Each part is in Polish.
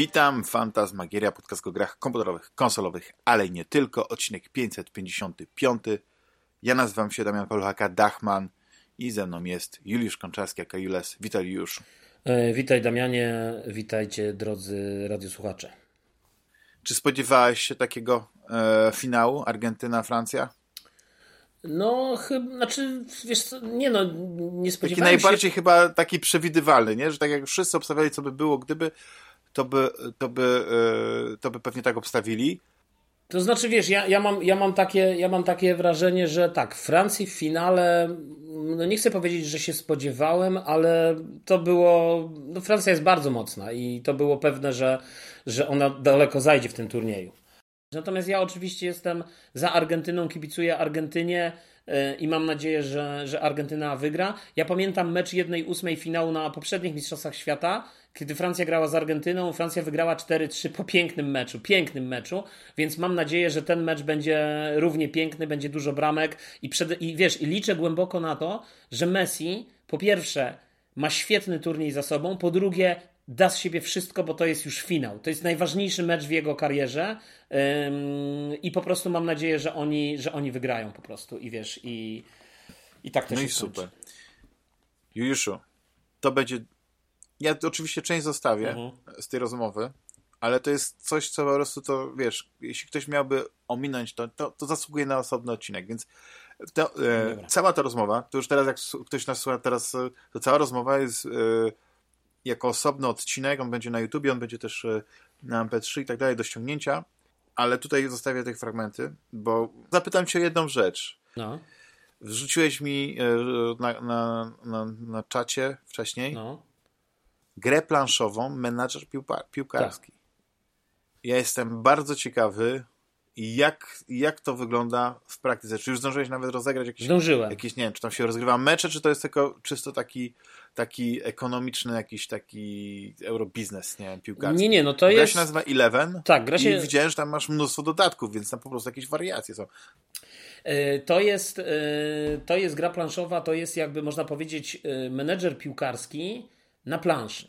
Witam, Fantasmagieria, podcast o grach komputerowych, konsolowych, ale nie tylko, odcinek 555. Ja nazywam się Damian Paluchaka, Dachman i ze mną jest Juliusz Konczarski, aka Jules. Witaj Juliuszu. E, witaj Damianie, witajcie drodzy radiosłuchacze. Czy spodziewałeś się takiego e, finału Argentyna-Francja? No, chyba, znaczy, wiesz co, nie no, nie spodziewałem taki się... najbardziej chyba taki przewidywalny, nie? Że tak jak wszyscy obstawiali, co by było, gdyby, to by, to by, e, to by pewnie tak obstawili. To znaczy, wiesz, ja, ja, mam, ja, mam takie, ja mam takie wrażenie, że tak, Francji w finale, no nie chcę powiedzieć, że się spodziewałem, ale to było, no Francja jest bardzo mocna i to było pewne, że, że ona daleko zajdzie w tym turnieju. Natomiast ja oczywiście jestem za Argentyną, kibicuję Argentynie e, i mam nadzieję, że, że Argentyna wygra. Ja pamiętam mecz jednej ósmej finału na poprzednich Mistrzostwach Świata, kiedy Francja grała z Argentyną. Francja wygrała 4-3 po pięknym meczu, pięknym meczu, więc mam nadzieję, że ten mecz będzie równie piękny, będzie dużo bramek i, przed, i wiesz, i liczę głęboko na to, że Messi po pierwsze ma świetny turniej za sobą, po drugie da z siebie wszystko, bo to jest już finał. To jest najważniejszy mecz w jego karierze i po prostu mam nadzieję, że oni, że oni wygrają po prostu i wiesz, i, i tak też No i super. Juliuszu, to będzie... Ja oczywiście część zostawię uh-huh. z tej rozmowy, ale to jest coś, co po prostu to, wiesz, jeśli ktoś miałby ominąć to, to, to zasługuje na osobny odcinek, więc to, e, cała ta rozmowa, to już teraz jak ktoś nas słucha teraz, e, to cała rozmowa jest... E, jako osobny odcinek, on będzie na YouTube, on będzie też e, na MP3 i tak dalej do ściągnięcia, ale tutaj zostawię te fragmenty, bo zapytam cię o jedną rzecz. No. Wrzuciłeś mi e, na, na, na, na czacie wcześniej no. Grę planszową Menadżer Piłkarski. Tak. Ja jestem bardzo ciekawy, jak, jak to wygląda w praktyce? Czy już zdążyłeś nawet rozegrać jakieś... Zdążyłem. Jakieś, nie wiem, czy tam się rozgrywa mecze, czy to jest tylko czysto taki, taki ekonomiczny, jakiś taki eurobiznes, nie wiem, piłkarski? Nie, nie, no to gra jest... Gra się nazywa Eleven tak, gra się... i widziałem, że tam masz mnóstwo dodatków, więc tam po prostu jakieś wariacje są. E, to jest, e, to jest gra planszowa, to jest jakby można powiedzieć e, menedżer piłkarski na planszy.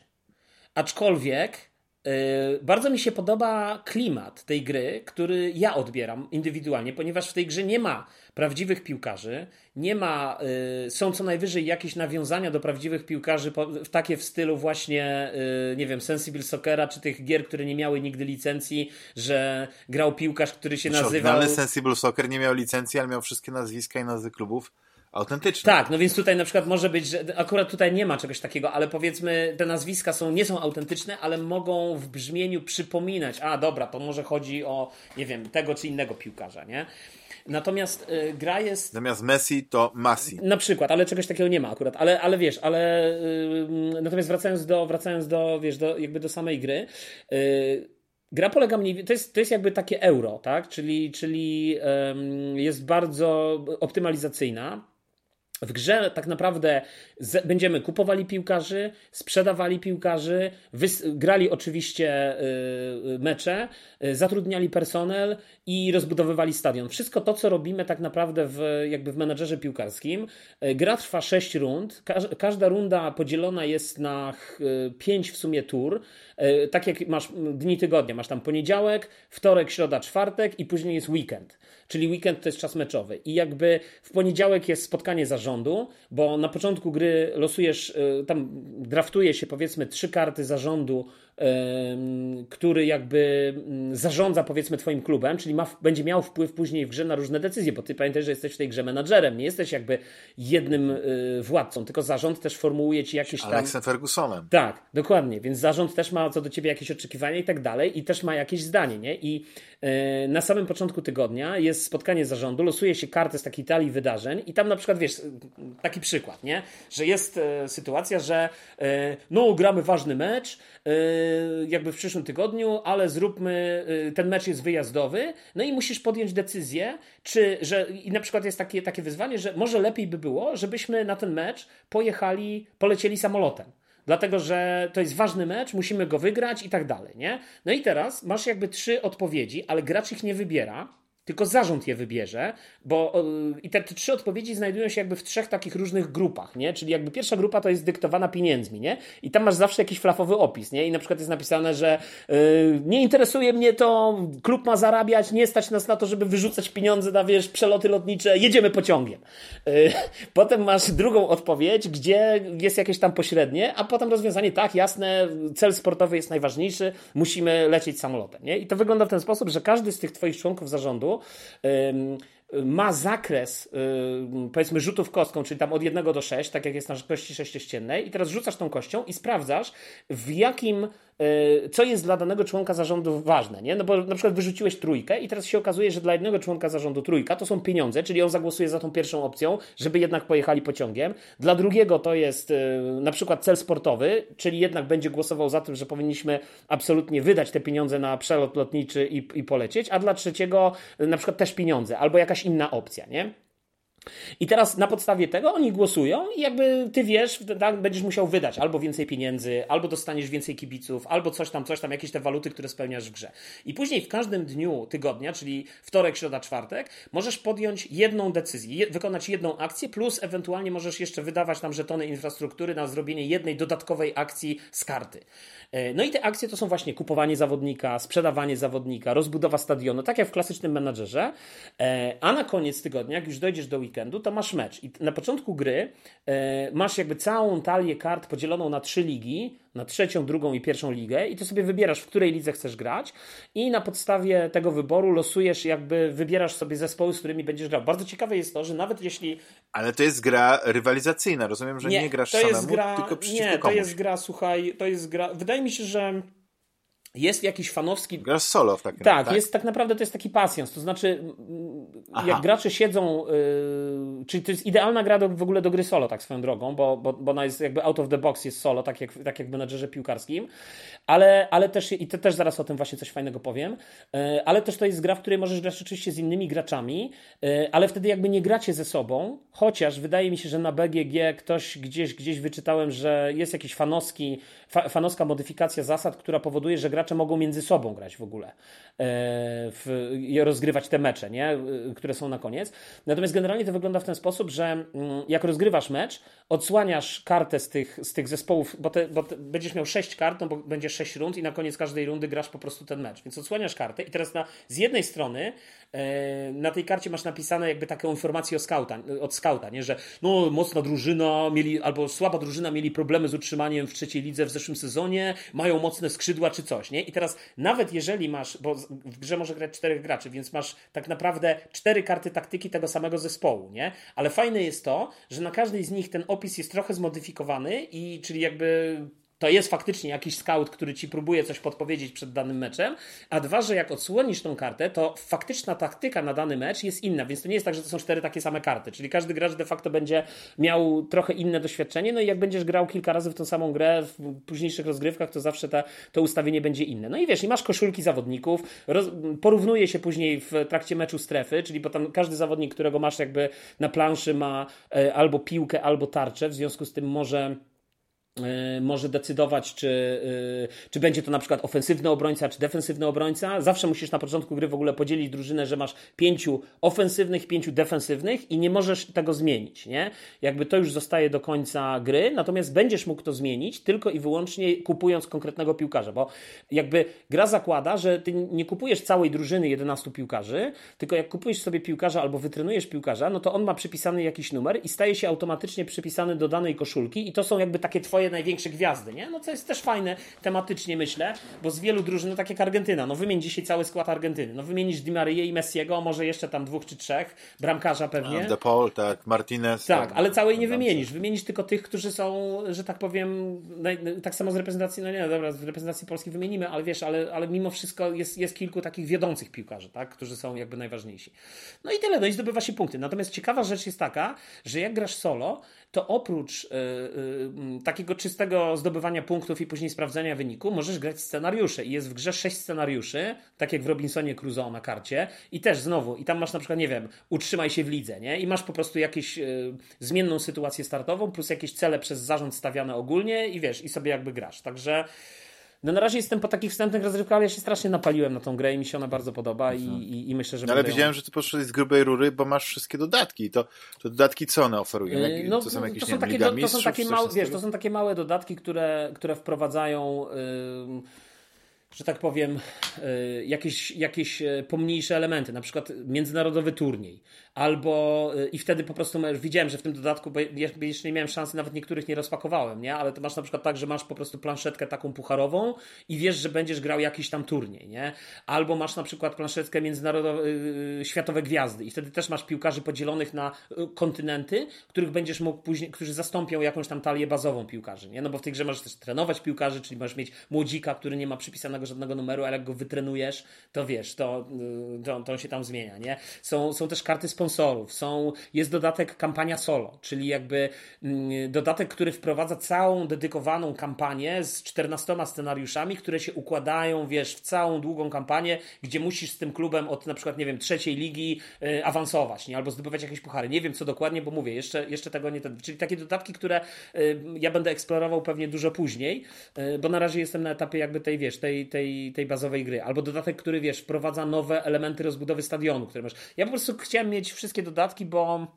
Aczkolwiek E, bardzo mi się podoba klimat tej gry, który ja odbieram indywidualnie, ponieważ w tej grze nie ma prawdziwych piłkarzy, nie ma, e, są co najwyżej jakieś nawiązania do prawdziwych piłkarzy, takie w stylu właśnie, e, nie wiem, Sensible Soccera, czy tych gier, które nie miały nigdy licencji, że grał piłkarz, który się nazywał... Oryginalny Sensible Soccer nie miał licencji, ale miał wszystkie nazwiska i nazwy klubów autentyczne. Tak, no więc tutaj na przykład może być, że akurat tutaj nie ma czegoś takiego, ale powiedzmy te nazwiska są, nie są autentyczne, ale mogą w brzmieniu przypominać, a dobra, to może chodzi o, nie wiem, tego czy innego piłkarza, nie? Natomiast y, gra jest. Zamiast Messi to Massi. Na przykład, ale czegoś takiego nie ma akurat. Ale, ale wiesz, ale. Y, natomiast wracając do, wracając do, wiesz, do, jakby do samej gry. Y, gra polega mniej to jest, to jest jakby takie euro, tak? Czyli, czyli jest bardzo optymalizacyjna w grze tak naprawdę będziemy kupowali piłkarzy, sprzedawali piłkarzy, grali oczywiście y, mecze, y, zatrudniali personel i rozbudowywali stadion. Wszystko to, co robimy tak naprawdę w, jakby w menedżerze piłkarskim. Y, gra trwa 6 rund. Każ, każda runda podzielona jest na 5 w sumie tur. Tak jak masz dni tygodnia. Masz tam poniedziałek, wtorek, środa, czwartek i później jest weekend. Czyli weekend to jest czas meczowy. I jakby w poniedziałek jest spotkanie zarządu, bo na początku gry losujesz, y, tam draftuje się powiedzmy trzy karty zarządu który jakby mm, zarządza powiedzmy twoim klubem, czyli ma, będzie miał wpływ później w grze na różne decyzje, bo ty pamiętaj, że jesteś w tej grze menadżerem, nie jesteś jakby jednym y, władcą, tylko zarząd też formułuje ci jakieś tam... Alexem Fergusonem. Tak, dokładnie, więc zarząd też ma co do ciebie jakieś oczekiwania i tak dalej i też ma jakieś zdanie, nie? I y, na samym początku tygodnia jest spotkanie zarządu, losuje się kartę z takiej talii wydarzeń i tam na przykład, wiesz, taki przykład, nie? Że jest y, sytuacja, że no gramy ważny mecz, jakby w przyszłym tygodniu, ale zróbmy, y, ten mecz jest wyjazdowy, no i musisz podjąć decyzję, czy, że, i na przykład jest takie, takie wyzwanie, że może lepiej by było, żebyśmy na ten mecz pojechali, polecieli samolotem. Dlatego, że to jest ważny mecz, musimy go wygrać i tak dalej, nie? No i teraz masz jakby trzy odpowiedzi, ale gracz ich nie wybiera tylko zarząd je wybierze, bo i te, trzy odpowiedzi znajdują się jakby w trzech takich różnych grupach, nie? Czyli jakby pierwsza grupa to jest dyktowana pieniędzmi, nie? I tam masz zawsze jakiś flafowy opis, nie? I na przykład jest napisane, że yy, nie interesuje mnie to, klub ma zarabiać, nie stać nas na to, żeby wyrzucać pieniądze na, wiesz, przeloty lotnicze, jedziemy pociągiem. Yy, potem masz drugą odpowiedź, gdzie jest jakieś tam pośrednie, a potem rozwiązanie, tak, jasne, cel sportowy jest najważniejszy, musimy lecieć samolotem, nie? I to wygląda w ten sposób, że każdy z tych twoich członków zarządu Eh, ma zakres, powiedzmy, rzutów kostką, czyli tam od 1 do 6, tak jak jest na kości sześciościennej, i teraz rzucasz tą kością i sprawdzasz, w jakim E, co jest dla danego członka zarządu ważne, nie? No bo na przykład wyrzuciłeś trójkę i teraz się okazuje, że dla jednego członka zarządu trójka to są pieniądze, czyli on zagłosuje za tą pierwszą opcją, żeby jednak pojechali pociągiem. Dla drugiego to jest e, na przykład cel sportowy, czyli jednak będzie głosował za tym, że powinniśmy absolutnie wydać te pieniądze na przelot lotniczy i, i polecieć, a dla trzeciego na przykład też pieniądze albo jakaś inna opcja, nie? I teraz na podstawie tego oni głosują i jakby ty wiesz, tak, będziesz musiał wydać albo więcej pieniędzy, albo dostaniesz więcej kibiców, albo coś tam, coś tam, jakieś te waluty, które spełniasz w grze. I później w każdym dniu tygodnia, czyli wtorek, środa, czwartek, możesz podjąć jedną decyzję, wykonać jedną akcję, plus ewentualnie możesz jeszcze wydawać tam żetony infrastruktury na zrobienie jednej dodatkowej akcji z karty. E, no i te akcje to są właśnie kupowanie zawodnika, sprzedawanie zawodnika, rozbudowa stadionu, tak jak w klasycznym menadżerze. E, a na koniec tygodnia, jak już dojdziesz do weekendu, to masz mecz. I na początku gry e, masz jakby całą talię kart podzieloną na trzy ligi, na trzecią, drugą i pierwszą ligę i ty sobie wybierasz, w której lidze chcesz grać i na podstawie tego wyboru losujesz, jakby wybierasz sobie zespoły, z którymi będziesz grał. Bardzo ciekawe jest to, że nawet jeśli... Ale to jest gra rywalizacyjna, rozumiem, że nie, nie grasz to jest gra... tylko przeciwko Nie, komuś. to jest gra, słuchaj, to jest gra... Wydaje mi się, że jest jakiś fanowski. Grasz solo w takim Tak, tak, jest tak naprawdę to jest taki pasjans. To znaczy, Aha. jak gracze siedzą, yy, czyli to jest idealna gra do, w ogóle do gry solo, tak swoją drogą, bo, bo, bo ona jest jakby out of the box, jest solo, tak jak, tak jak w menedżerze piłkarskim, ale, ale też, i to też zaraz o tym właśnie coś fajnego powiem, yy, ale też to jest gra, w której możesz grać oczywiście z innymi graczami, yy, ale wtedy jakby nie gracie ze sobą, chociaż wydaje mi się, że na BGG ktoś gdzieś, gdzieś wyczytałem, że jest jakiś fanowski, fa, fanowska modyfikacja zasad, która powoduje, że gra gracze mogą między sobą grać w ogóle e, w, rozgrywać te mecze, nie? E, które są na koniec. Natomiast generalnie to wygląda w ten sposób, że mm, jak rozgrywasz mecz, odsłaniasz kartę z tych, z tych zespołów, bo, te, bo te, będziesz miał sześć kart, no bo będzie sześć rund i na koniec każdej rundy grasz po prostu ten mecz. Więc odsłaniasz kartę i teraz na, z jednej strony e, na tej karcie masz napisane jakby taką informację o skauta, od skauta, nie? że no mocna drużyna mieli, albo słaba drużyna mieli problemy z utrzymaniem w trzeciej lidze w zeszłym sezonie, mają mocne skrzydła czy coś nie? I teraz nawet jeżeli masz, bo w grze może grać czterech graczy, więc masz tak naprawdę cztery karty taktyki tego samego zespołu, nie? Ale fajne jest to, że na każdej z nich ten opis jest trochę zmodyfikowany i czyli jakby to jest faktycznie jakiś scout, który ci próbuje coś podpowiedzieć przed danym meczem, a dwa, że jak odsłonisz tą kartę, to faktyczna taktyka na dany mecz jest inna, więc to nie jest tak, że to są cztery takie same karty, czyli każdy gracz de facto będzie miał trochę inne doświadczenie, no i jak będziesz grał kilka razy w tą samą grę w późniejszych rozgrywkach, to zawsze ta, to ustawienie będzie inne. No i wiesz, i masz koszulki zawodników, roz, porównuje się później w trakcie meczu strefy, czyli bo każdy zawodnik, którego masz jakby na planszy ma e, albo piłkę, albo tarczę, w związku z tym może może decydować, czy, e, czy będzie to na przykład ofensywny obrońca, czy defensywny obrońca. Zawsze musisz na początku gry w ogóle podzielić drużynę, że masz pięciu ofensywnych, pięciu defensywnych i nie możesz tego zmienić, nie? Jakby to już zostaje do końca gry, natomiast będziesz mógł to zmienić tylko i wyłącznie kupując konkretnego piłkarza, bo jakby gra zakłada, że ty nie kupujesz całej drużyny 11 piłkarzy, tylko jak kupujesz sobie piłkarza albo wytrenujesz piłkarza, no to on ma przypisany jakiś numer i staje się automatycznie przypisany do danej koszulki i to są jakby takie twoje największe gwiazdy, nie? No co jest też fajne tematycznie, myślę, bo z wielu drużyn, no tak jak Argentyna, no wymień dzisiaj cały skład Argentyny, no wymienisz Di Maria i Messiego, może jeszcze tam dwóch czy trzech, bramkarza pewnie. De Paul, tak, Martinez. Tak, ale całej nie wymienisz, wymienisz tylko tych, którzy są, że tak powiem, tak samo z reprezentacji, no nie, dobra, z reprezentacji Polski wymienimy, ale wiesz, ale, ale mimo wszystko jest, jest kilku takich wiodących piłkarzy, tak, którzy są jakby najważniejsi. No i tyle, no i zdobywa się punkty. Natomiast ciekawa rzecz jest taka, że jak grasz solo, to oprócz yy, yy, takiego czystego zdobywania punktów i później sprawdzania wyniku, możesz grać scenariusze. I jest w grze sześć scenariuszy, tak jak w Robinsonie Crusoe na karcie. I też znowu, i tam masz na przykład, nie wiem, utrzymaj się w lidze, nie? I masz po prostu jakąś yy, zmienną sytuację startową, plus jakieś cele przez zarząd stawiane ogólnie i wiesz, i sobie jakby grasz. Także No na razie jestem po takich wstępnych rozrywkach, ale ja się strasznie napaliłem na tą grę i mi się ona bardzo podoba i, mhm. i, i myślę, że... No, ale wiedziałem, ją... że ty poszedłeś z grubej rury, bo masz wszystkie dodatki. To, to dodatki co one oferują? Jak, no, to są jakieś, to są takie, to, to są takie małe, wiesz, to są takie małe dodatki, które, które wprowadzają... Yy że tak powiem, e, jakieś, jakieś e, pomniejsze elementy, na przykład międzynarodowy turniej, albo e, i wtedy po prostu widziałem, że w tym dodatku, bo jeszcze nie miałem szansy, nawet niektórych nie rozpakowałem, nie? ale to masz na przykład tak, że masz po prostu planszetkę taką pucharową i wiesz, że będziesz grał jakiś tam turniej, nie? Albo masz na przykład planszetkę międzynarodowe, światowe gwiazdy i wtedy też masz piłkarzy podzielonych na kontynenty, których będziesz mógł później, którzy zastąpią jakąś tam talię bazową piłkarzy, nie? No bo w tej grze możesz też trenować piłkarzy, czyli możesz mieć młodzika, który nie ma przypisanego żadnego numeru, ale jak go wytrenujesz, to wiesz, to, y, to, to się tam zmienia, nie? Są, są też karty sponsorów, są, jest dodatek kampania solo, czyli jakby mm, dodatek, który wprowadza całą dedykowaną kampanię z 14 scenariuszami, które się układają, wiesz, w całą długą kampanię, gdzie musisz z tym klubem od na przykład, nie wiem, trzeciej ligi y, awansować, nie? Albo zdobywać jakieś puchary. Nie wiem co dokładnie, bo mówię, jeszcze, jeszcze tego nie... Czyli takie dodatki, które y, ja będę eksplorował pewnie dużo później, bo na razie jestem na etapie jakby tej, wiesz, tej, tej, tej bazowej gry. Albo dodatek, który wiesz, wprowadza nowe elementy rozbudowy stadionu, które masz. Ja po prostu chciałem mieć wszystkie dodatki, bo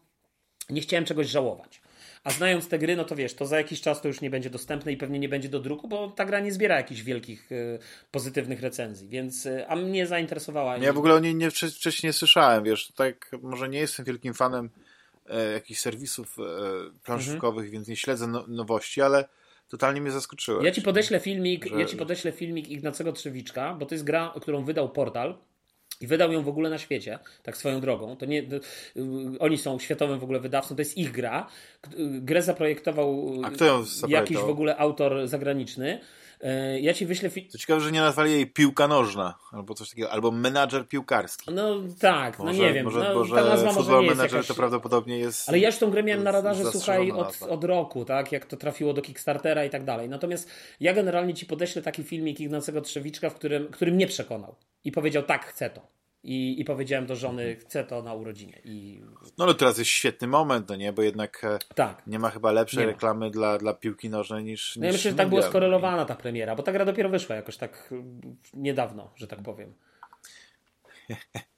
nie chciałem czegoś żałować. A znając te gry, no to wiesz, to za jakiś czas to już nie będzie dostępne i pewnie nie będzie do druku, bo ta gra nie zbiera jakichś wielkich y, pozytywnych recenzji, więc y, a mnie zainteresowała. Ja w ogóle o niej nie, wcześniej nie słyszałem, wiesz, tak może nie jestem wielkim fanem e, jakichś serwisów e, planszówkowych, mhm. więc nie śledzę no, nowości, ale totalnie mnie zaskoczyłeś. Ja ci podeślę filmik, że... ja ci podeślę filmik Ignacego Trzewiczka, bo to jest gra, którą wydał Portal. I wydał ją w ogóle na świecie, tak swoją drogą. To nie, to, y, oni są światowym w ogóle wydawcą, to jest ich gra. Grę zaprojektował jakiś w ogóle autor zagraniczny. E, ja ci wyślę. Fi- to ciekawe, że nie nazwali jej piłka nożna, albo coś takiego, albo menadżer piłkarski. No tak, no może, no nie wiem. Może, no, może ta nazwa może nie menadżer jakaś... to prawdopodobnie jest. Ale ja już tą grę miałem na radarze, słuchaj, od, od roku, tak, jak to trafiło do Kickstartera i tak dalej. Natomiast ja generalnie ci podeślę taki filmik Ignacego Trzewiczka, w którym, który mnie przekonał i powiedział, tak, chcę to. I, I powiedziałem do żony, chcę to na urodzinie. I... No ale teraz jest świetny moment, no nie? Bo jednak e, tak. nie ma chyba lepszej reklamy dla, dla piłki nożnej niż. No ja myślę, że tak była skorelowana ta premiera, bo ta gra dopiero wyszła jakoś tak niedawno, że tak powiem.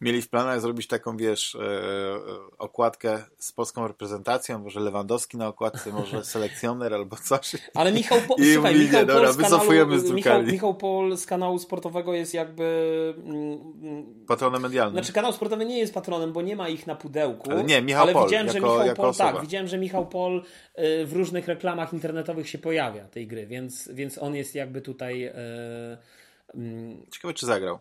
mieli w planach zrobić taką, wiesz, e, e, okładkę z polską reprezentacją, może Lewandowski na okładce, może selekcjoner albo coś. Ale Michał, po, I słuchaj, mówili, Michał dobra, Pol wycofujemy z Michał, Michał Pol z kanału sportowego jest jakby... Mm, patronem medialnym. Znaczy kanał sportowy nie jest patronem, bo nie ma ich na pudełku. Ale nie, Michał ale Pol, widziałem, jako, że Michał Pol, tak, widziałem, że Michał Pol y, w różnych reklamach internetowych się pojawia tej gry, więc, więc on jest jakby tutaj... Y, mm, Ciekawe, czy zagrał.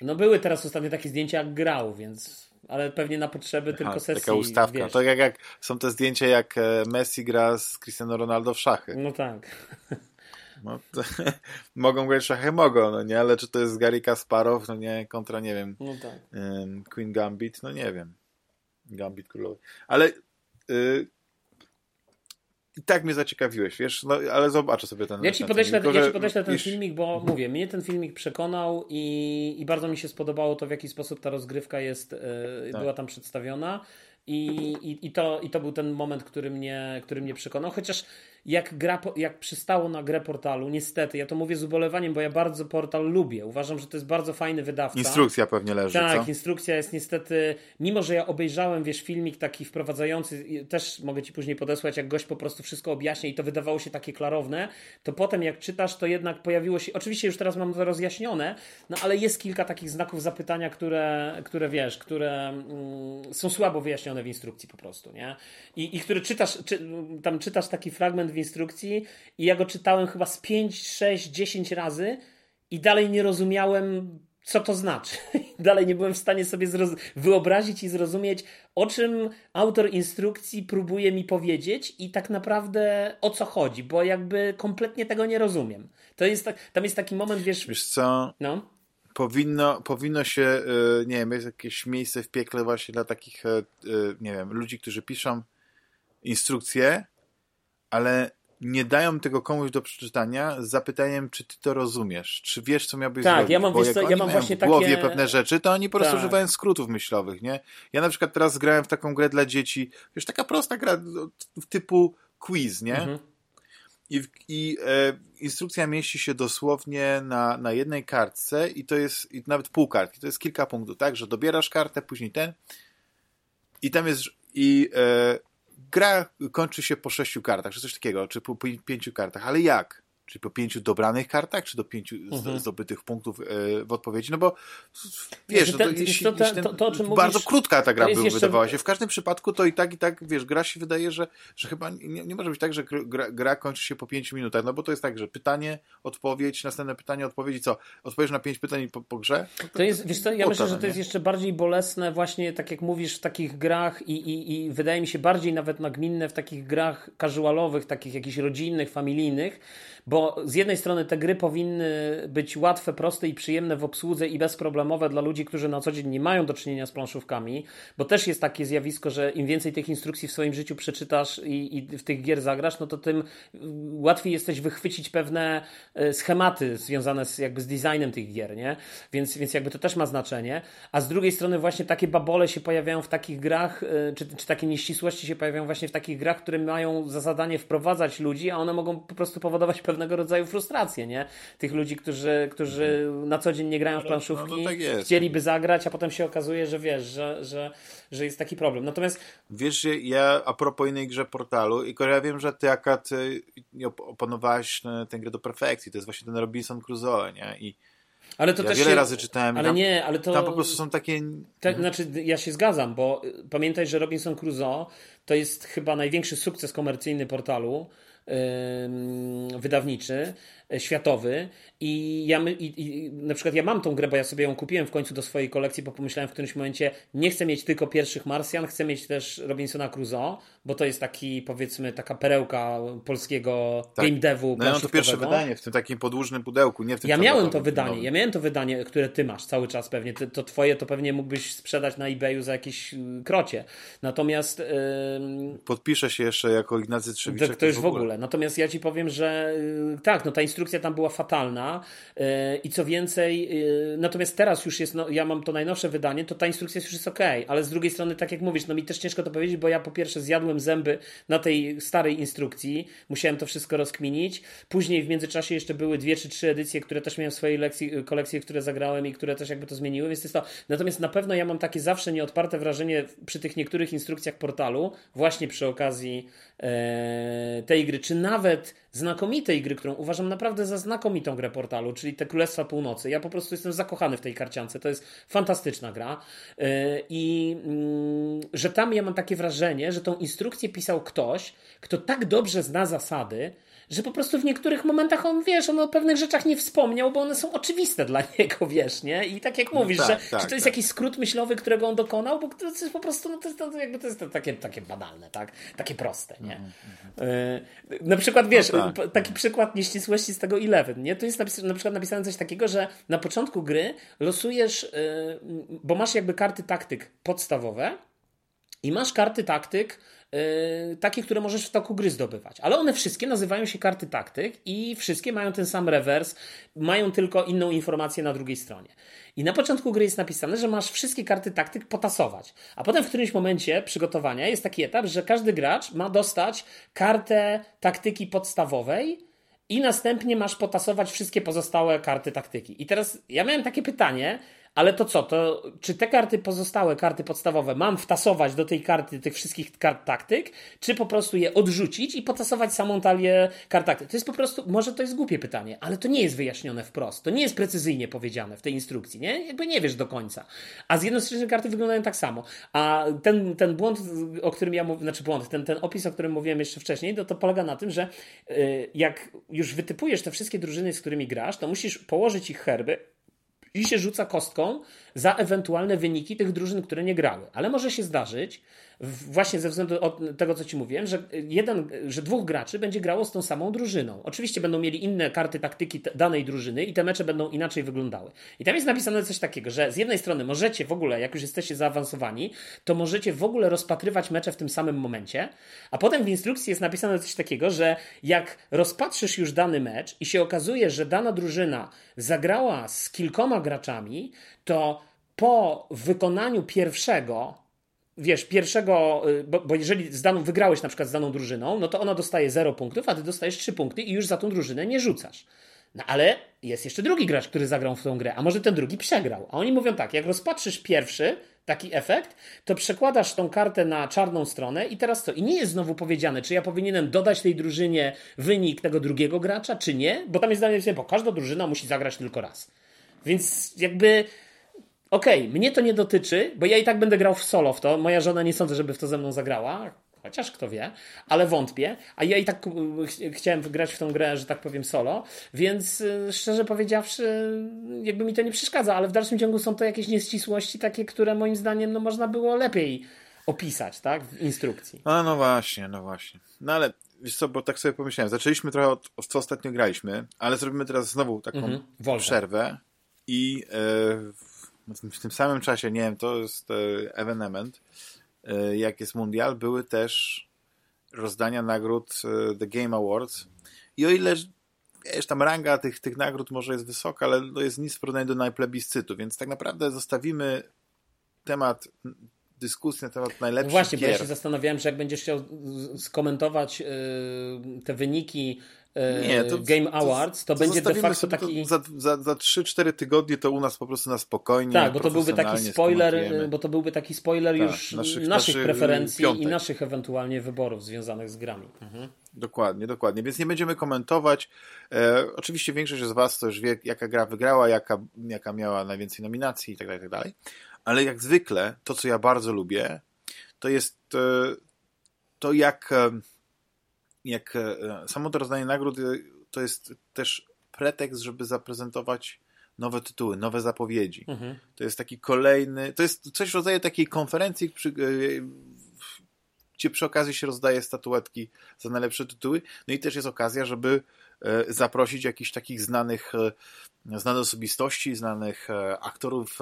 No były teraz ostatnio takie zdjęcia jak grał, więc ale pewnie na potrzeby Aha, tylko sesji. Taka ustawka. Wiesz. To jak, jak są te zdjęcia jak e, Messi gra z Cristiano Ronaldo w szachy. No tak. No, to, mogą grać szachy, mogą, no nie, ale czy to jest Gary Kasparow, no nie, kontra, nie wiem, no tak. Queen Gambit, no nie wiem. Gambit królowy. Ale y, i tak mnie zaciekawiłeś, wiesz, no, ale zobaczę sobie ten Ja ci podeślę, filmik, ja ci podeślę ten filmik, bo mówię, mnie ten filmik przekonał i, i bardzo mi się spodobało to, w jaki sposób ta rozgrywka jest, yy, tak. była tam przedstawiona. I, i, i, to, I to był ten moment, który mnie, który mnie przekonał. Chociaż jak, gra, jak przystało na grę portalu, niestety, ja to mówię z ubolewaniem, bo ja bardzo portal lubię. Uważam, że to jest bardzo fajny wydawca. Instrukcja pewnie leży. Tak, co? instrukcja jest niestety, mimo że ja obejrzałem, wiesz, filmik taki wprowadzający, też mogę ci później podesłać, jak gość po prostu wszystko objaśnia i to wydawało się takie klarowne, to potem jak czytasz, to jednak pojawiło się, oczywiście już teraz mam to rozjaśnione, no ale jest kilka takich znaków zapytania, które, które wiesz, które mm, są słabo wyjaśnione w instrukcji po prostu, nie? I, i które czytasz, czy, tam czytasz taki fragment w instrukcji i ja go czytałem chyba z 5, 6, 10 razy i dalej nie rozumiałem, co to znaczy. dalej nie byłem w stanie sobie wyobrazić i zrozumieć, o czym autor instrukcji próbuje mi powiedzieć i tak naprawdę o co chodzi, bo jakby kompletnie tego nie rozumiem. To jest tak, tam jest taki moment, wiesz... Wiesz co? No? Powinno, powinno się, e, nie wiem, jest jakieś miejsce w piekle właśnie dla takich, e, e, nie wiem, ludzi, którzy piszą instrukcje, ale nie dają tego komuś do przeczytania z zapytaniem, czy ty to rozumiesz, czy wiesz, co miałbyś tak, zrobić. Ja mam, Bo jak co, ja mam właśnie w głowie takie... pewne rzeczy, to oni po prostu tak. używają skrótów myślowych, nie? Ja na przykład teraz grałem w taką grę dla dzieci, wiesz, taka prosta gra typu quiz, nie? Mhm. i, i e, instrukcja mieści się dosłownie na, na jednej kartce i to jest i nawet pół kartki, to jest kilka punktów, tak, że dobierasz kartę, później ten i tam jest i e, gra kończy się po sześciu kartach, czy coś takiego, czy po pięciu kartach, ale jak? Czyli po pięciu dobranych kartach, czy do pięciu mhm. zdobytych punktów e, w odpowiedzi? No bo wiesz, no to, jeśli, to, to, to, to, bardzo mówisz, krótka ta gra by jeszcze... wydawała się. W każdym przypadku to i tak, i tak, wiesz, gra się wydaje, że, że chyba nie, nie może być tak, że gra, gra, kończy się po pięciu minutach, no bo to jest tak, że pytanie, odpowiedź, następne pytanie, odpowiedź i co? Odpowiesz na pięć pytań po, po grze? No to, jest, wiesz co, ja myślę, że to jest jeszcze bardziej bolesne właśnie, tak jak mówisz, w takich grach i, i, i wydaje mi się bardziej nawet nagminne w takich grach casualowych, takich jakichś rodzinnych, familijnych, bo z jednej strony te gry powinny być łatwe, proste i przyjemne w obsłudze i bezproblemowe dla ludzi, którzy na co dzień nie mają do czynienia z planszówkami, bo też jest takie zjawisko, że im więcej tych instrukcji w swoim życiu przeczytasz i, i w tych gier zagrasz, no to tym łatwiej jesteś wychwycić pewne e, schematy związane z, jakby z designem tych gier, nie? Więc, więc jakby to też ma znaczenie. A z drugiej strony właśnie takie babole się pojawiają w takich grach, e, czy, czy takie nieścisłości się pojawiają właśnie w takich grach, które mają za zadanie wprowadzać ludzi, a one mogą po prostu powodować pewne pewnego rodzaju frustrację, nie? Tych ludzi, którzy, którzy na co dzień nie grają w planszówki, no, no tak chcieliby zagrać, a potem się okazuje, że wiesz, że, że, że jest taki problem. Natomiast... Wiesz, ja a propos innej grze portalu, i ja wiem, że ty Akat opanowałeś tę grę do perfekcji, to jest właśnie ten Robinson Crusoe, nie? I ale to ja też wiele się... razy czytałem. Ale tam, nie, ale to. Tam po prostu są takie. Tak, znaczy, ja się zgadzam, bo pamiętaj, że Robinson Crusoe to jest chyba największy sukces komercyjny portalu wydawniczy, światowy i ja my, i, i, na przykład ja mam tą grę, bo ja sobie ją kupiłem w końcu do swojej kolekcji, bo pomyślałem w którymś momencie, nie chcę mieć tylko pierwszych Marsjan, chcę mieć też Robinsona Crusoe, bo to jest taki, powiedzmy, taka perełka polskiego tak. game devu. No ja mam to pierwsze wydanie w tym takim podłużnym pudełku, nie w tym Ja miałem to wydanie, ja miałem to wydanie, które ty masz cały czas pewnie, to, to twoje to pewnie mógłbyś sprzedać na eBayu za jakieś y, krocie. Natomiast... Yy... Podpiszę się jeszcze jako Ignacy Trzewiczek. To, to już w ogóle. Natomiast ja ci powiem, że yy, tak, no ta instrukcja tam była fatalna yy, i co więcej, y, natomiast teraz już jest, no ja mam to najnowsze wydanie, to ta instrukcja już jest ok, ale z drugiej strony, tak jak mówisz, no mi też ciężko to powiedzieć, bo ja po pierwsze zjadłem zęby na tej starej instrukcji. Musiałem to wszystko rozkminić. Później w międzyczasie jeszcze były dwie czy trzy edycje, które też miałem w swojej lekcji, y, kolekcji, które zagrałem i które też jakby to zmieniły, więc jest to. Natomiast na pewno ja mam takie zawsze nieodparte wrażenie przy tych niektórych instrukcjach portalu, właśnie przy okazji e, tej gry, czy nawet znakomitej gry, którą uważam naprawdę za znakomitą grę portalu, czyli te Królestwa Północy. Ja po prostu jestem zakochany w tej karciance. To jest fantastyczna gra. E, I mm, że tam ja mam takie wrażenie, że tą instrukcję pisał ktoś, kto tak dobrze zna zasady, że po prostu w niektórych momentach on, wiesz, on o pewnych rzeczach nie wspomniał, bo one są oczywiste dla niego, wiesz, nie? I tak jak no mówisz, no tak, że tak, czy to jest tak. jakiś skrót myślowy, którego on dokonał, bo to jest po prostu, no to jest, to, jakby to jest takie, takie banalne, tak? Takie proste, nie? Mm. Na przykład, wiesz, no tak. taki przykład nieścisłości z tego Eleven, nie? To jest na przykład napisane coś takiego, że na początku gry losujesz, yy, bo masz jakby karty taktyk podstawowe i masz karty taktyk takie, które możesz w toku gry zdobywać. Ale one wszystkie nazywają się karty taktyk i wszystkie mają ten sam rewers, mają tylko inną informację na drugiej stronie. I na początku gry jest napisane, że masz wszystkie karty taktyk potasować. A potem w którymś momencie przygotowania jest taki etap, że każdy gracz ma dostać kartę taktyki podstawowej i następnie masz potasować wszystkie pozostałe karty taktyki. I teraz ja miałem takie pytanie, ale to co, to czy te karty pozostałe, karty podstawowe mam wtasować do tej karty tych wszystkich kart taktyk, czy po prostu je odrzucić i potasować samą talię kart taktyk? To jest po prostu, może to jest głupie pytanie, ale to nie jest wyjaśnione wprost. To nie jest precyzyjnie powiedziane w tej instrukcji, nie? Jakby nie wiesz do końca. A z jednej strony karty wyglądają tak samo. A ten, ten błąd, o którym ja mówię, znaczy błąd, ten, ten opis, o którym mówiłem jeszcze wcześniej, to, to polega na tym, że yy, jak już wytypujesz te wszystkie drużyny, z którymi grasz, to musisz położyć ich herby, i się rzuca kostką za ewentualne wyniki tych drużyn, które nie grały. Ale może się zdarzyć, właśnie ze względu od tego, co ci mówiłem, że jeden, że dwóch graczy będzie grało z tą samą drużyną. Oczywiście będą mieli inne karty taktyki danej drużyny i te mecze będą inaczej wyglądały. I tam jest napisane coś takiego, że z jednej strony możecie w ogóle, jak już jesteście zaawansowani, to możecie w ogóle rozpatrywać mecze w tym samym momencie, a potem w instrukcji jest napisane coś takiego, że jak rozpatrzysz już dany mecz i się okazuje, że dana drużyna zagrała z kilkoma graczami, to po wykonaniu pierwszego wiesz, pierwszego, y, bo, bo, jeżeli z daną, wygrałeś na przykład z daną drużyną, no to ona dostaje 0 punktów, a ty dostajesz 3 punkty i już za tą drużynę nie rzucasz. No ale jest jeszcze drugi gracz, który zagrał w tą grę, a może ten drugi przegrał. A oni mówią tak, jak rozpatrzysz pierwszy taki efekt, to przekładasz tą kartę na czarną stronę i teraz co? I nie jest znowu powiedziane, czy ja powinienem dodać tej drużynie wynik tego drugiego gracza, czy nie, bo tam jest zdanie, bo każda drużyna musi zagrać tylko raz. Więc jakby okej, okay, mnie to nie dotyczy, bo ja i tak będę grał w solo w to. Moja żona nie sądzę, żeby w to ze mną zagrała. Chociaż kto wie, ale wątpię. A ja i tak ch chciałem grać w tą grę, że tak powiem, solo, więc y, szczerze powiedziawszy, jakby mi to nie przeszkadza, ale w dalszym ciągu są to jakieś nieścisłości takie, które moim zdaniem no, można było lepiej opisać, tak, w instrukcji. A no właśnie, no właśnie. No ale wiesz co, bo tak sobie pomyślałem, zaczęliśmy trochę od, od co ostatnio graliśmy, ale zrobimy teraz znowu taką mhm, przerwę i yy, w tym samym czasie, nie wiem, to jest evenement, E, jak jest mundial, były też rozdania nagród e, The Game Awards. I o ile wiesz, tam ranga tych, tych nagród może jest wysoka, ale to jest nic w porównaniu do najplebiscytu, więc tak naprawdę zostawimy temat dyskusji na temat najlepszych no Właśnie, gier. bo ja się zastanawiałem, że jak będziesz chciał skomentować yy, te wyniki E, nie, to, Game Awards, to, to będzie de facto taki... Za, za, za 3-4 tygodnie to u nas po prostu na spokojnie, Tak, bo to byłby taki spoiler, bo to byłby taki spoiler tak, już naszych, naszych preferencji piątek. i naszych ewentualnie wyborów związanych z grami. Mhm. Dokładnie, dokładnie. Więc nie będziemy komentować. E, oczywiście większość z Was to już wie, jaka gra wygrała, jaka, jaka miała najwięcej nominacji i tak dalej, tak dalej. Ale jak zwykle, to co ja bardzo lubię, to jest e, to jak e, jak e, samo to rozdanie nagród e, to jest też pretekst, żeby zaprezentować nowe tytuły, nowe zapowiedzi. Mhm. To jest taki kolejny, to jest coś w rodzaju takiej konferencji, przy, e, gdzie przy okazji się rozdaje statuetki za najlepsze tytuły. No i też jest okazja, żeby zaprosić jakichś takich znanych, znanych osobistości, znanych aktorów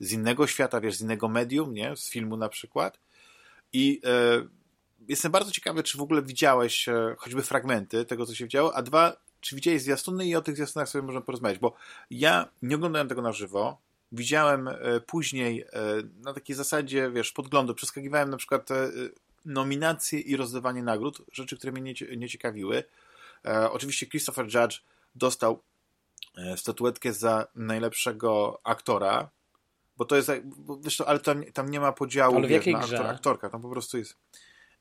z innego świata, wiesz, z innego medium, nie? Z filmu na przykład. I jestem bardzo ciekawy, czy w ogóle widziałeś e, choćby fragmenty tego, co się działo, a dwa, czy widziałeś zwiastuny i o tych zwiastunach sobie możemy porozmawiać, bo ja nie oglądałem tego na żywo, widziałem e, później e, na takiej zasadzie, wiesz, podglądu, przeskakiwałem na przykład nominacje i rozdawanie nagród, rzeczy, które mnie nie, nie ciekawiły. Oczywiście Christopher Judge dostał statuetkę za najlepszego aktora, bo to jest, wiesz, ale tam, tam nie ma podziału ale w wiesz, na aktor, aktorka, tam po prostu jest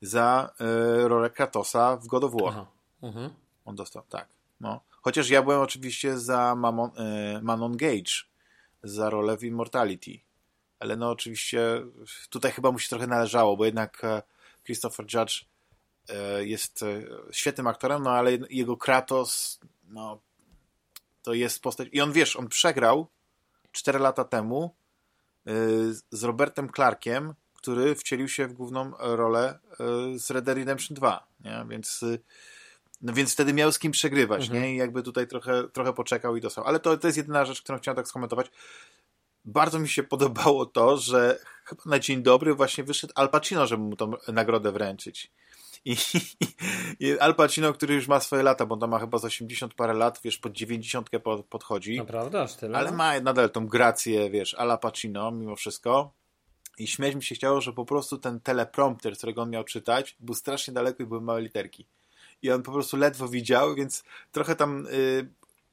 za y, rolę Kratosa w God of War. Mhm. On dostał, tak. No. Chociaż ja byłem oczywiście za Mamon, y, Manon Gage za rolę w Immortality. Ale no oczywiście tutaj chyba mu się trochę należało, bo jednak e, Christopher Judge e, jest świetnym aktorem, no ale jego Kratos, no to jest postać... I on, wiesz, on przegrał 4 lata temu z Robertem Clarkiem który wcielił się w główną rolę e, z Red Dead Redemption 2, nie? Więc, y, no więc wtedy miał z kim przegrywać, mhm. nie? I jakby tutaj trochę, trochę poczekał i dostał. Ale to, to jest jedyna rzecz, którą chciałem tak skomentować. Bardzo mi się podobało to, że chyba na dzień dobry właśnie wyszedł Al Pacino, żeby mu tą nagrodę wręczyć. I, I Al Pacino, który już ma swoje lata, bo on ma chyba z 80 parę lat, wiesz, pod 90 podchodzi. Naprawdę, aż tyle? Ale ma nadal tą grację, wiesz, Al Pacino mimo wszystko. I śmiać mi się chciało, że po prostu ten teleprompter, którego on miał czytać, był strasznie daleko i były małe literki. I on po prostu ledwo widział, więc trochę tam. Yy,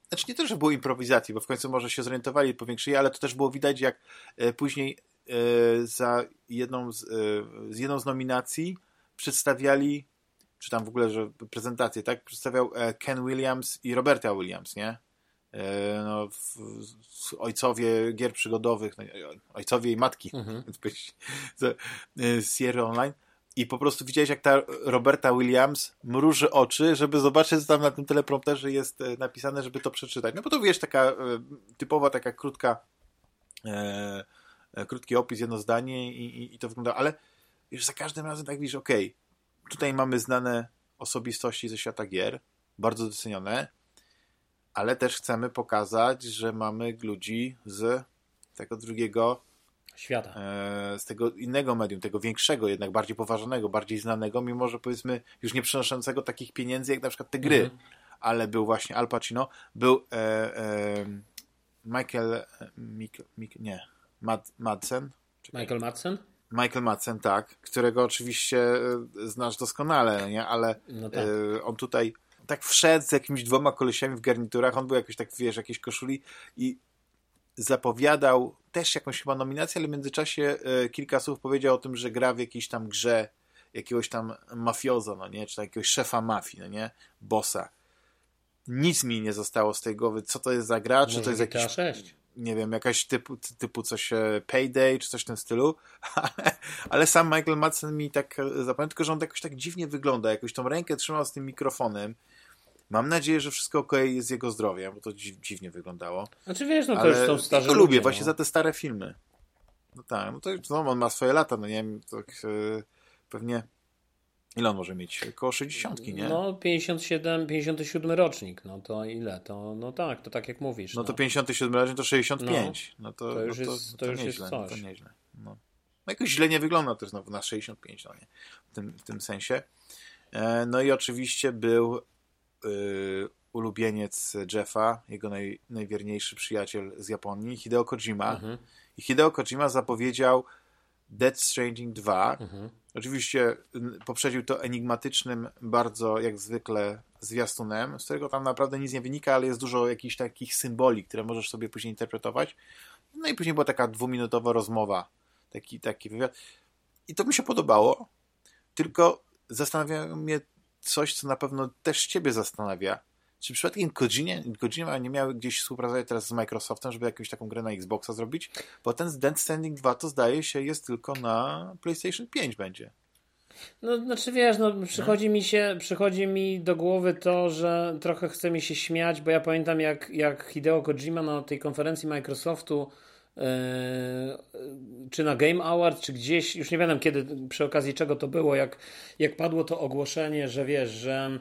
znaczy nie to, że było improwizacji, bo w końcu może się zorientowali i powiększyli, ale to też było widać, jak yy, później yy, za jedną z, y, z jedną z nominacji przedstawiali, czy tam w ogóle, że prezentację, tak? Przedstawiał e, Ken Williams i Roberta Williams, nie? E, no, w, ojcowie gier przygodowych, no, ojcowie i matki mhm. z e, Sierra Online i po prostu widziałeś, jak ta Roberta Williams mruży oczy, żeby zobaczyć, co tam na tym teleprompterze jest e, napisane, żeby to przeczytać. No bo to wiesz, taka typowa, taka krótka e, krótki opis, jedno zdanie i, i, i, to wygląda, ale już za każdym razem tak widzisz, okej, okay, tutaj mamy znane osobistości ze świata gier, bardzo docenione, ale też chcemy pokazać, że mamy ludzi z tego drugiego świata. E, z tego innego medium, tego większego, jednak bardziej poważnego, bardziej znanego, mimo że powiedzmy już nie przynoszącego takich pieniędzy jak na przykład te gry. Mhm. Ale był właśnie Al Pacino, był e, e, Michael, Mik, Mik, nie, Mad, Madsen. Michael Madsen? Michael Madsen, tak, którego oczywiście e, znasz doskonale, nie? ale no tak. on tutaj tak wszedł z jakimiś dwoma kolesiami w garniturach, on był jakoś tak, wiesz, jakiejś koszuli i zapowiadał też jakąś chyba nominację, ale w międzyczasie y, kilka słów powiedział o tym, że gra w jakiejś tam grze jakiegoś tam mafioza, no nie, czy jakiegoś szefa mafii, no nie, bossa. Nic mi nie zostało z tej głowy, co to jest za gra, czy Może to jest jakiś... 6 nie wiem, jakaś typu, typu coś e, Payday, czy coś w tym stylu, ale, ale sam Michael Madsen mi tak e, zapamiętał, tylko że on jakoś tak dziwnie wygląda, jakoś tą rękę trzymał z tym mikrofonem. Mam nadzieję, że wszystko ok jest z jego zdrowiem, bo to dziwnie wyglądało. Znaczy wiesz, no to ale już są starzy to lubię, no. właśnie za te stare filmy. No tak, no to no, on ma swoje lata, no nie wiem, tak, e, pewnie Ile on może mieć? Około 60, nie? No, 57, 57 rocznik. No to ile? To, no tak, to tak jak mówisz. No, no. to 57 rocznik to 65. No, no to, to już, no to, jest, to, to, już nieźle, jest coś. No to nieźle. No. no jakoś źle nie wygląda też znowu na 65, no nie? W tym, w tym sensie. E, no i oczywiście był y, ulubieniec Jeffa, jego naj, najwierniejszy przyjaciel z Japonii, Hideo Kojima. Mhm. I Hideo Kojima zapowiedział Death Stranding 2. Mhm Oczywiście poprzedził to enigmatycznym, bardzo jak zwykle zwiastunem, z którego tam naprawdę nic nie wynika, ale jest dużo jakichś takich symboli, które możesz sobie później interpretować. No i później była taka dwuminutowa rozmowa, taki, taki wywiad. I to mi się podobało, tylko zastanawia mnie coś, co na pewno też ciebie zastanawia. Czy przypadkiem Kojima, Kojima nie miały gdzieś współpracować teraz z Microsoftem, żeby jakąś taką grę na Xboxa zrobić? Bo ten Dead Standing 2 to zdaje się jest tylko na PlayStation 5 będzie. No, znaczy wiesz, no, przychodzi mi się, przychodzi mi do głowy to, że trochę chce mi się śmiać, bo ja pamiętam jak, jak Hideo Kojima na tej konferencji Microsoftu czy na Game Award, czy gdzieś, już nie wiem kiedy, przy okazji czego to było, jak, jak padło to ogłoszenie, że wiesz, że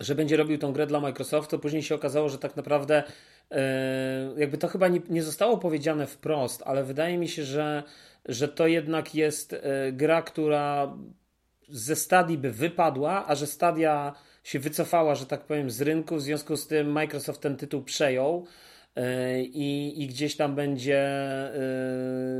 że będzie robił tą grę dla Microsoftu. Później się okazało, że tak naprawdę e, jakby to chyba nie, nie zostało powiedziane wprost, ale wydaje mi się, że, że to jednak jest e, gra, która ze stadii by wypadła, a że stadia się wycofała, że tak powiem, z rynku, w związku z tym Microsoft ten tytuł przejął. E, i, i gdzieś tam będzie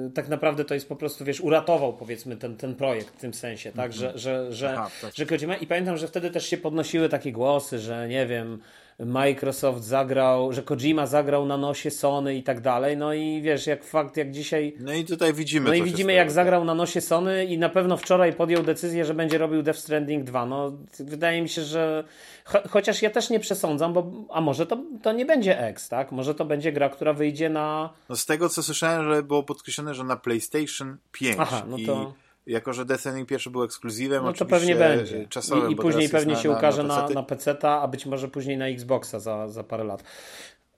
yy, tak naprawdę to jest po prostu, wiesz, uratował powiedzmy ten, ten projekt w tym sensie, tak, -hmm. że, że, że, Aha, tak. że Kojima i pamiętam, że wtedy też się podnosiły takie głosy, że nie wiem, Microsoft zagrał, że Kojima zagrał na nosie Sony i tak dalej. No i wiesz, jak fakt, jak dzisiaj. No i tutaj widzimy. No i widzimy, jak zagrał na nosie Sony i na pewno wczoraj podjął decyzję, że będzie robił Death Stranding 2. No, wydaje mi się, że. Cho chociaż ja też nie przesądzam, bo a może to, to nie będzie X, tak? Może to będzie gra, która wyjdzie na. No z tego co słyszałem, że było podkreślone, że na PlayStation 5. Aha, no to. I jako, że Destiny pierwszy był ekskluzywem, no to pewnie będzie. Czasowym, I, i później pewnie się na, ukaże na, na, PC, a być może później na Xboxa za, za parę lat.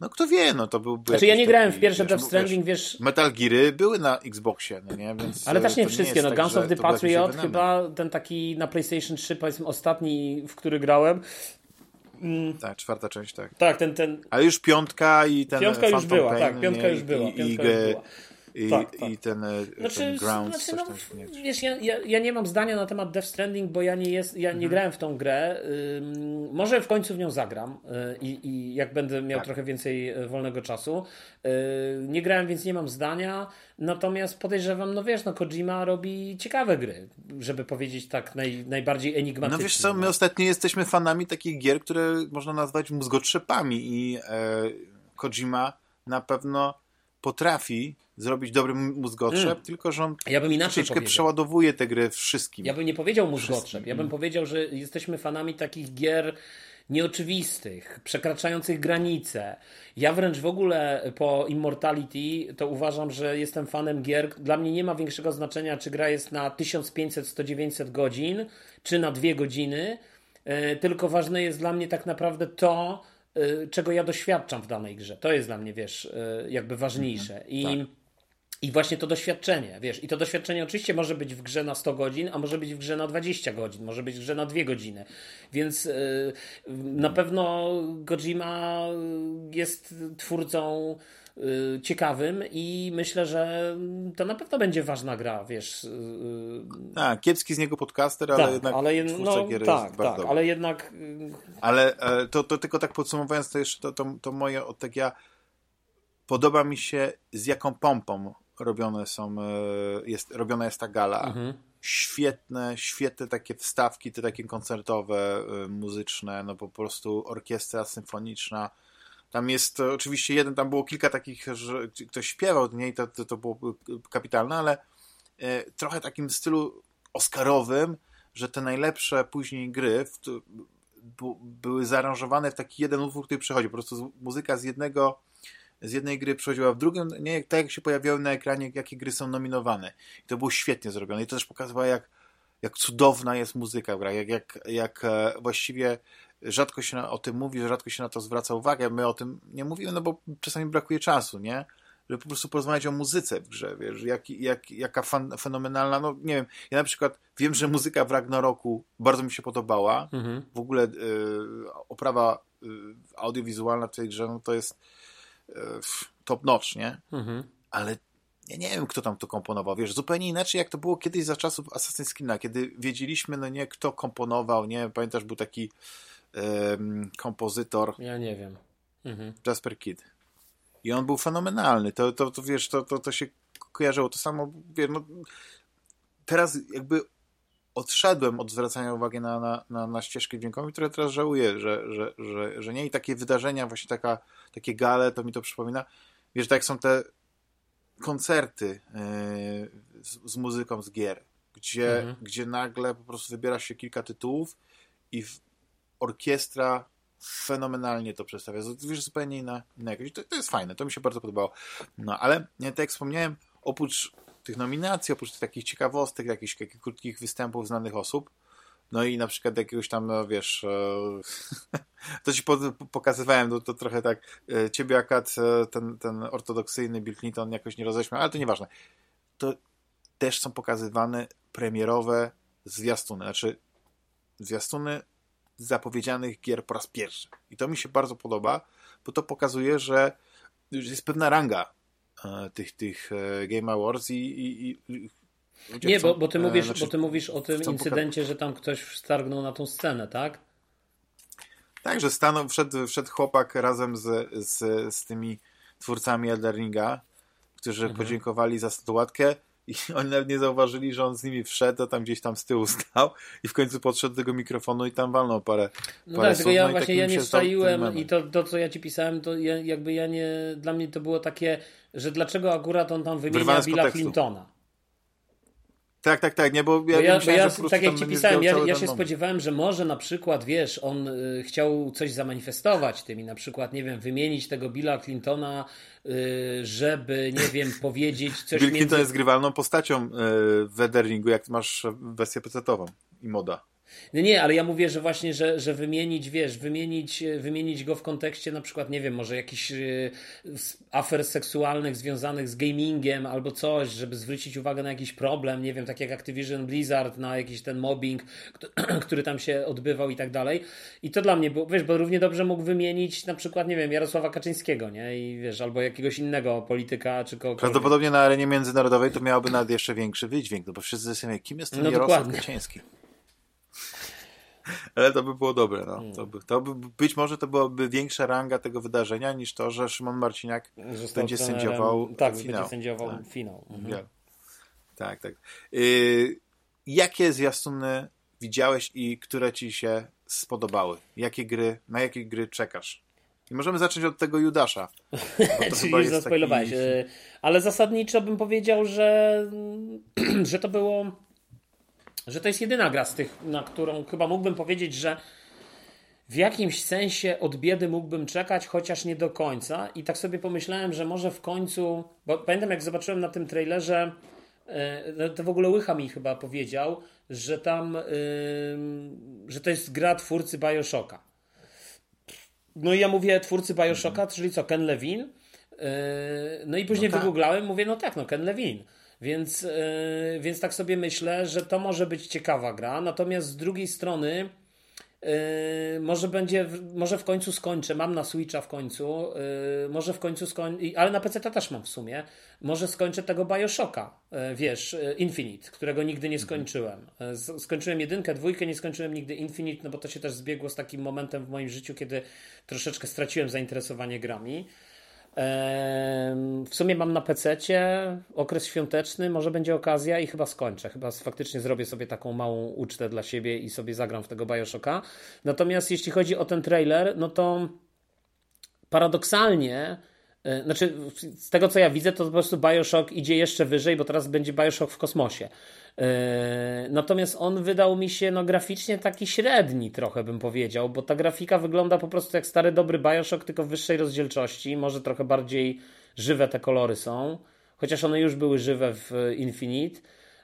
No kto wie, no to byłby. Znaczy ja nie grałem w pierwsze Death Stranding, wiesz, wiesz. Metal Geary były na Xboxie, no nie? Więc Ale też nie wszystkie. Nie no, tak, Guns of the Patriot chyba ten taki na PlayStation 3, powiedzmy ostatni, w który grałem. Mm. Tak, czwarta część, tak. Tak, ten, ten. Ale już piątka i ten. Piątka Phantom już była, Pain, tak, piątka nie? już była. Piątka I, już była i, tak, tak. i ten, e, znaczy, ten ground. Znaczy, no, wiesz, ja, ja, ja, nie mam zdania na temat Death Stranding, bo ja nie, jest, ja nie mhm. grałem w tą grę. Ym, może w końcu w nią zagram yy, i jak będę miał tak. trochę więcej e, wolnego czasu. Yy, nie grałem, więc nie mam zdania. Natomiast podejrzewam, no wiesz, no Kojima robi ciekawe gry, żeby powiedzieć tak naj, najbardziej enigmatycznie. No wiesz co, my no. ostatnio jesteśmy fanami takich gier, które można nazwać mózgotrzepami i e, Kojima na pewno potrafi zrobić dobry mózgotrzep, mm. tylko że on ja bym inaczej troszeczkę przeładowuje tę grę wszystkim. Ja bym nie powiedział mózgotrzep, ja bym mm. powiedział, że jesteśmy fanami takich gier nieoczywistych, przekraczających granice. Ja wręcz w ogóle po Immortality to uważam, że jestem fanem gier. Dla mnie nie ma większego znaczenia, czy gra jest na 1500, 100, 900 godzin, czy na dwie godziny, e, tylko ważne jest dla mnie tak naprawdę to, czego ja doświadczam w danej grze. To jest dla mnie, wiesz, e, jakby ważniejsze. Mhm, I tak. I właśnie to doświadczenie, wiesz, i to doświadczenie oczywiście może być w grze na 100 godzin, a może być w grze na 20 godzin, może być w grze na 2 godziny. Więc yy, na pewno Kojima jest twórcą ciekawym i myślę, że to na pewno będzie ważna gra, wiesz. Yy, tak, kiepski z niego podcaster, ale tak, jednak ale, no, gier tak, jest tak, ale jednak... Ale e, to, to tylko tak podsumowując, to jeszcze to, to, to moje od tak ja podoba mi się z jaką pompą robione są, e, jest, robiona jest ta gala. Mhm. Świetne, świetne takie wstawki, te takie koncertowe, e, muzyczne, no po prostu orkiestra symfoniczna. Tam jest oczywiście jeden, tam było kilka takich, że ktoś śpiewał, nie, i to, to, to było kapitalne, ale e, trochę takim stylu oscarowym, że te najlepsze później gry w, były zaaranżowane w taki jeden utwór, który przychodzi. Po prostu muzyka z jednego z jednej gry przechodziła w drugą, nie tak jak się pojawiały na ekranie, jakie gry są nominowane. I to było świetnie zrobione. I to też pokazywało, jak, jak cudowna jest muzyka w grach, jak, jak, jak e, właściwie rzadko się o tym mówi, rzadko się na to zwraca uwagę. My o tym nie mówimy, no bo czasami brakuje czasu, nie? Żeby po prostu porozmawiać o muzyce w grze, wiesz, jak, jak, jaka fan, fenomenalna, no nie wiem, ja na przykład wiem, że muzyka w Ragnaroku bardzo mi się podobała, mhm. w ogóle y, oprawa y, audiowizualna w tej grze, no to jest top notch, nie? Mhm. Ale ja nie wiem, kto tam to komponował. Wiesz, zupełnie inaczej, jak to było kiedyś za czasów Assassin's Creed, kiedy wiedzieliśmy, no nie, kto komponował, nie? Pamiętasz, był taki um, kompozytor. Ja nie wiem. Mhm. Jasper Kidd. I on był fenomenalny. To, to, to wiesz, to, to, to się kojarzyło. To samo, wiesz, no, teraz jakby odszedłem od zwracania uwagi na, na, na, na ścieżkę dźwiękową, które teraz żałuję, że, że, że, że nie. I takie wydarzenia, właśnie taka, takie gale, to mi to przypomina. Wiesz, tak jak są te koncerty yy, z, z, muzyką z gier, gdzie, mhm. gdzie nagle po prostu wybiera się kilka tytułów i orkiestra fenomenalnie to przedstawia. Wiesz, zupełnie inna, inna jakość. To, to jest fajne, to mi się bardzo podobało. No, ale tak jak wspomniałem, oprócz tych nominacji, oprócz tych takich ciekawostek, jakichś takich krótkich występów znanych osób, no i na przykład jakiegoś tam, no wiesz, e, to ci pokazywałem, to, to trochę tak, e, ciebie akad e, ten, ten ortodoksyjny Bill Clinton jakoś nie roześmiał, ale to nieważne. To też są pokazywane premierowe zwiastuny, znaczy zwiastuny zapowiedzianych gier po raz pierwszy. I to mi się bardzo podoba, bo to pokazuje, że jest pewna ranga E, tych, tych e, Game Awards i, i, i nie, bo, bo, ty mówisz, znaczy, bo ty mówisz o tym incydencie, że tam ktoś stargnął na tą scenę, tak? Tak, że stanął, wszedł, wszedł chłopak razem z, z, z tymi twórcami Elderinga, którzy mhm. podziękowali za statuatkę i oni nawet nie zauważyli, że on z nimi wszedł, a tam gdzieś tam z tyłu stał i w końcu podszedł do tego mikrofonu i tam walnął parę No parę tak, tylko ja no właśnie ja nie wstaiłem i to, to, co ja ci pisałem, to ja, jakby ja nie, dla mnie to było takie, że dlaczego akurat on tam wymienia Billa Clintona. Tak, tak, tak, nie, bo ja, bo ja, bo ja tak jak ci pisałem, ja, ja się spodziewałem, że może na przykład, wiesz, on y, chciał coś zamanifestować tym i na przykład, nie wiem, wymienić tego Billa Clintona, y, żeby, nie wiem, powiedzieć coś Bill między... Clinton jest grywalną postacią y, w Weatheringu, jak masz wersję pecetową i moda. No nie, ale ja mówię, że właśnie, że, że wymienić, wiesz, wymienić, wymienić go w kontekście na przykład, nie wiem, może jakichś y, afer seksualnych związanych z gamingiem albo coś, żeby zwrócić uwagę na jakiś problem, nie wiem, tak jak Activision Blizzard, na jakiś ten mobbing, który tam się odbywał i tak dalej. I to dla mnie było, wiesz, bo równie dobrze mógł wymienić na przykład, nie wiem, Jarosława Kaczyńskiego, nie? I wiesz, albo jakiegoś innego polityka, czy kogoś. Prawdopodobnie na arenie międzynarodowej to miałoby nawet jeszcze większy wydźwięk, no bo wszyscy zastanawiają, kim jest ten no, Jarosław dokładnie. Kaczyński. Ale to by było dobre. No. Hmm. To by, to by, być może to byłaby większa ranga tego wydarzenia niż to, że Szymon Marciniak Został będzie trenerem, sędziował tak, finał. będzie sędziował tak. finał. Mhm. Tak, tak. Yy, jakie zwiastuny widziałeś i które ci się spodobały? Jakie gry, na jakie gry czekasz? I możemy zacząć od tego Judasza. Czyli już zaspoilowałeś. Taki... Y, ale zasadniczo bym powiedział, że, że to było że to jest jedyna gra z tych, na którą chyba mógłbym powiedzieć, że w jakimś sensie od biedy mógłbym czekać, chociaż nie do końca. I tak sobie pomyślałem, że może w końcu, bo pamiętam jak zobaczyłem na tym trailerze, e, to w ogóle Łycha mi chyba powiedział, że tam, yy, że to jest gra twórcy Bioshocka. No i ja mówię twórcy Bioshocka, mhm. czyli co, Ken Levin? Yy, no i później no tak. wygooglałem, mówię, no tak, no Ken Levin. Więc, yy, więc tak sobie myślę, że to może być ciekawa gra. Natomiast z drugiej strony, Yy, może będzie, może w końcu skończę, mam na Switcha w końcu, yy, może w końcu skończę, ale na PC też mam w sumie, może skończę tego Bioshocka, yy, wiesz, Infinite, którego nigdy nie skończyłem. Skończyłem jedynkę, dwójkę, nie skończyłem nigdy Infinite, no bo to się też zbiegło z takim momentem w moim życiu, kiedy troszeczkę straciłem zainteresowanie grami. W sumie mam na PC okres świąteczny, może będzie okazja i chyba skończę. Chyba faktycznie zrobię sobie taką małą ucztę dla siebie i sobie zagram w tego Bioshocka. Natomiast jeśli chodzi o ten trailer, no to paradoksalnie znaczy, z tego co ja widzę, to po prostu Bioshock idzie jeszcze wyżej, bo teraz będzie Bioshock w kosmosie. E, natomiast on wydał mi się no, graficznie taki średni, trochę bym powiedział, bo ta grafika wygląda po prostu jak stary dobry Bioshock, tylko w wyższej rozdzielczości. Może trochę bardziej żywe te kolory są, chociaż one już były żywe w Infinite.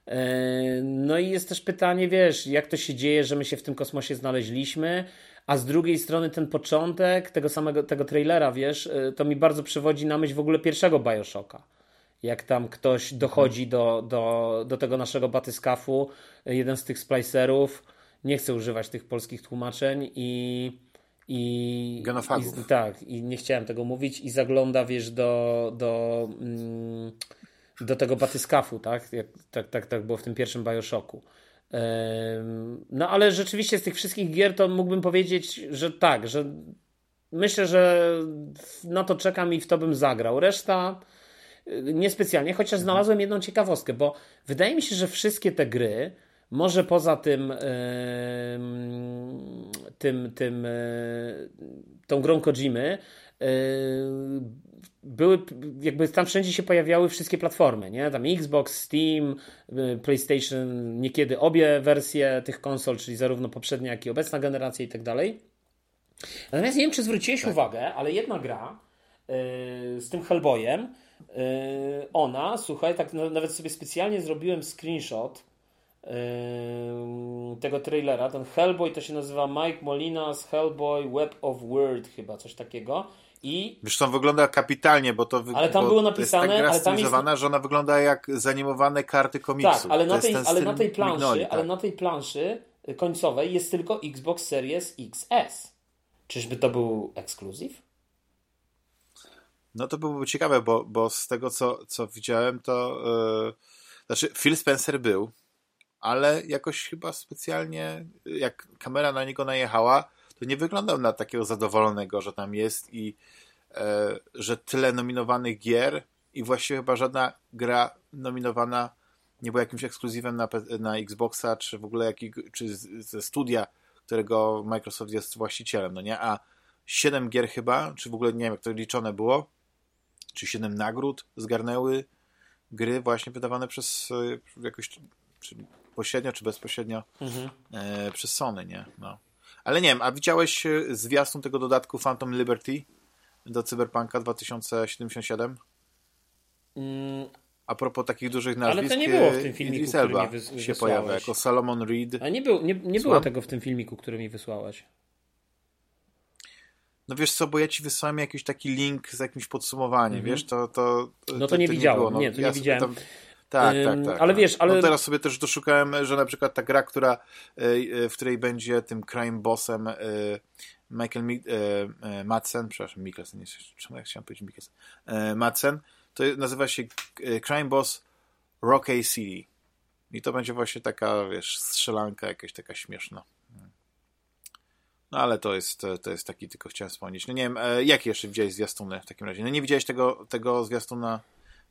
E, no i jest też pytanie, wiesz, jak to się dzieje, że my się w tym kosmosie znaleźliśmy a z drugiej strony ten początek tego samego tego trailera, wiesz, y, to mi bardzo przywodzi na myśl w ogóle pierwszego Bioshocka. Jak tam ktoś dochodzi do, do, do tego naszego batyskafu, y, jeden z tych splicerów, nie chcę używać tych polskich tłumaczeń i i, i tak, i nie chciałem tego mówić i zagląda, wiesz, do do, mm, do tego batyskafu, tak? Jak, tak, tak, tak było w tym pierwszym Bioshocku. No ale rzeczywiście z tych wszystkich gier to mógłbym powiedzieć, że tak, że myślę, że na to czekam i w to bym zagrał. Reszta y, niespecjalnie, chociaż mhm. znalazłem jedną ciekawostkę, bo wydaje mi się, że wszystkie te gry, może poza tym, tym, tym, y, tą grą Kojimy, y, były, jakby tam wszędzie się pojawiały wszystkie platformy, nie? Tam Xbox, Steam, y, PlayStation, niekiedy obie wersje tych konsol, czyli zarówno poprzednia, jak i obecna generacja i tak dalej. Natomiast nie wiem, czy zwróciłeś tak. uwagę, ale jedna gra yy, z tym Hellboyem, yy, ona, słuchaj, tak nawet sobie specjalnie zrobiłem screenshot yy, tego trailera. Ten Hellboy to się nazywa Mike Molina's Hellboy Web of Word, chyba coś takiego. I... Wiesz, to wygląda kapitalnie, bo to ale tam było napisane, jest tak ale tam jest... że ona wygląda jak zanimowane karty komiksu. Tak, ale na, tej, ale na tej planszy, mignoli, tak. ale na tej planszy końcowej jest tylko Xbox Series XS. Czyżby to był ekskluzyw? No to byłoby ciekawe, bo, bo z tego co, co widziałem, to yy, znaczy Phil Spencer był, ale jakoś chyba specjalnie, jak kamera na niego najechała, to nie wyglądał na takiego zadowolonego, że tam jest i e, że tyle nominowanych gier i właściwie chyba żadna gra nominowana nie była jakimś ekskluzywem na, na Xboxa, czy w ogóle jakich, czy ze studia, którego Microsoft jest właścicielem, no nie? A 7 gier chyba, czy w ogóle nie wiem, jak to liczone było, czy 7 nagród zgarnęły gry właśnie wydawane przez e, jakoś, czy pośrednio, czy bezpośrednio mhm. e, przez Sony, nie? No. Ale nie wiem, a widziałeś e, zwiastun tego dodatku Phantom Liberty do Cyberpunka 2077? Mm. A propos takich dużych nazwisk, Ale to nie było w tym filmiku, który mi wys- się pojawia jako Salomon Reed. A nie, był, nie, nie było tego w tym filmiku, który mi wysłałeś. No wiesz co, bo ja ci wysłałem jakiś taki link z jakimś podsumowaniem, mm -hmm. wiesz, to, to, to No to, nie widziałem, nie, no, nie to ja nie widziałem. Tam, tak, tak, tak. Ale tak. wiesz, ale... No teraz sobie też doszukałem, że na przykład ta gra, która, e, e, w której będzie tym crime bossem e, Michael Mi Madsen, przepraszam, Mikkelsen, nie, czemu ja chciałem powiedzieć Mikkelsen, Madsen, to nazywa się Crime Boss Rocky City. I to będzie właśnie taka, wiesz, strzelanka jakaś taka śmieszna. No ale to jest, to jest taki, tylko chciałem wspomnieć. No nie wiem, jakie jeszcze widziałeś zwiastuny w takim razie? No nie widziałeś tego, tego zwiastuna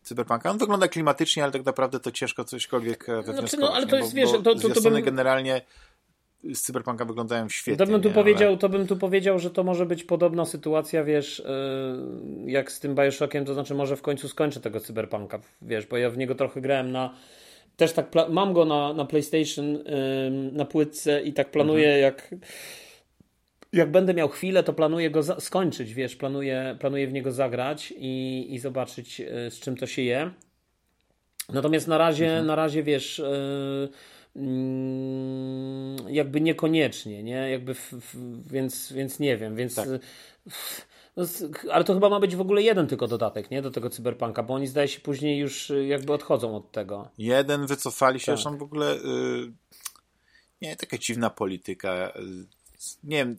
Cyberpunka. On wygląda klimatycznie, ale tak naprawdę to ciężko cośkolwiek e, wywnioskować. Znaczy, no, ale to jest, bo, wiesz, to, to, to bym... generalnie z Cyberpunka wyglądają świetnie. To bym, tu powiedział, ale... to bym tu powiedział, że to może być podobna sytuacja, wiesz, e, jak z tym Bioshockiem, to znaczy może w końcu skończę tego Cyberpunka, wiesz, bo ja w niego trochę grałem na też tak, mam go na, na PlayStation, na płytce i tak planuję, mhm. jak jak będę miał chwilę, to planuję go skończyć, wiesz, planuję, planuję w niego zagrać i, i zobaczyć, e, z czym to się je. Natomiast na razie, mhm. na razie wiesz, yy, yy, jakby niekoniecznie, nie? Jakby, w, w, więc, więc nie wiem, więc. Tak. No, ale to chyba ma być w ogóle jeden tylko dodatek, nie? Do tego cyberpunka, bo oni zdaje się później już jakby odchodzą od tego. Jeden wycofali się, tak. zresztą w ogóle. Yy, nie, taka dziwna polityka nie wiem,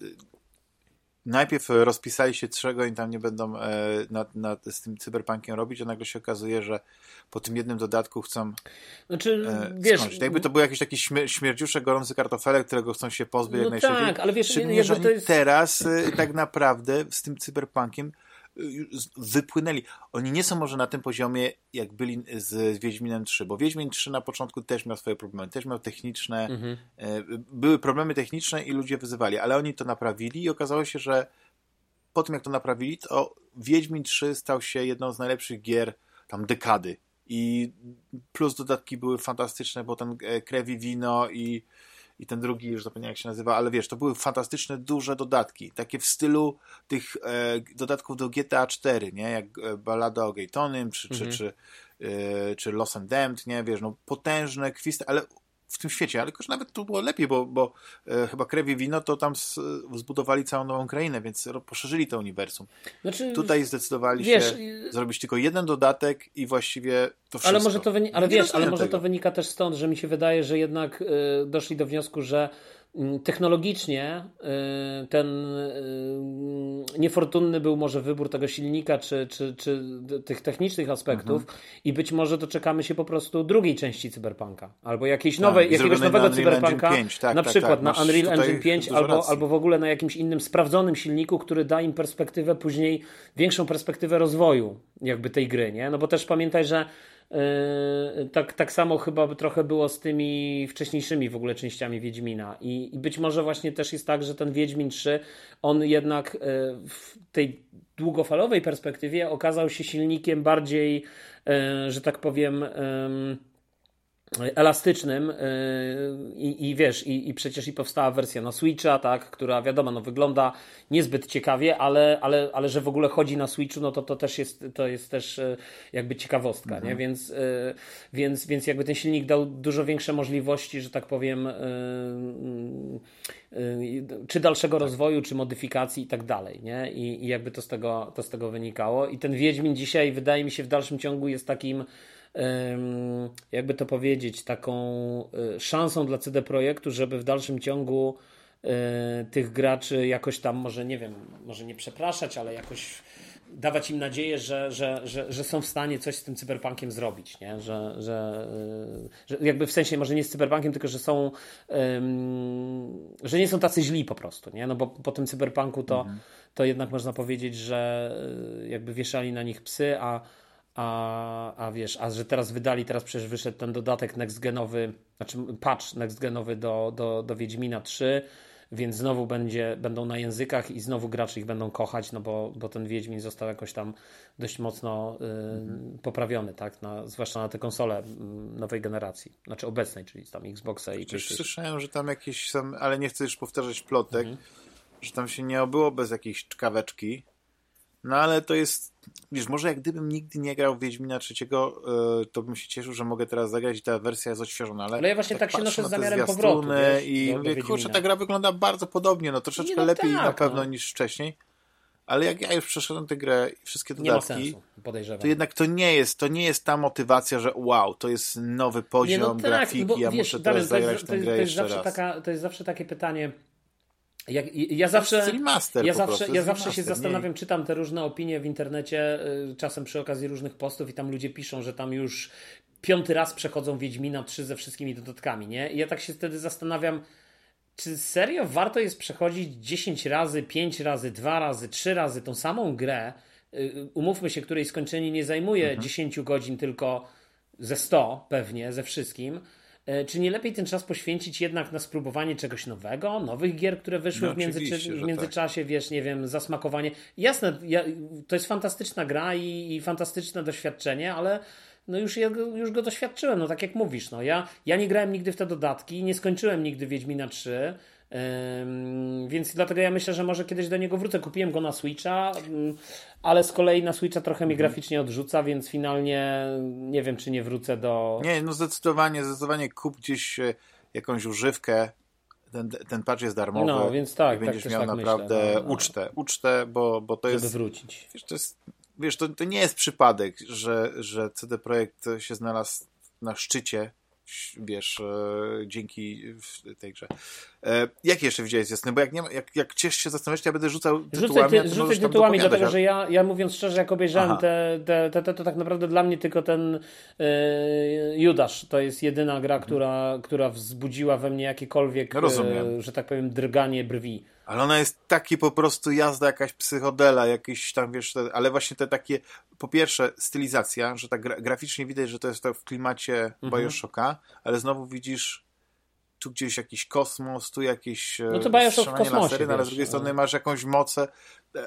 najpierw rozpisali się, czego i tam nie będą e, nad, nad, z tym cyberpunkiem robić, a nagle się okazuje, że po tym jednym dodatku chcą znaczy, e, wiesz, skończyć. Jakby to był jakiś taki śmier śmierdziuszek gorący kartofelek, którego chcą się pozbyć no jak najszybciej. Tak, ale wiesz, Szczególnie, że jest... teraz e, tak naprawdę z tym cyberpunkiem wypłynęli. Oni nie są może na tym poziomie, jak byli z Wiedźminem 3, bo Wiedźmin 3 na początku też miał swoje problemy, też miał techniczne, mhm. E, były problemy techniczne i ludzie wyzywali, ale oni to naprawili i okazało się, że po tym jak to naprawili, to Wiedźmin 3 stał się jedną z najlepszych gier tam dekady. I plus dodatki były fantastyczne, bo ten e, krewi wino i i ten drugi, już zapomniałem jak się nazywa, ale wiesz, to były fantastyczne, duże dodatki, takie w stylu tych e, dodatków do GTA 4, nie, jak e, Ballada o Gaytonym, czy, mhm. czy, czy, e, czy Lost and Damned, nie, wiesz, no potężne kwisty, ale w tym świecie, ale też nawet tu było lepiej, bo, bo e, chyba Krew i Wino to tam z, zbudowali całą nową krainę, więc poszerzyli to uniwersum. Znaczy, Tutaj zdecydowali wiesz, się zrobić tylko jeden dodatek i właściwie to wszystko. Ale może to, wyni- ale wiesz, ale może to wynika też stąd, że mi się wydaje, że jednak y, doszli do wniosku, że technologicznie y, ten y, niefortunny był może wybór tego silnika, czy, czy, czy tych technicznych aspektów mhm. i być może doczekamy się po prostu drugiej części Cyberpunka, albo jakiejś tak, nowej, jakiegoś nowego Cyberpunka, 5, tak, na tak, przykład tak, na Unreal Engine 5 albo, albo w ogóle na jakimś innym sprawdzonym silniku, który da im perspektywę później, większą perspektywę rozwoju jakby tej gry, nie? No bo też pamiętaj, że tak, tak samo chyba trochę było z tymi wcześniejszymi w ogóle częściami Wiedźmina. I, I, być może właśnie też jest tak, że ten Wiedźmin 3, on jednak yy, w tej długofalowej perspektywie okazał się silnikiem bardziej, yy, że tak powiem, elastycznym y, i, i wiesz, i, i, przecież i powstała wersja na Switcha, tak, która wiadomo, no wygląda niezbyt ciekawie, ale, ale, ale że w ogóle chodzi na Switchu, no to to też jest, to jest też y, jakby ciekawostka, mhm. nie? Więc, y, więc, więc jakby ten silnik dał dużo większe możliwości, że tak powiem, czy dalszego tak. rozwoju, czy modyfikacji i tak dalej, nie? I, i jakby to z, tego, to z tego wynikało. I ten Wiedźmin dzisiaj, wydaje mi się, w dalszym ciągu jest takim jakby to powiedzieć, taką e, szansą dla CD Projektu, żeby w dalszym ciągu e, tych graczy jakoś tam, może nie wiem, może nie przepraszać, ale jakoś dawać im nadzieję, że, że, że, że są w stanie coś z tym cyberpunkiem zrobić, nie? Że, że, e, że jakby w sensie może nie z cyberpunkiem, tylko że są um, że nie są tacy źli po prostu, nie? No bo po tym cyberpunku to, mhm. to jednak można powiedzieć, że jakby wieszali na nich psy, a a, a wiesz, a że teraz wydali, teraz przecież wyszedł ten dodatek nextgenowy, znaczy patch nextgenowy do, do, do Wiedźmina 3, więc znowu będzie, będą na językach i znowu gracze ich będą kochać, no bo, bo ten Wiedźmin został jakoś tam dość mocno y, mhm. poprawiony, tak? Na, zwłaszcza na te konsole y, nowej generacji, znaczy obecnej, czyli tam Xboxa i Przecież słyszałem, że tam jakieś ale nie chcę już powtarzać plotek, mhm. że tam się nie obyło bez jakiejś czkaweczki, no ale to jest, wiesz, może jak gdybym nigdy nie grał w Wiedźmina trzeciego, yy, to bym się cieszył, że mogę teraz zagrać i ta wersja jest odświeżona, ale... Ale ja właśnie tak, tak się noszę z zamiarem powrotu, wiesz, I mówię, kurczę, ta gra wygląda bardzo podobnie, no troszeczkę no lepiej tak, na pewno no. niż wcześniej, ale jak ja już przeszedłem tę grę i wszystkie dodatki, sensu, to jednak to nie jest, to nie jest ta motywacja, że wow, to jest nowy poziom nie, no tak, grafiki, bo, ja wiesz, muszę teraz zagrać tę grę jeszcze raz. Taka, to jest zawsze takie pytanie, ja, ja zawsze, ja zawsze, ja zawsze się zastanawiam, czytam te różne opinie w internecie, y, czasem przy okazji różnych postów i tam ludzie piszą, że tam już piąty raz przechodzą Wiedźmina 3 ze wszystkimi dodatkami, nie? I ja tak się wtedy zastanawiam, czy serio warto jest przechodzić 10 razy, 5 razy, 2 razy, 3 razy tą samą grę, y, umówmy się, której skończenie nie zajmuje mhm. 10 godzin, tylko ze 100 pewnie, ze wszystkim, czy nie lepiej ten czas poświęcić jednak na spróbowanie czegoś nowego, nowych gier, które wyszły no, w, między, w międzyczasie, tak. wiesz, nie wiem, zasmakowanie. Jasne, ja, to jest fantastyczna gra i, i fantastyczne doświadczenie, ale no już, już go doświadczyłem, no tak jak mówisz, no ja, ja nie grałem nigdy w te dodatki, nie skończyłem nigdy Wiedźmina 3, więc dlatego ja myślę, że może kiedyś do niego wrócę. Kupiłem go na Switcha, ale z kolei na Switcha trochę mi mhm. graficznie odrzuca, więc finalnie nie wiem, czy nie wrócę do. Nie, no zdecydowanie, zdecydowanie kup gdzieś e, jakąś używkę. Ten, ten patch jest darmowy. No, więc tak. I będziesz tak, miał tak naprawdę myślę, no, no. ucztę, ucztę, bo, bo to Żeby jest. wrócić. Wiesz, to jest. Wiesz, to, to nie jest przypadek, że, że CD Projekt się znalazł na szczycie wiesz, e, dzięki tej grze. E, jakie jeszcze widziałeś jasne? Bo jak, nie jak, jak ciesz się zastanawiać, ja będę rzucał tytułami. Rzucaj, ty, rzucaj tytułami, dlatego że ja, ja mówiąc szczerze, jak obejrzałem te, te, te, te, to tak naprawdę dla mnie tylko ten e, Judasz to jest jedyna gra, mhm. która, która wzbudziła we mnie jakiekolwiek, e, że tak powiem, drganie brwi. Ale ona jest taki po prostu jazda, jakaś psychodela, jakiś tam, wiesz, te, ale właśnie te takie, po pierwsze stylizacja, że tak gra, graficznie widać, że to jest to w klimacie mhm. Bioshocka, ale znowu widzisz tu gdzieś jakiś kosmos, tu jakieś no to w kosmosie, lasery, no ale z drugiej strony no. masz jakąś mocę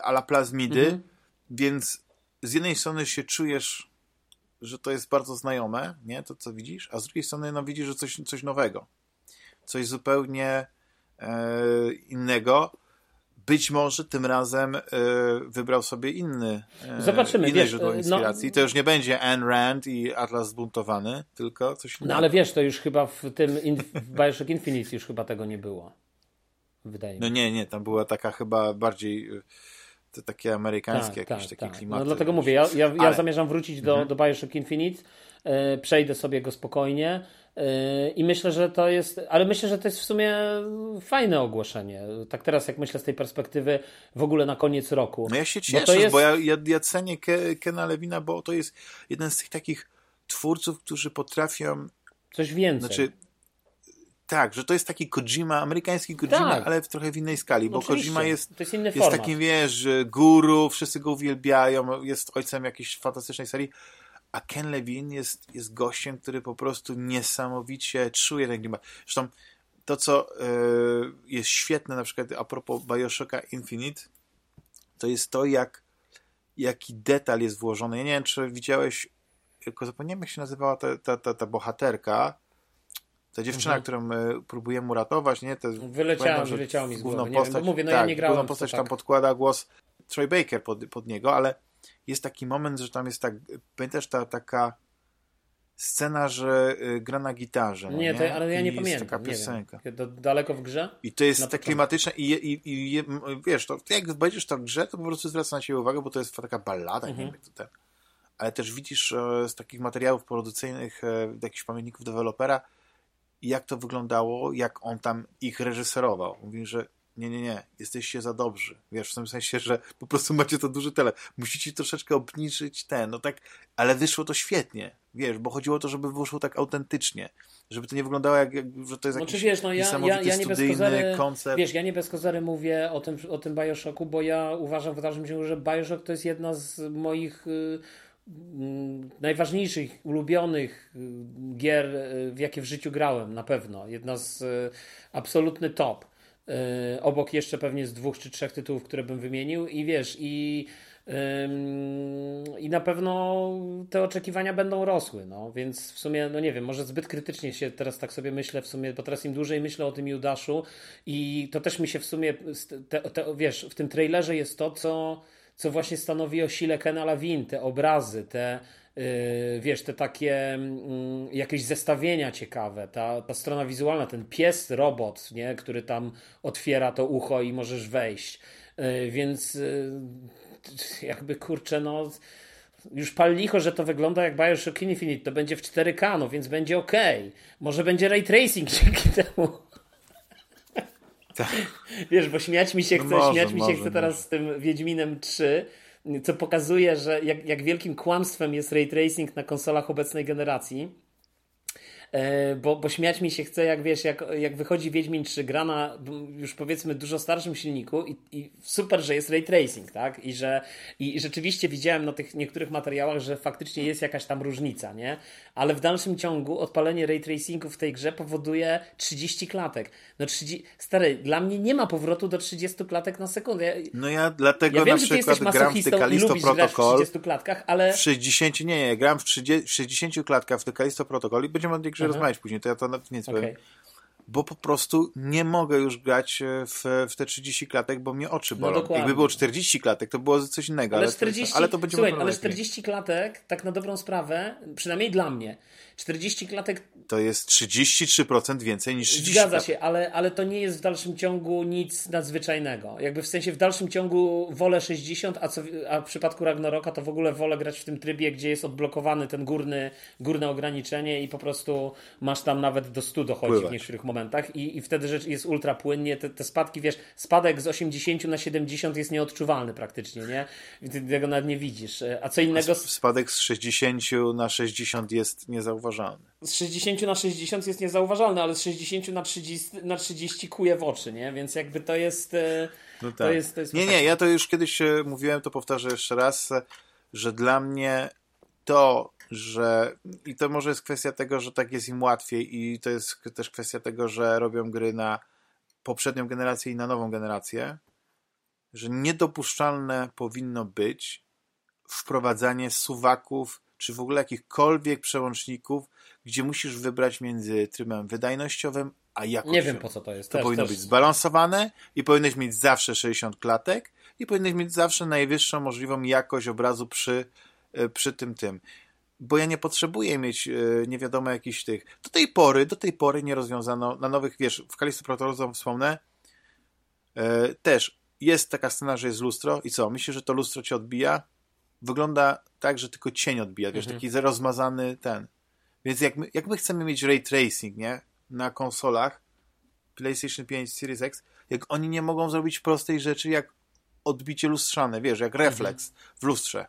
a la plazmidy, mhm. więc z jednej strony się czujesz, że to jest bardzo znajome, nie, to co widzisz, a z drugiej strony no widzisz, że coś, coś nowego, coś zupełnie e, innego, być może tym razem y, wybrał sobie inny y, Zobaczymy, inne wiesz, źródło no- inspiracji. No, to już nie będzie Ayn Rand i Atlas zbuntowany, tylko coś innego. No ale wiesz, to już chyba w tym in, w Bioshock Infinite już chyba tego nie było. Wydaje mi no się. No nie, nie, tam była taka chyba bardziej te takie amerykańskie tak, jakieś tak, takie tak. klimaty. No dlatego mówię, ja, ja, ja zamierzam wrócić do, mhm. do Bioshock Infinite, e, przejdę sobie go spokojnie, i myślę, że to jest, ale myślę, że to jest w sumie fajne ogłoszenie. Tak teraz, jak myślę z tej perspektywy, w ogóle na koniec roku. No ja się cieszę, bo, jest... bo ja, ja, ja cenię Ke, Kena Lewina, bo to jest jeden z tych takich twórców, którzy potrafią. Coś więcej. Znaczy, tak, że to jest taki Kojima, amerykański Kojima, tak. ale w trochę w innej skali, bo Oczywiście. Kojima jest, jest, jest takim, wiesz, guru, wszyscy go uwielbiają, jest ojcem jakiejś fantastycznej serii, a Ken Levine jest, jest gościem, który po prostu niesamowicie czuje ten klimat. Zresztą to, co y, jest świetne, na przykład a propos Bioshocka Infinite, to jest to, jak jaki detal jest włożony. Ja nie wiem, czy widziałeś, tylko zapomniałem, jak się nazywała ta, ta, ta, ta bohaterka, ta dziewczyna, mhm. którą y, próbujemy uratować, nie? Te, wyleciała, wyleciało mi z głowy. Główną postać, wiem, mówię, no tak, ja nie grałem. Główną postać tam tak. podkłada głos Troy Baker pod, pod niego, ale jest taki moment, że tam jest tak, pamiętasz ta taka scena, że y, gra na gitarze. No nie, nie? To, ale ja nie jest pamiętam. taka piosenka. Daleko w grze? I to jest tak klimatyczne i, i, i, wiesz, to jak będziesz w grze, to po prostu zwraca na siebie uwagę, bo to jest taka ballada, mhm. nie wiem, to tak. Ale też widzisz e, z takich materiałów produkcyjnych, e, jakichś pamiętników dewelopera, jak to wyglądało, jak on tam ich reżyserował. Mówi, że nie, nie, nie, jesteście za dobrzy. Wiesz, w tym sensie, że po prostu macie to duży tele. Musicie troszeczkę obniżyć ten, no tak, ale wyszło to świetnie, wiesz, bo chodziło o to, żeby wyszło tak autentycznie, żeby to nie wyglądało jak, jak że to jest jakiś wiesz, no ja, ja, ja nie bez kozary, koncept. Wiesz, ja nie bez kozery mówię o tym, o tym Bioshocku, bo ja uważam w dalszym ciągu, że Bioshock to jest jedna z moich y, najważniejszych, ulubionych y, gier, y, w jakie w życiu grałem, na pewno. Jedna z absolutny top. Obok jeszcze pewnie z dwóch czy trzech tytułów, które bym wymienił i wiesz, i i na pewno te oczekiwania będą rosły, no więc w sumie, no nie wiem, może zbyt krytycznie się teraz tak sobie myślę w sumie, bo teraz im dłużej myślę o tym Judaszu i to też mi się w sumie, te, te, wiesz, w tym trailerze jest to, co, co właśnie stanowi o sile Kena Lawin, te obrazy, te, Yy, wiesz, te takie mm, jakieś zestawienia ciekawe, ta, ta strona wizualna, ten pies, robot, nie, który tam otwiera to ucho i możesz wejść. Yy, więc yy, jakby kurczę, no już pal licho, że to wygląda jak Bioshock Infinite, to będzie w 4K, no więc będzie ok. Może będzie ray tracing dzięki temu. Tak. Wiesz, bo śmiać mi się no chce, może, śmiać mi się chce teraz może. z tym Wiedźminem 3, co pokazuje, że jak, jak wielkim kłamstwem jest ray tracing na konsolach obecnej generacji. E, bo, bo śmiać mi się chce, jak wiesz, jak, jak wychodzi Wiedźmin 3, gra na już powiedzmy dużo starszym silniku i, i super, że jest ray tracing, tak? I że i rzeczywiście widziałem na tych niektórych materiałach, że faktycznie jest jakaś tam różnica, nie? Ale w dalszym ciągu odpalenie ray tracingu w tej grze powoduje 30 klatek. No 30, stary, dla mnie nie ma powrotu do 30 klatek na sekundę. Ja, no ja dlatego ja wiem, na przykład gram w Decalisto Protocol w 30 klatkach, ale... W 60, nie, nie, gram w, 30, w 60 klatkach w Decalisto Protocol i będziemy o tej grze rozmawiać później, to ja to nawet nie okay. powiem. Bo po prostu nie mogę już grać e, w, w te 30 klatek, bo mnie oczy no bolą. No Jakby było 40 klatek, to było coś innego. Ale, ale, 40, to, ale to będzie słuchaj, ale 40 klatek, tak na dobrą sprawę, przynajmniej dla mnie, 40 klatek. To jest 33% więcej niż 30 Zgadza się, ale, ale to nie jest w dalszym ciągu nic nadzwyczajnego. Jakby w sensie w dalszym ciągu wolę 60, a, co, a w przypadku Ragnaroka to w ogóle wolę grać w tym trybie, gdzie jest odblokowany ten górny, górne ograniczenie i po prostu masz tam nawet do 100 dochodzi Pływać. w niektórych momentach i, i wtedy rzecz jest ultra płynnie, te, te spadki, wiesz, spadek z 80 na 70 jest nieodczuwalny praktycznie, nie? I ty tego nawet nie widzisz. A co innego... A spadek z 60 na 60 jest niezauważalny. Z 60 na 60 jest niezauważalny, ale z 60 na 30, na 30 kuje w oczy, nie? Więc jakby to jest... E, no tak. to jest, to jest nie, nie, ja to już kiedyś e, mówiłem, to powtarzę jeszcze raz, że dla mnie to, że i to może jest kwestia tego, że tak jest im łatwiej i to jest też kwestia tego, że robią gry na poprzednią generację i na nową generację, że niedopuszczalne powinno być wprowadzanie suwaków czy w ogóle jakichkolwiek przełączników, gdzie musisz wybrać między trybem wydajnościowym a jakościowym. Nie wiem po co to jest. To też, powinno też... być zbalansowane i powinieneś mieć zawsze 60 klatek i powinieneś mieć zawsze najwyższą możliwą jakość obrazu przy, e, przy tym tym bo ja nie potrzebuję mieć yy, nie wiadomo jakichś tych. Do tej pory, do tej pory nie rozwiązano na nowych, wiesz, w Kalisto Protocol wspomnę, yy, też jest taka scena, że jest lustro i co? Myślisz, że to lustro cię odbija? Wygląda tak, że tylko cień odbija, wiesz, mhm. taki rozmazany ten. Więc jak my, jak my chcemy mieć ray tracing, nie? Na konsolach PlayStation 5 Series X, jak oni nie mogą zrobić prostej rzeczy jak odbicie lustrzane, wiesz, jak refleks mhm. w lustrze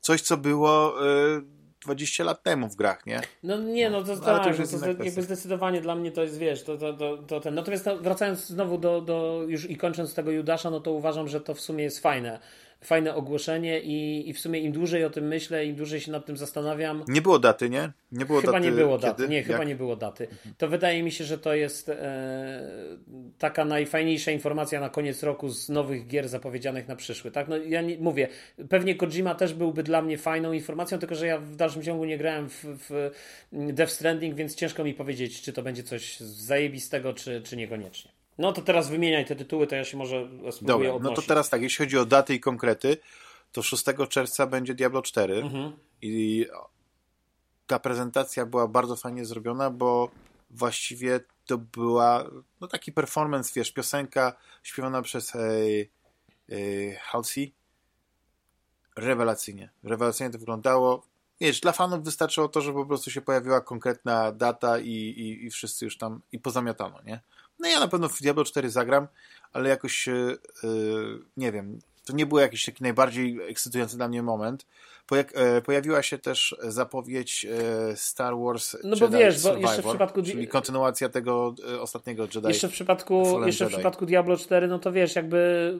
coś, co było y, 20 lat temu w grach, nie? No nie, no to, no, tak, to, no, to jakby zdecydowanie dla mnie to jest, wiesz, to, to, to, to ten. Natomiast no, wracając znowu do, do, już i kończąc tego Judasza, no to uważam, że to w sumie jest fajne fajne ogłoszenie i, i w sumie im dłużej o tym myślę, im dłużej się nad tym zastanawiam. Nie było daty, nie? Nie było chyba daty. nie było daty. Nie, chyba nie było daty. To wydaje mi się, że to jest e, taka najfajniejsza informacja na koniec roku z nowych gier zapowiedzianych na przyszły. Tak? No, ja nie, mówię, pewnie Kojima też byłby dla mnie fajną informacją, tylko że ja w dalszym ciągu nie grałem w, w Death Stranding, więc ciężko mi powiedzieć, czy to będzie coś zajebistego, czy, czy niekoniecznie. No to teraz wymieniaj te tytuły, to ja się może spróbuję Dobra, odnosić. no to teraz tak, jeśli chodzi o daty i konkrety, to 6 czerwca będzie Diablo 4 mhm. i ta prezentacja była bardzo fajnie zrobiona, bo właściwie to była no taki performance, wiesz, piosenka śpiewana przez hey, Halsey. Rewelacyjnie. Rewelacyjnie to wyglądało. Wiesz, dla fanów wystarczyło to, że po prostu się pojawiła konkretna data i, i, i wszyscy już tam i pozamiatano, nie? No ja na pewno w Diablo 4 zagram, ale jakoś yy, nie wiem, to nie był jakiś taki najbardziej ekscytujący dla mnie moment. E, pojawiła się też zapowiedź Star Wars No bo Jedi wiesz, bo jeszcze w przypadku czyli kontynuacja tego ostatniego Jedi. Jeszcze w przypadku jeszcze w przypadku Diablo 4, no to wiesz, jakby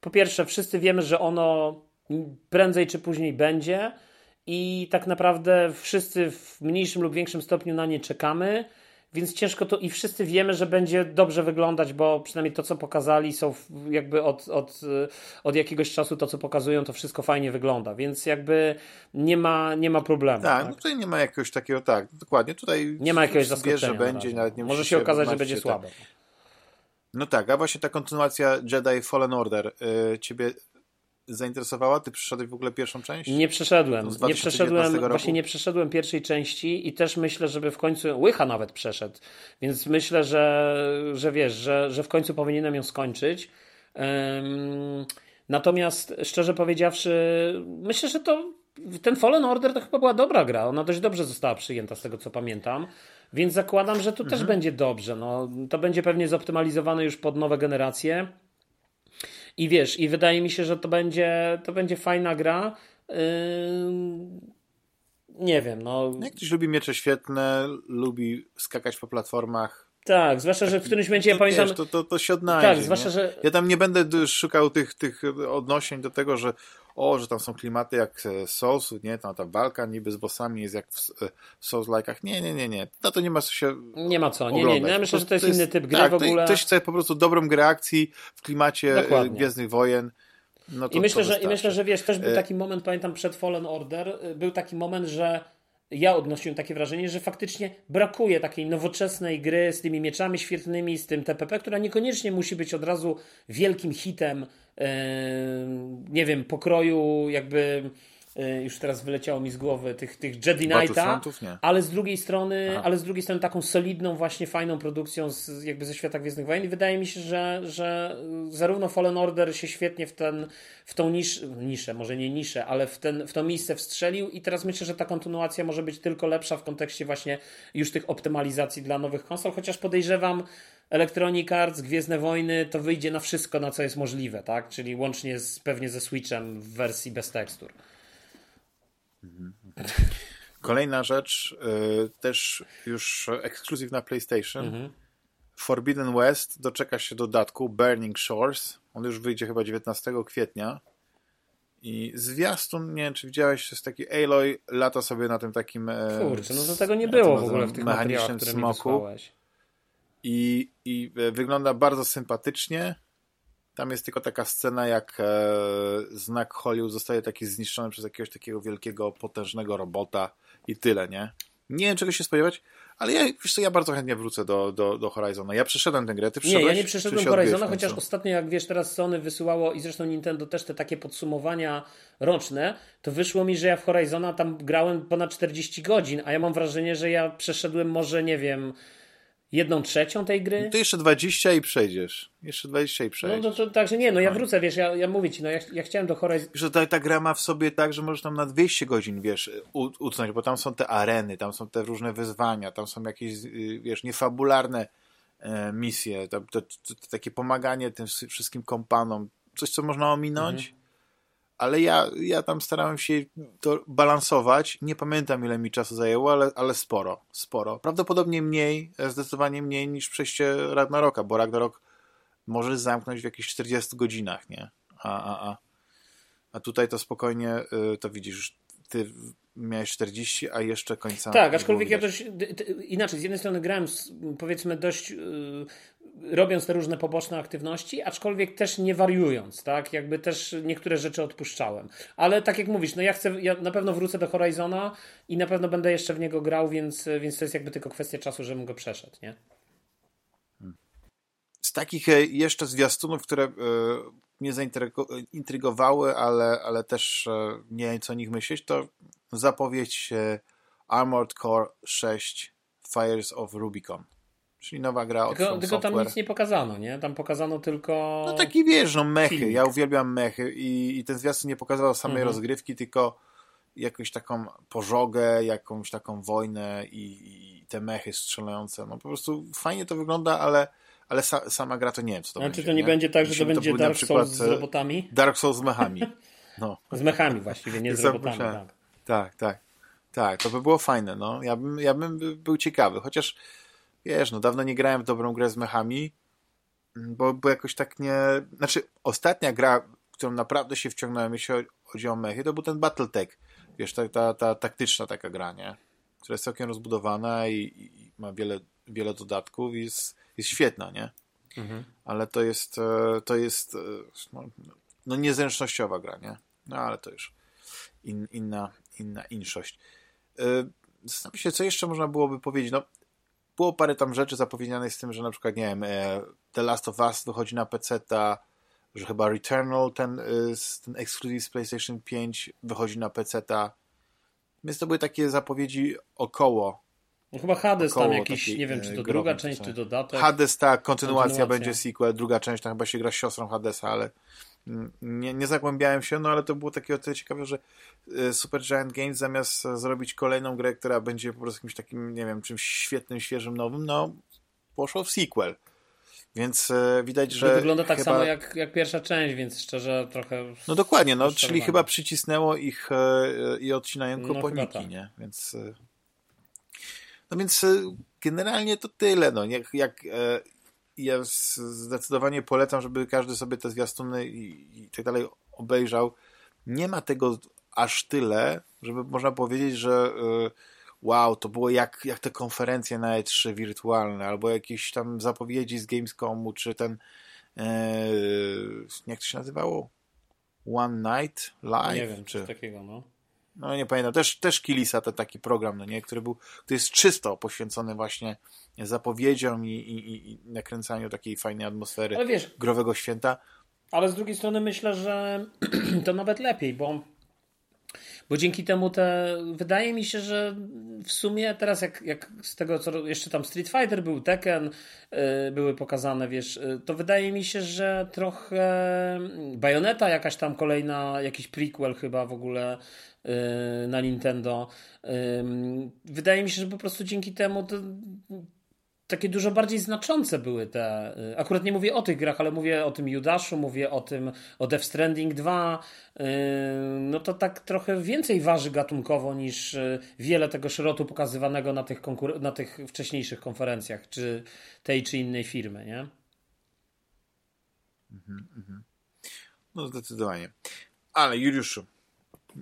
po pierwsze wszyscy wiemy, że ono prędzej czy później będzie i tak naprawdę wszyscy w mniejszym lub większym stopniu na nie czekamy. Więc ciężko to i wszyscy wiemy, że będzie dobrze wyglądać, bo przynajmniej to, co pokazali, są jakby od, od, od jakiegoś czasu to, co pokazują, to wszystko fajnie wygląda, więc jakby nie ma, nie ma problemu. Tak, tak? No tutaj nie ma jakiegoś takiego, tak, dokładnie, tutaj nie ma jakiegoś zaskoczenia. że będzie, nawet nie Może się okazać, że będzie tak. słabo. No tak, a właśnie ta kontynuacja Jedi Fallen Order yy, ciebie zainteresowała? Ty przeszedłeś w ogóle pierwszą część? Nie przeszedłem. Nie przeszedłem, właśnie nie przeszedłem pierwszej części i też myślę, żeby w końcu, Łycha nawet przeszedł, więc myślę, że, że wiesz, że, że w końcu powinienem ją skończyć. Um, natomiast szczerze powiedziawszy, myślę, że to ten Fallen Order to chyba była dobra gra. Ona dość dobrze została przyjęta z tego, co pamiętam. Więc zakładam, że tu mhm. też będzie dobrze. No, to będzie pewnie zoptymalizowane już pod nowe generacje. I wiesz, i wydaje mi się, że to będzie, to będzie fajna gra. Yy... Nie wiem, no. Jak ktoś lubi miecze świetne, lubi skakać po platformach. Tak, zwłaszcza, że w którymś momencie ja pamiętam. Wiesz, to, to, to się odnajdzie. Tak, zwłaszcza, że. Ja tam nie będę szukał tych, tych odnosień do tego, że o, że tam są klimaty jak Soulsu, nie? Tam ta walka niby z bossami jest jak w Souls-like'ach. Nie, nie, nie, nie. Na to nie ma co się Nie ma co, nie, nie. nie. Ja myślę, że to jest, to jest inny typ gry tak, w ogóle. Ktoś chce po prostu dobrą grę akcji w klimacie e, Dokładnie. Gwiezdnych Wojen. No I, myślę, że, I myślę, że wiesz, też był e- taki moment, pamiętam przed Fallen Order, e, był taki moment, że ja odnosiłem takie wrażenie, że faktycznie brakuje takiej nowoczesnej gry z tymi mieczami świetlnymi, z tym TPP, która niekoniecznie musi być od razu wielkim hitem, nie wiem, pokroju jakby już teraz wyleciało mi z głowy, tych, tych Jedi Knighta, ale z drugiej strony, Aha. ale z drugiej strony taką solidną, właśnie fajną produkcją z, jakby ze świata Gwiezdnych Wojen i wydaje mi się, że, że zarówno Fallen Order się świetnie w, ten, w tą nisz, niszę, może nie niszę, ale w, ten, w to miejsce wstrzelił i teraz myślę, że ta kontynuacja może być tylko lepsza w kontekście właśnie już tych optymalizacji dla nowych konsol, chociaż podejrzewam, Electronic Arts, Gwiezdne Wojny, to wyjdzie na wszystko, na co jest możliwe, tak? Czyli łącznie z, pewnie ze Switchem w wersji bez tekstur. Kolejna rzecz, y, też już ekskluzyw na PlayStation. Mhm. Forbidden West doczeka się dodatku Burning Shores. On już wyjdzie chyba 19 kwietnia. I zwiastun, nie wiem, czy widziałeś, to jest taki Aloy, lata sobie na tym takim... E, Kurczę, no to tego nie było w ogóle w tych mechanicznym smoku. I, I wygląda bardzo sympatycznie. Tam jest tylko taka scena, jak e, znak Hollywood zostaje taki zniszczony przez jakiegoś takiego wielkiego, potężnego robota i tyle, nie? Nie wiem, czego się spodziewać, ale ja, wiesz co, ja bardzo chętnie wrócę do, do, do Horizona. Ja przeszedłem tę grę, ty Nie, ja nie przeszedłem Horizona, chociaż ostatnio, jak wiesz, teraz Sony wysyłało i zresztą Nintendo też te takie podsumowania roczne, to wyszło mi, że ja w Horizona tam grałem ponad 40 godzin, a ja mam wrażenie, że ja przeszedłem może, nie wiem, jedną trzecią tej gry. No to jeszcze 20 i przejdziesz. Jeszcze 20 i przejdziesz. No to, to także nie, no ja wrócę, wiesz, ja, ja mówię ci, no ja, ja chciałem do Horizon... Wiesz, ta, ta gra ma w sobie tak, że możesz tam na 200 godzin, wiesz, utknąć, bo tam są te areny, tam są te różne wyzwania, tam są jakieś, y, wiesz, niefabularne e, misje, to, to, to, takie pomaganie tym wszystkim kompanom, coś, co można ominąć, mhm ale ja, ja tam starałem się to balansować. Nie pamiętam, ile mi czasu zajęło, ale, ale sporo, sporo. Prawdopodobnie mniej, zdecydowanie mniej niż przejście Ragnaroka, bo Ragnarok może zamknąć w jakichś 40 godzinach, nie? A, a, a. a tutaj to spokojnie, y, to widzisz, ty miałeś 40, a jeszcze końca. Tak, aczkolwiek ja też inaczej, z jednej strony grałem powiedzmy dość yy, robiąc te różne poboczne aktywności, aczkolwiek też nie wariując, tak? Jakby też niektóre rzeczy odpuszczałem. Ale tak jak mówisz, no ja chcę, ja na pewno wrócę do Horizona i na pewno będę jeszcze w niego grał, więc, więc to jest jakby tylko kwestia czasu, żebym go przeszedł, nie? Z takich e, jeszcze zwiastunów, które e, mnie zaintrygowały, ale, ale też e, nie wiem co o nich myśleć, to zapowiedź Armored Core 6 Fires of Rubicon. Czyli nowa gra od Tylko, tylko tam nic nie pokazano, nie? Tam pokazano tylko... No taki wiesz, no mechy. Ja uwielbiam mechy i, i ten zwiastun nie pokazywał samej mhm. rozgrywki, tylko jakąś taką pożogę, jakąś taką wojnę i, i, te mechy strzelające. No po prostu fajnie to wygląda, ale, ale sa, sama gra to nie wiem, co to znaczy, będzie. Czy to nie, nie? będzie tak, że to będzie Dark Souls z robotami? Dark Souls z mechami. No. z mechami właściwie, nie z robotami. Tak. tak, tak. Tak, to by było fajne. No. Ja, bym, ja bym był ciekawy, chociaż wiesz, no dawno nie grałem w dobrą grę z mechami, bo, bo jakoś tak nie... Znaczy, ostatnia gra, którą naprawdę się wciągnąłem, jeśli chodzi o mechy, to był ten Battletech. Wiesz, ta, ta, ta taktyczna taka gra, nie? Która jest całkiem rozbudowana i, i ma wiele, wiele dodatków i jest, jest świetna, nie? Mhm. Ale to jest, e, to jest e, no, no niezręcznościowa gra, nie? No ale to już in, inna, inna inszość. E, zastanawiam się, co jeszcze można byłoby powiedzieć. No, było parę tam rzeczy zapowiedzianych z tym, że na przykład, nie wiem, e, The Last of Us wychodzi na PC, ta, że chyba Returnal, ten, e, ten ekskluzyw z PlayStation 5 wychodzi na PC. -ta. Więc to były takie zapowiedzi około. No chyba Hades tam jakiś, nie wiem, czy to druga część, czy dodatek. Hades, ta kontynuacja, kontynuacja, będzie sequel, druga część, tam chyba się gra z siostrą Hadesa, ale nie, nie zagłębiałem się, no ale to było takie o tyle ciekawe, że e, Super Giant Games zamiast zrobić kolejną grę, która będzie po prostu jakimś takim, nie wiem, czymś świetnym, świeżym, nowym, no poszło w sequel. Więc e, widać, że. To wygląda tak chyba... samo jak, jak pierwsza część, więc szczerze trochę. No dokładnie, no, czyli chyba przycisnęło ich e, i odcinają koponiki, no, tak. nie? Więc. No więc generalnie to tyle. No, jak, jak ja zdecydowanie polecam, żeby każdy sobie te zwiastuny i, i tak dalej obejrzał. Nie ma tego aż tyle, żeby można powiedzieć, że y, wow, to było jak, jak te konferencje na E3 wirtualne, albo jakieś tam zapowiedzi z Gamescomu, czy ten e, jak to się nazywało? One Night Live? Nie wiem, czy takiego, no no nie pamiętam, też, też Kilisa, to taki program, no nie, który był, który jest czysto poświęcony właśnie zapowiedziom i, i, i nakręcaniu takiej fajnej atmosfery wiesz, growego święta. Ale z drugiej strony myślę, że to nawet lepiej, bo bo dzięki temu te, wydaje mi się, że w sumie teraz jak, jak z tego, co jeszcze tam Street Fighter był, Tekken yy, były pokazane, wiesz, yy, to wydaje mi się, że trochę Bayonetta jakaś tam kolejna, jakiś prequel chyba w ogóle yy, na Nintendo. Wydaje mi się, że po prostu dzięki temu to, takie dużo bardziej znaczące były te. Y, akurat nie mówię o tych grach, ale mówię o tym Judaszu, mówię o tym o Death Stranding 2. Y, no to tak trochę więcej waży gatunkowo niż y, wiele tego szrotu pokazywanego na tych, konkur- na tych wcześniejszych konferencjach, czy tej czy innej firmy, nie? Mhm, mhm. No zdecydowanie. Ale Juliuszu,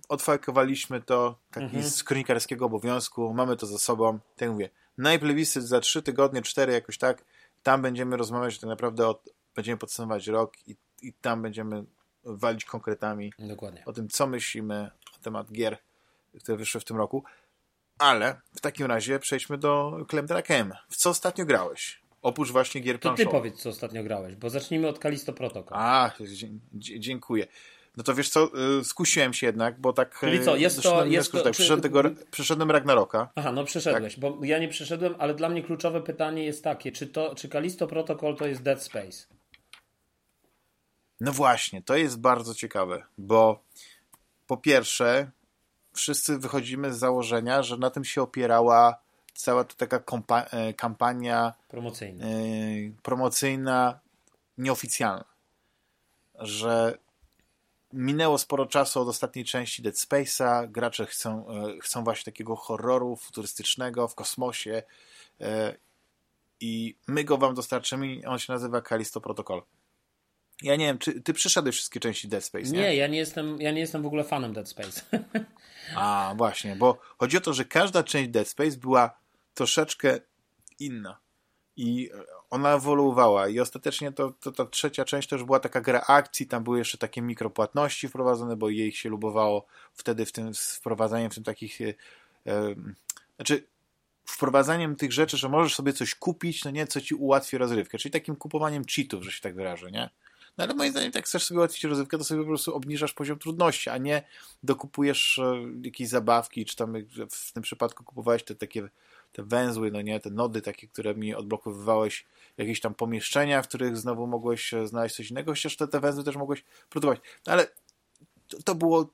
odfalkowaliśmy to taki mhm. z kronikarskiego obowiązku, mamy to za sobą. Tak mówię, najplebiscyt za trzy tygodnie, cztery jakoś tak, tam będziemy rozmawiać tak naprawdę, o, będziemy podsumować rok i, i tam będziemy walić konkretami Dokładnie. o tym, co myślimy na temat gier, które wyszły w tym roku. Ale w takim razie przejdźmy do Clem KM. W co ostatnio grałeś? Oprócz właśnie gier planszowych. To ty powiedz, co ostatnio grałeś, bo zacznijmy od Kalisto Protocol. A, dziękuję. No to wiesz co, y, skusiłem się jednak, bo tak... Czyli co, jest to... Jest to tak, czy... przeszedłem Ragnaroka. Aha, no przeszedłeś, tak. bo ja nie przeszedłem, ale dla mnie kluczowe pytanie jest takie, czy to, czy Kalisto Protocol to jest Dead Space? No właśnie, to jest bardzo ciekawe, bo po pierwsze, wszyscy wychodzimy z założenia, że na tym się opierała cała ta taka e, kampania promocyjna. Yy, promocyjna, nieoficjalna. Że minęło sporo czasu od ostatniej części Dead Space'a. Gracze chcą, e, chcą właśnie takiego horroru futurystycznego w kosmosie. E, I my go wam dostarczymy. On się nazywa Kalisto Protocol. Ja nie wiem, czy ty przyszedłeś wszystkie części Dead Space, nie? Nie, ja nie jestem, ja nie jestem w ogóle fanem Dead Space. A, właśnie, bo chodzi o to, że każda część Dead Space była troszeczkę inna. I ona ewoluowała i ostatecznie to, to, ta trzecia część to już była taka gra akcji, tam były jeszcze takie mikropłatności wprowadzone, bo jej się lubowało wtedy w tym, z wprowadzaniem w tym takich e, e, znaczy wprowadzaniem tych rzeczy, że możesz sobie coś kupić, no nie, co ci ułatwi rozrywkę, czyli takim kupowaniem cheatów, że się tak wyrażę, nie? No ale moim zdaniem, jak chcesz sobie ułatwić rozrywkę, to sobie po prostu obniżasz poziom trudności, a nie dokupujesz e, jakieś zabawki, czy tam w tym przypadku kupowałeś te takie te węzły, no nie, te nody takie, które mi odblokowywałeś, jakieś tam pomieszczenia, w których znowu mogłeś e, znaleźć coś innego, chociaż te, te węzły też mogłeś produkować. No ale to, to było,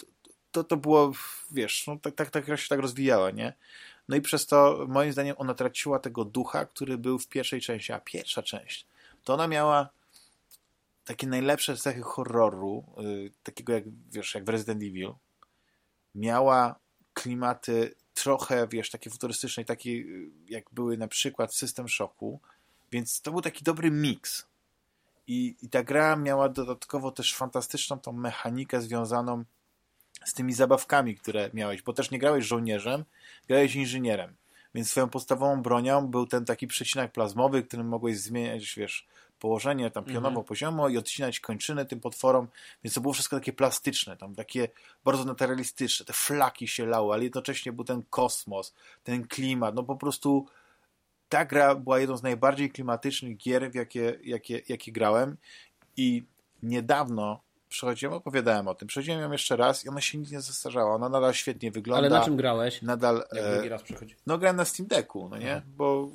to, to było, wiesz, no, tak, tak, tak się tak rozwijała, nie? No i przez to, moim zdaniem, ona traciła tego ducha, który był w pierwszej części, a pierwsza część, to ona miała takie najlepsze cechy horroru, yy, takiego jak, wiesz, jak w Resident Evil, miała klimaty trochę, wiesz, takie futurystyczne, takie jak były na przykład System Shocku, więc to był taki dobry miks. I, I ta gra miała dodatkowo też fantastyczną tą mechanikę związaną z tymi zabawkami, które miałeś, bo też nie grałeś żołnierzem, grałeś inżynierem. Więc swoją podstawową bronią był ten taki przecinak plazmowy, którym mogłeś zmieniać, wiesz, położenie tam pionowo, mhm. poziomo i odcinać kończyny tym potworom, więc to było wszystko takie plastyczne, tam takie bardzo naturalistyczne, te flaki się lały, ale jednocześnie był ten kosmos, ten klimat, no po prostu ta gra była jedną z najbardziej klimatycznych gier, w jakie, jakie, jakie grałem i niedawno przechodziłem, opowiadałem o tym, przechodziłem ją jeszcze raz i ona się nic nie zestarzała, ona nadal świetnie wygląda. Ale na czym grałeś? Nadal, Jak drugi raz przechodzi? No grałem na Steam Decku, no nie, mhm. bo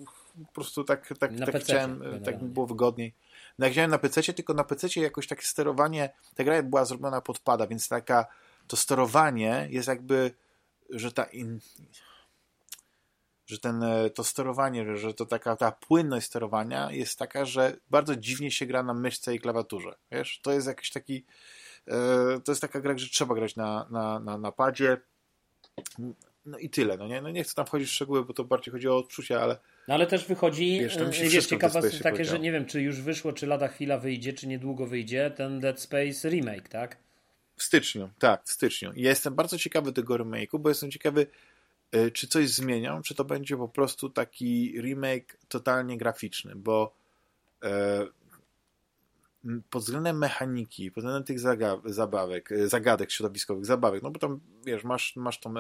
po prostu tak, tak, tak chciałem, tak mi było wygodniej. No jak grałem na PC, tylko na PC jakoś takie sterowanie, ta gra była zrobiona pod pada, więc taka, to sterowanie jest jakby, że ta in, że ten, e, to sterowanie, że to taka ta płynność sterowania jest taka, że bardzo dziwnie się gra na myszce i klawiaturze. Wiesz, to jest jakiś taki, e, to jest taka gra, że trzeba grać na, na, na, na padzie. No i tyle, no nie? No nie chcę tam wchodzić w szczegóły, bo to bardziej chodzi o odczucia, ale no ale też wychodzi, wiesz, tam się wiesz ciekawostka takie, że nie wiem, czy już wyszło, czy lada chwila wyjdzie, czy niedługo wyjdzie ten Dead Space remake, tak? W styczniu, tak, w styczniu. Ja jestem bardzo ciekawy tego remake'u, bo jestem ciekawy, e, czy coś zmienią, czy to będzie po prostu taki remake totalnie graficzny, bo e, pod względem mechaniki, pod względem tych zabawek, e, zagadek środowiskowych, zabawek, no bo tam, wiesz, masz, masz tą,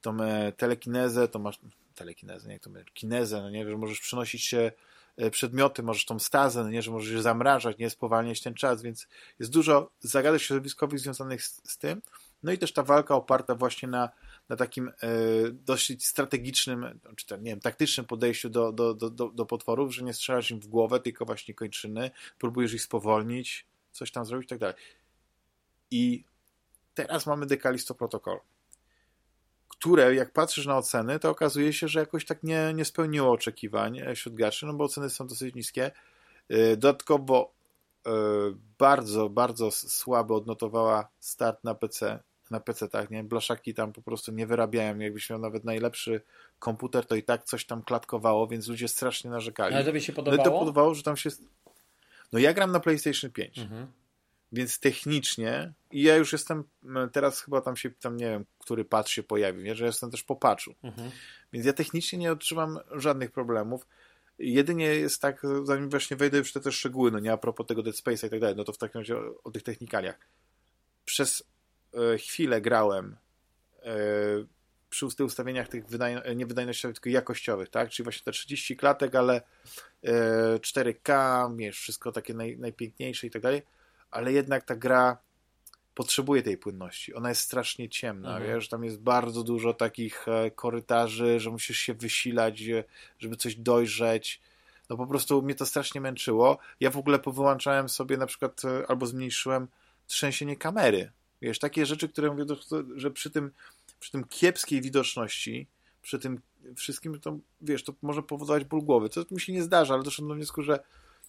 tą telekinezę, to masz telekinezę, nie, to kinezę, no nie, że możesz przynosić się e, przedmioty, możesz tą stazę, no nie, że możesz je zamrażać, nie spowalniać ten czas, więc jest dużo zagadek środowiskowych związanych z, z tym, No i też ta walka oparta właśnie na, na takim e, dosyć strategicznym, czy tam, nie wiem, taktycznym podejściu do, do, do, do potworów, że nie strzelasz im w głowę, tylko właśnie kończyny, próbujesz ich spowolnić, coś tam zrobić i tak dalej. I teraz mamy Dekalisto Protocol, które jak patrzysz na oceny, to okazuje się, że jakoś tak nie, nie spełniło oczekiwań e, wśród graczy, no bo oceny są dosyć niskie. E, dodatkowo e, bardzo, bardzo słabo odnotowała start na PC, na PC tak, nie? Blaszaki tam po prostu nie wyrabiają. Jakbyś miał nawet najlepszy komputer, to i tak coś tam klatkowało, więc ludzie strasznie narzekali. Ale tobie się podobało? Ale to podobało, że tam się... No ja gram na PlayStation 5. Mhm. Więc technicznie, i ja już jestem, teraz chyba tam się, tam nie wiem, który patch się pojawił, nie? że jestem też po patchu. Mhm. Więc ja technicznie nie odczuwam żadnych problemów. Jedynie jest tak, zanim właśnie wejdę już w te, te szczegóły, no nie a propos tego Dead Space'a i tak dalej, no to w takim razie o, o tych technikaliach. Przez e, chwilę grałem e, przy ustawieniach tych wydaj, nie wydajnościowych, tylko jakościowych, tak? Czyli właśnie te 30 klatek, ale e, 4K, wiesz, wszystko takie naj, najpiękniejsze i tak dalej ale jednak ta gra potrzebuje tej płynności. Ona jest strasznie ciemna, mhm. wiesz, tam jest bardzo dużo takich e, korytarzy, że musisz się wysilać, żeby coś dojrzeć. No po prostu mnie to strasznie męczyło. Ja w ogóle powyłączałem sobie na przykład e, albo zmniejszyłem trzęsienie kamery. Wiesz, takie rzeczy, które mówię, że przy tym, przy tym kiepskiej widoczności, przy tym wszystkim, to wiesz, to może powodować ból głowy. To mi się nie zdarza, ale doszedłem do wniosku, że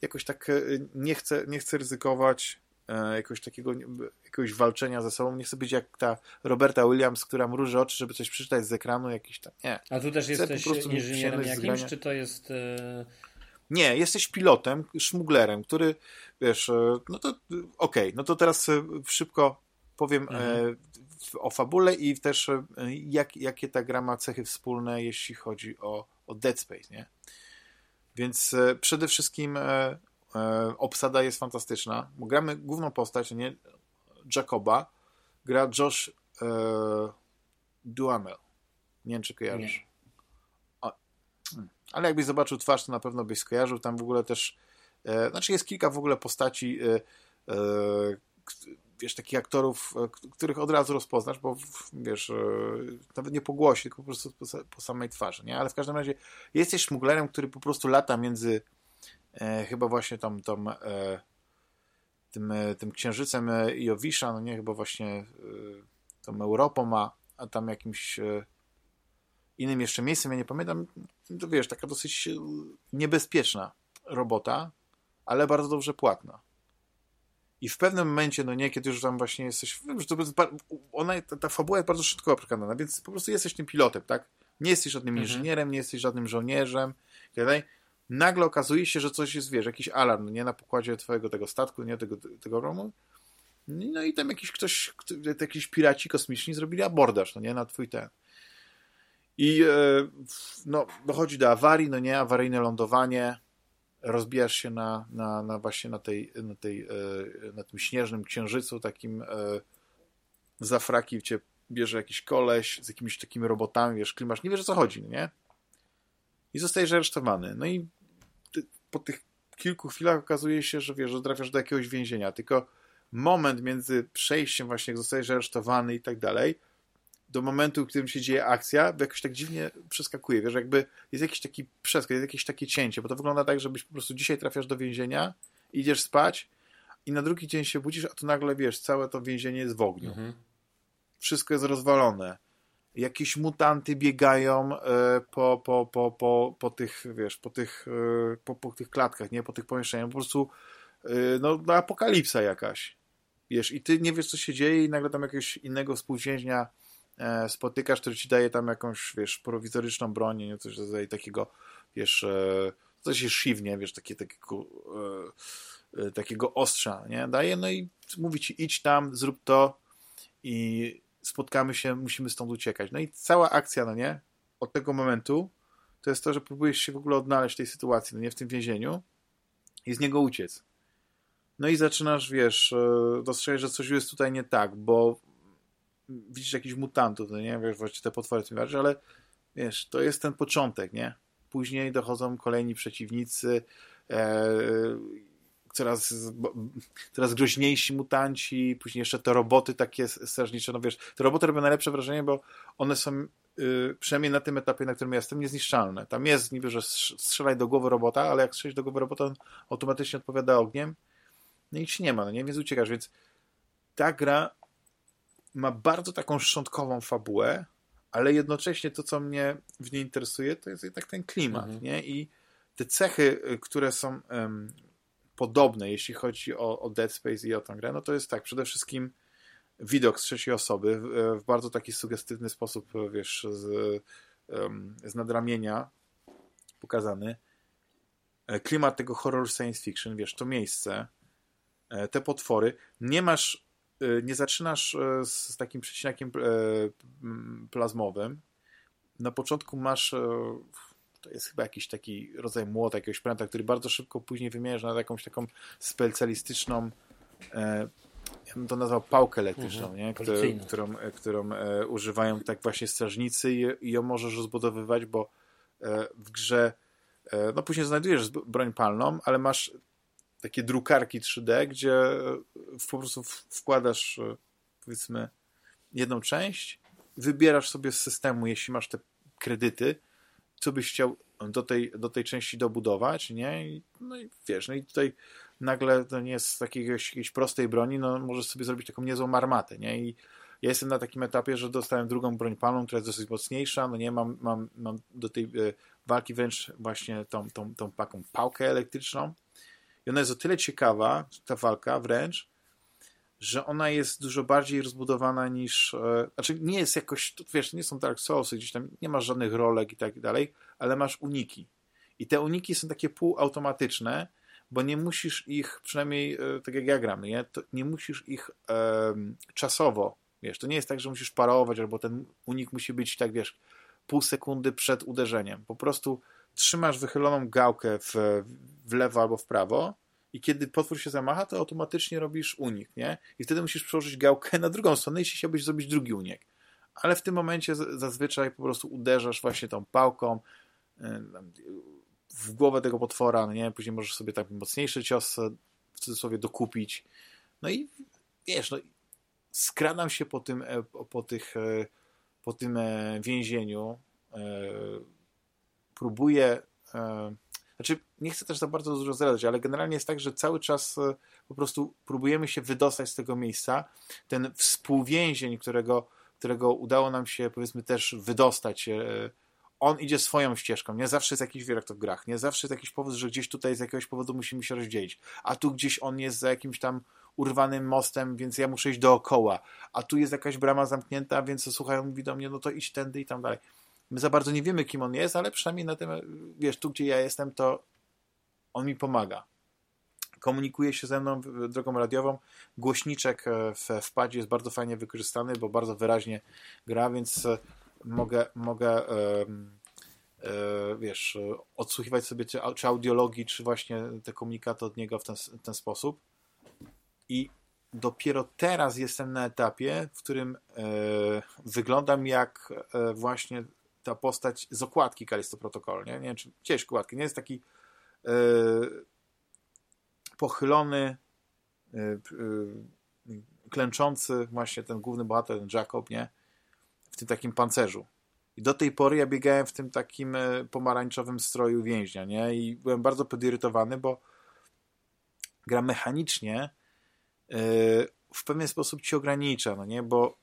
jakoś tak e, nie chcę, nie chcę ryzykować E, jakiegoś takiego jakiegoś walczenia ze sobą. Nie chcę być jak ta Roberta Williams, która mruży oczy, żeby coś przeczytać z ekranu, jakiś tam. Nie. A tu też jesteś inżynierem jakimś, czy to jest. E, Nie, jesteś pilotem, szmuglerem, który wiesz, e, no to okej, okay, no to teraz szybko powiem mhm. o fabule i też jak, jakie ta gra ma cechy wspólne, jeśli chodzi o, o Dead Space, nie? Więc przede wszystkim E, obsada jest fantastyczna, gramy główną postać, nie Jacoba, gra Josh e, Duhamel. Nie wiem, czy kojarzysz. Hmm. Ale jakbyś zobaczył twarz, to na pewno byś skojarzył. Tam w ogóle też, e, znaczy jest kilka w ogóle postaci, e, e, wiesz, takich aktorów, e, których od razu rozpoznasz, bo wiesz, nawet nie po głosie, tylko po prostu po, po samej twarzy, nie? Ale w każdym razie jesteś szmuglerem, który po prostu lata między e, chyba właśnie tam, tam e, tym, e, tym księżycem e, Jowisza, no nie, chyba właśnie e, tą Europą ma, a tam jakimś innym jeszcze miejscem, ja nie pamiętam, to wiesz, taka dosyć niebezpieczna robota, ale bardzo dobrze płatna. I w pewnym momencie, no nie, kiedy już tam właśnie jesteś, wiem, że to ona, ta, ta fabuła jest bardzo szybko przekonana, więc po prostu jesteś tym pilotem, tak? Nie jesteś żadnym mhm. inżynierem, nie jesteś żadnym żołnierzem, tak nagle okazuje się, że coś jest, wiesz, jakiś alarm, nie na pokładzie twojego tego statku, nie tego, tego romu. No i tam jakiś ktoś, jakiś piraci kosmiczni zrobili abordaż, no nie, na twój ten. I e, no, dochodzi do awarii, no nie, awaryjne lądowanie, rozbijasz się na, na, na właśnie na tej, na tej, e, na tym śnieżnym księżycu, takim e, za fraki cię bierze jakiś koleś z jakimiś takimi robotami, wiesz, klimasz, nie wiesz o co chodzi, no nie? I zostajesz aresztowany. No i po tych kilku chwilach okazuje się, że wiesz, że trafiasz do jakiegoś więzienia, tylko moment między przejściem właśnie, jak zostajesz aresztowany i tak dalej, do momentu, w którym się dzieje akcja, jakoś tak dziwnie przeskakuje, wiesz, jakby jest jakiś taki przeskok, jest jakieś takie cięcie, bo to wygląda tak, żebyś po prostu dzisiaj trafiasz do więzienia, idziesz spać i na drugi dzień się budzisz, a tu nagle, wiesz, całe to więzienie jest w ogniu. Mhm. Wszystko jest rozwalone jakieś mutanty biegają e, po, po, po, po, po tych, wiesz, po tych, e, po, po tych klatkach, nie, po tych pomieszczeniach, po prostu e, no, no, apokalipsa jakaś. Wiesz, i ty nie wiesz, co się dzieje i nagle tam jakiegoś innego współwięźnia spotykasz, który ci daje tam jakąś, wiesz, prowizoryczną broń, nie, coś takiego, wiesz, coś jest siwnie, wiesz, takie, takiego, takiego ostrza, nie, daje, no i mówi ci, idź tam, zrób to i spotkamy się, musimy stąd uciekać. No i cała akcja, no nie, od tego momentu, to jest to, że próbujesz się w ogóle odnaleźć w tej sytuacji, no nie, w tym więzieniu i z niego uciec. No i zaczynasz, wiesz, e, dostrzegać, że coś jest tutaj nie tak, bo widzisz jakichś mutantów, no nie, wiesz, właściwie te potwory tym bardziej, ale wiesz, to jest ten początek, nie? Później dochodzą kolejni przeciwnicy, e, coraz, coraz groźniejsi mutanci, później jeszcze te roboty takie strażnicze, no wiesz, te roboty robią najlepsze wrażenie, bo one są yy, przynajmniej na tym etapie, na którym jestem, niezniszczalne. Tam jest niby, że strzelaj do głowy robota, ale jak strzelisz do głowy robota, on automatycznie odpowiada ogniem, no nic nie ma, no nie, więc uciekasz, więc ta gra ma bardzo taką szczątkową fabułę, ale jednocześnie to, co mnie w niej interesuje, to jest jednak ten klimat, mhm. nie? I te cechy, y, które są um, podobne, jeśli chodzi o, o Dead Space i o tę grę, no to jest tak, przede wszystkim widok z trzeciej osoby w, w bardzo taki sugestywny sposób, wiesz, z, z nadramienia pokazany. E, klimat tego horror science fiction, wiesz, to miejsce, e, te potwory. Nie masz Y, nie zaczynasz z takim przecinakiem plazmowym. Na początku masz to jest chyba jakiś taki rodzaj młota, jakiegoś pręta, który bardzo szybko później wymieniasz na jakąś taką specjalistyczną ja bym to nazwał pałkę elektryczną, mhm, nie? Którą, którą e, używają tak właśnie strażnicy i, i ją możesz rozbudowywać, bo e, w grze e, no później znajdujesz broń palną, ale masz takie drukarki 3D, gdzie e, po prostu wkładasz e, powiedzmy jedną część, wybierasz sobie z systemu, jeśli masz te kredyty, co byś chciał do tej, do tej części dobudować, nie? I, no i wiesz, no i tutaj nagle to nie jest z jakiegoś, jakiejś prostej broni, no możesz sobie zrobić taką niezłą armatę, nie? I ja jestem na takim etapie, że dostałem drugą broń palną, która jest dosyć mocniejsza, no nie, mam, mam, mam do tej e, walki wręcz właśnie tą, tą, tą taką pałkę elektryczną, i ona jest o tyle ciekawa, ta walka wręcz, że ona jest dużo bardziej rozbudowana niż. E, znaczy, nie jest jakoś. Wiesz, nie są Dark Soulsy, gdzieś tam nie masz żadnych rolek i tak dalej, ale masz uniki. I te uniki są takie półautomatyczne, bo nie musisz ich, przynajmniej e, tak jak ja gram, nie, to nie musisz ich e, czasowo. Wiesz, to nie jest tak, że musisz parować, albo ten unik musi być tak, wiesz, pół sekundy przed uderzeniem. Po prostu trzymasz wychyloną gałkę w, w lewo albo w prawo i kiedy potwór się zamacha, to automatycznie robisz unik, nie? I wtedy musisz przełożyć gałkę na drugą stronę, jeśli chciałbyś zrobić drugi unik. Ale w tym momencie zazwyczaj po prostu uderzasz właśnie tą pałką y, w głowę tego potwora, no nie? Później możesz sobie tak mocniejszy cios e, w cudzysłowie dokupić. No i wiesz, no skradam się po tym, e, po tych, e, po tym więzieniu, próbuję. Znaczy, nie chcę też za bardzo dużo zdradzać, ale generalnie jest tak, że cały czas e, po prostu próbujemy się wydostać z tego miejsca. Ten współwięzień, którego, którego udało nam się, powiedzmy, też wydostać, e, on idzie swoją ścieżką. Nie zawsze jest jakiś wiek to w grach. Nie zawsze jest jakiś powód, że gdzieś tutaj z jakiegoś powodu musimy się rozdzielić. A tu gdzieś on jest za jakimś tam urwanym mostem, więc ja muszę iść dookoła. A tu jest jakaś brama zamknięta, więc słuchają, mówi do mnie, no to idź tędy i tam dalej. My za bardzo nie wiemy, kim on jest, ale przynajmniej na tym, wiesz, tu gdzie ja jestem, to on mi pomaga. Komunikuje się ze mną drogą radiową. Głośniczek e, w wpadzie jest bardzo fajnie wykorzystany, bo bardzo wyraźnie gra, więc e, mogę, mogę e, wiesz, odsłuchiwać sobie czy, czy audiologii, czy właśnie te komunikaty od niego w ten, ten sposób. I dopiero teraz jestem na etapie, w którym e, wyglądam jak e, właśnie ta postać z okładki Kalisto Protocol, nie? Nie wiem, czy gdzieś okładki, nie jest taki e, pochylony, e, e, klęczący właśnie ten główny bohater, ten Jacob, nie? W tym takim pancerzu. I do tej pory ja biegałem w tym takim pomarańczowym stroju więźnia, nie? I byłem bardzo podirytowany, bo gra mechanicznie w pewien sposób ci ogranicza, no nie? Bo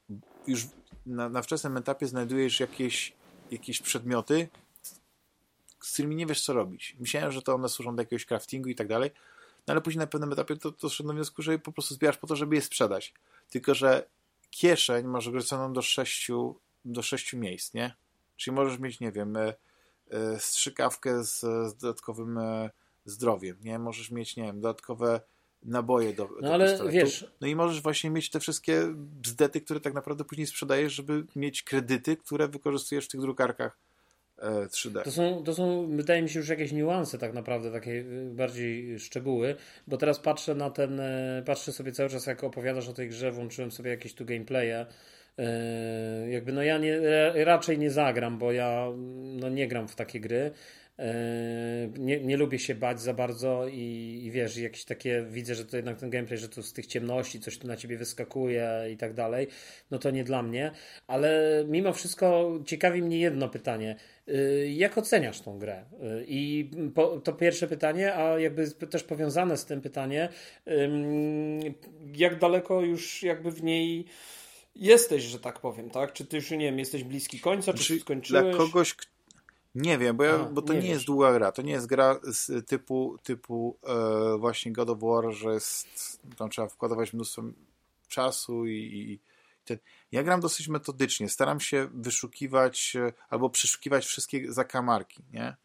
już na, na wczesnym etapie znajdujesz jakieś jakieś przedmioty, z którymi nie wiesz, co robić. Myślałem, że to one służą do jakiegoś craftingu i tak dalej, no ale później na pewnym etapie to, to doszedłem do wniosku, że je po prostu zbierasz po to, żeby je sprzedać. Tylko, że kieszeń masz ograniczoną do sześciu, do sześciu miejsc, nie? Czyli możesz mieć, nie wiem, e, e, strzykawkę z, z dodatkowym e, zdrowiem, nie? Możesz mieć, nie wiem, dodatkowe naboje do, no do ale pistoletu. wiesz... No i możesz właśnie mieć te wszystkie bzdety, które tak naprawdę później sprzedajesz, żeby mieć kredyty, które wykorzystujesz w tych drukarkach 3D. E, to są, to są, wydaje mi się, już jakieś niuanse tak naprawdę, takie y, bardziej szczegóły, bo teraz patrzę na ten, e, patrzę sobie cały czas, jak opowiadasz o tej grze, włączyłem sobie jakieś tu gameplaye, e, jakby no ja nie, raczej nie zagram, bo ja no nie gram w takie gry, nie, nie lubię się bać za bardzo i, i wiesz, jakieś takie, widzę, że to jednak ten gameplay, że tu z tych ciemności coś tu na ciebie wyskakuje i tak dalej, no to nie dla mnie, ale mimo wszystko ciekawi mnie jedno pytanie. Y, jak oceniasz tą grę? Y, I to pierwsze pytanie, a jakby też powiązane z tym pytanie, jak daleko już jakby w niej jesteś, że tak powiem, tak? Czy ty już, nie wiem, jesteś bliski końca, czy, czy znaczy, skończyłeś? Dla kogoś, nie wiem, bo, ja, A, bo to nie, nie jest długa gra. To nie jest gra z typu, typu e, właśnie God of War, że jest, tam trzeba wkładować mnóstwo czasu i, i ten. Ja gram dosyć metodycznie. Staram się wyszukiwać e, albo przeszukiwać wszystkie zakamarki, nie?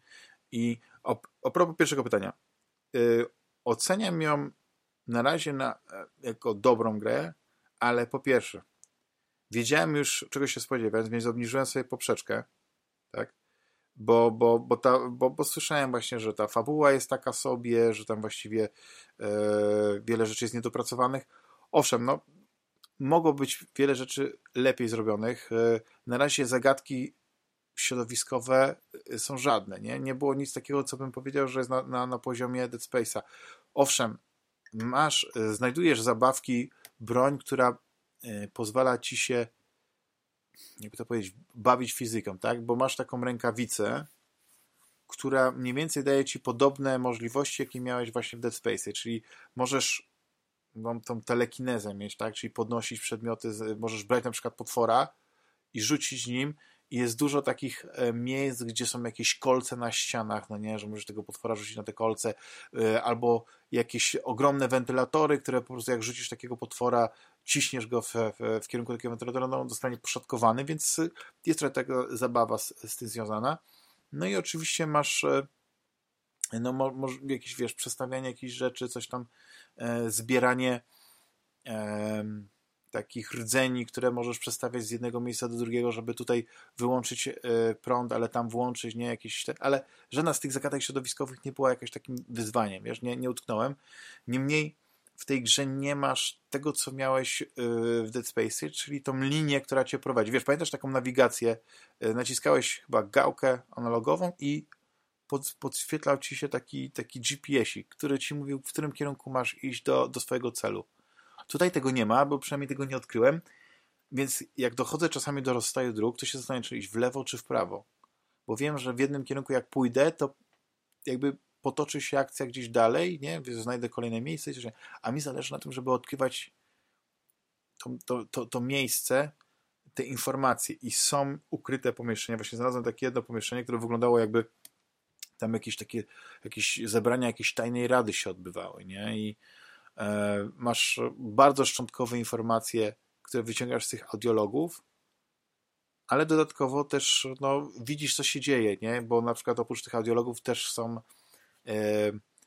I o, o propos pierwszego pytania. E, oceniam ją na razie na, e, jako dobrą grę, ale po pierwsze, wiedziałem już, czego się spodziewać, więc obniżyłem sobie poprzeczkę, tak? Bo, bo, bo, ta, bo, bo słyszałem właśnie, że ta fabuła jest taka sobie, że tam właściwie e, wiele rzeczy jest niedopracowanych. Owszem, no, mogło być wiele rzeczy lepiej zrobionych. E, na razie zagadki środowiskowe e, są żadne. Nie, nie było nic takiego, co bym powiedział, że jest na, na, na poziomie Dead Space'a. Owszem, masz, e, znajdujesz zabawki, broń, która pozwala ci się jakby to powiedzieć, bawić fizyką, tak? Bo masz taką rękawicę, która mniej więcej daje ci podobne możliwości, jakie miałeś właśnie w Dead Space, czyli możesz mam tą telekinezę mieć, tak? Czyli podnosić przedmioty, możesz brać na przykład potwora i rzucić nim i jest dużo takich e, miejsc, gdzie są jakieś kolce na ścianach, no nie, że możesz tego potwora rzucić na te kolce, e, albo jakieś ogromne wentylatory, które po prostu jak rzucisz takiego potwora, ciśniesz go w, w, w kierunku takiego wentylatora, no on zostanie poszatkowany, więc jest trochę taka zabawa z, z tym związana. No i oczywiście masz e, no, może jakieś, wiesz, przestawianie jakichś rzeczy, coś tam, e, zbieranie e, takich rdzeni, które możesz przestawiać z jednego miejsca do drugiego, żeby tutaj wyłączyć e, prąd, ale tam włączyć, nie jakieś, ale żadna z tych zagadek środowiskowych nie była jakimś takim wyzwaniem, wiesz, nie, nie utknąłem. Niemniej w tej grze nie masz tego, co miałeś e, w Dead Space, czyli tą linię, która cię prowadzi. Wiesz, pamiętasz taką nawigację? E, naciskałeś chyba gałkę analogową i pod, podświetlał ci się taki, taki GPS-ik, który ci mówił, w którym kierunku masz iść do, do swojego celu. Tutaj tego nie ma, bo przynajmniej tego nie odkryłem, więc jak dochodzę czasami do rozstaju dróg, to się zastanawiam, czy iść w lewo, czy w prawo. Bo wiem, że w jednym kierunku jak pójdę, to jakby potoczy się akcja gdzieś dalej, nie? Znajdę kolejne miejsce, a mi zależy na tym, żeby odkrywać to, to, to, to miejsce, te informacje i są ukryte pomieszczenia. Właśnie znalazłem takie jedno pomieszczenie, które wyglądało jakby tam jakieś takie jakieś zebrania jakiejś tajnej rady się odbywały, nie? I e, masz bardzo szczątkowe informacje, które wyciągasz z tych audiologów, ale dodatkowo też no, widzisz, co się dzieje, nie? Bo na przykład oprócz tych audiologów też są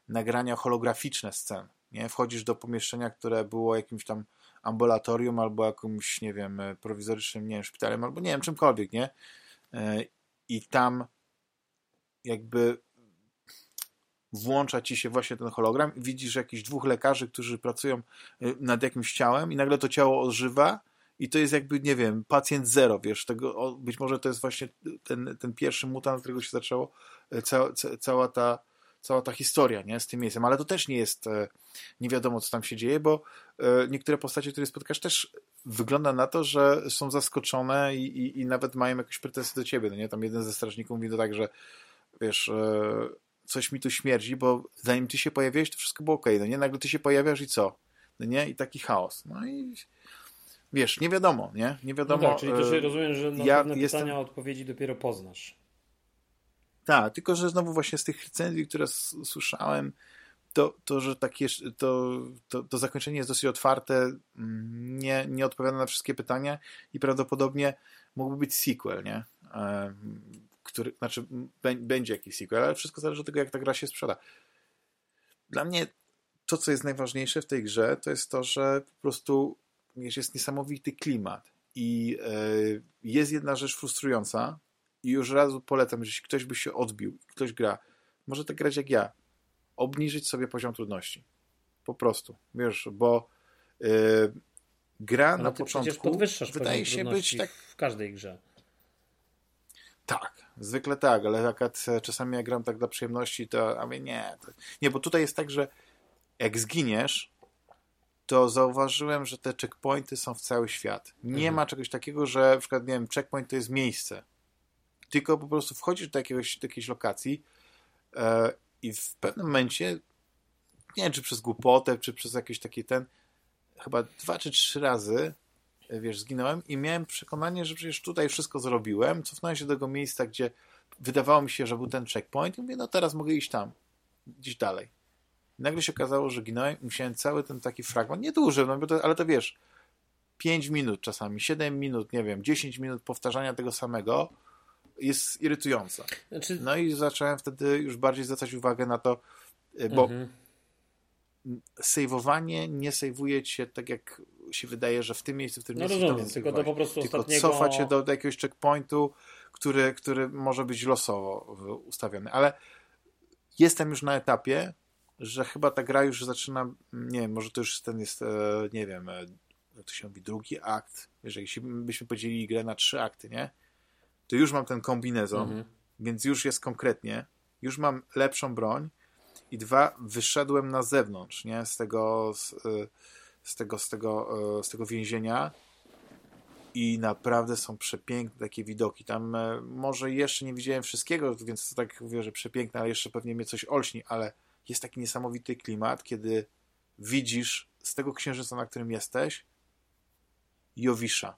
nagrania holograficzne scen, nie? Wchodzisz do pomieszczenia, które było jakimś tam ambulatorium albo jakimś, nie wiem, prowizorycznym, nie wiem, szpitalem albo nie wiem, czymkolwiek, nie? E, I tam jakby włącza ci się właśnie ten hologram i widzisz jakichś dwóch lekarzy, którzy pracują nad jakimś ciałem i nagle to ciało ożywa i to jest jakby, nie wiem, pacjent zero, wiesz, tego, być może to jest właśnie ten, ten pierwszy mutant, z którego się zaczęło cała, cała ta cała ta historia, nie, z tym miejscem, ale to też nie jest e, nie wiadomo, co tam się dzieje, bo e, niektóre postacie, które spotkasz też wygląda na to, że są zaskoczone i, i, i nawet mają jakieś pretensje do ciebie, no nie, tam jeden ze strażników mówi to tak, że wiesz, e, coś mi tu śmierdzi, bo zanim ty się pojawiłeś, to wszystko było ok, no nie? Nagle ty się pojawiasz i co? No nie? I taki chaos. No i wiesz, nie wiadomo, nie? Nie wiadomo. No tak, czyli to się rozumiem, że na ja pewne jestem... pytania, odpowiedzi dopiero poznasz. Tak, tylko że znowu właśnie z tych recenzji, które słyszałem, to, to że takie, to, to, to zakończenie jest dosyć otwarte, mm, nie, nie odpowiada na wszystkie pytania i prawdopodobnie mógłby być sequel, nie? który, znaczy będzie jakiś sequel, ale wszystko zależy od tego, jak ta gra się sprzeda. Dla mnie to, co jest najważniejsze w tej grze, to jest to, że po prostu jest niesamowity klimat i e, jest jedna rzecz frustrująca i już razu polecam, że jeśli ktoś by się odbił, ktoś gra, może tak grać jak ja, obniżyć sobie poziom trudności. Po prostu. Wiesz, bo yy, gra Ale na początku wydaje się być tak... w każdej grze. Tak, Zwykle tak, ale akurat czasami jak gram tak dla przyjemności, to a nie. To, nie, bo tutaj jest tak, że jak zginiesz, to zauważyłem, że te checkpointy są w cały świat. Nie mhm. ma czegoś takiego, że na przykład, nie wiem, checkpoint to jest miejsce. Tylko po prostu wchodzisz do, jakiegoś, do jakiejś lokacji e, i w pewnym momencie, nie wiem, czy przez głupotę, czy przez jakiś taki ten, chyba dwa czy trzy razy, e, wiesz, zginąłem i miałem przekonanie, że przecież tutaj wszystko zrobiłem. Cofnąłem się do tego miejsca, gdzie wydawało mi się, że był ten checkpoint i mówię, no teraz mogę iść tam, gdzieś dalej. Nagle się okazało, że ginąłem i musiałem cały ten taki fragment, nieduży, no, to, ale to wiesz, 5 minut czasami, 7 minut, nie wiem, 10 minut powtarzania tego samego jest irytująca. Znaczy... No i zacząłem wtedy już bardziej zwracać uwagę na to, e, bo mhm. sejwowanie nie sejwuje cię tak jak się wydaje, że w tym miejscu, w tym no miejscu. Rozumiem, tylko to po prostu tylko ostatniego... cofa cię do, do jakiegoś checkpointu, który, który może być losowo ustawiony. Ale jestem już na etapie, że chyba ta gra już zaczyna, nie wiem, może to już ten jest, e, nie wiem, e, jak to się mówi, drugi akt. Jeżeli byśmy podzielili grę na trzy akty, nie? To już mam ten kombinezon, mhm. więc już jest konkretnie, już mam lepszą broń i dwa, wyszedłem na zewnątrz, nie? Z tego, z, e, z tego, z tego, z tego więzienia i naprawdę są przepiękne takie widoki. Tam może jeszcze nie widziałem wszystkiego, więc to tak mówię, że przepiękne, ale jeszcze pewnie mnie coś olśni, ale jest taki niesamowity klimat, kiedy widzisz z tego księżyca, na którym jesteś, Jowisza.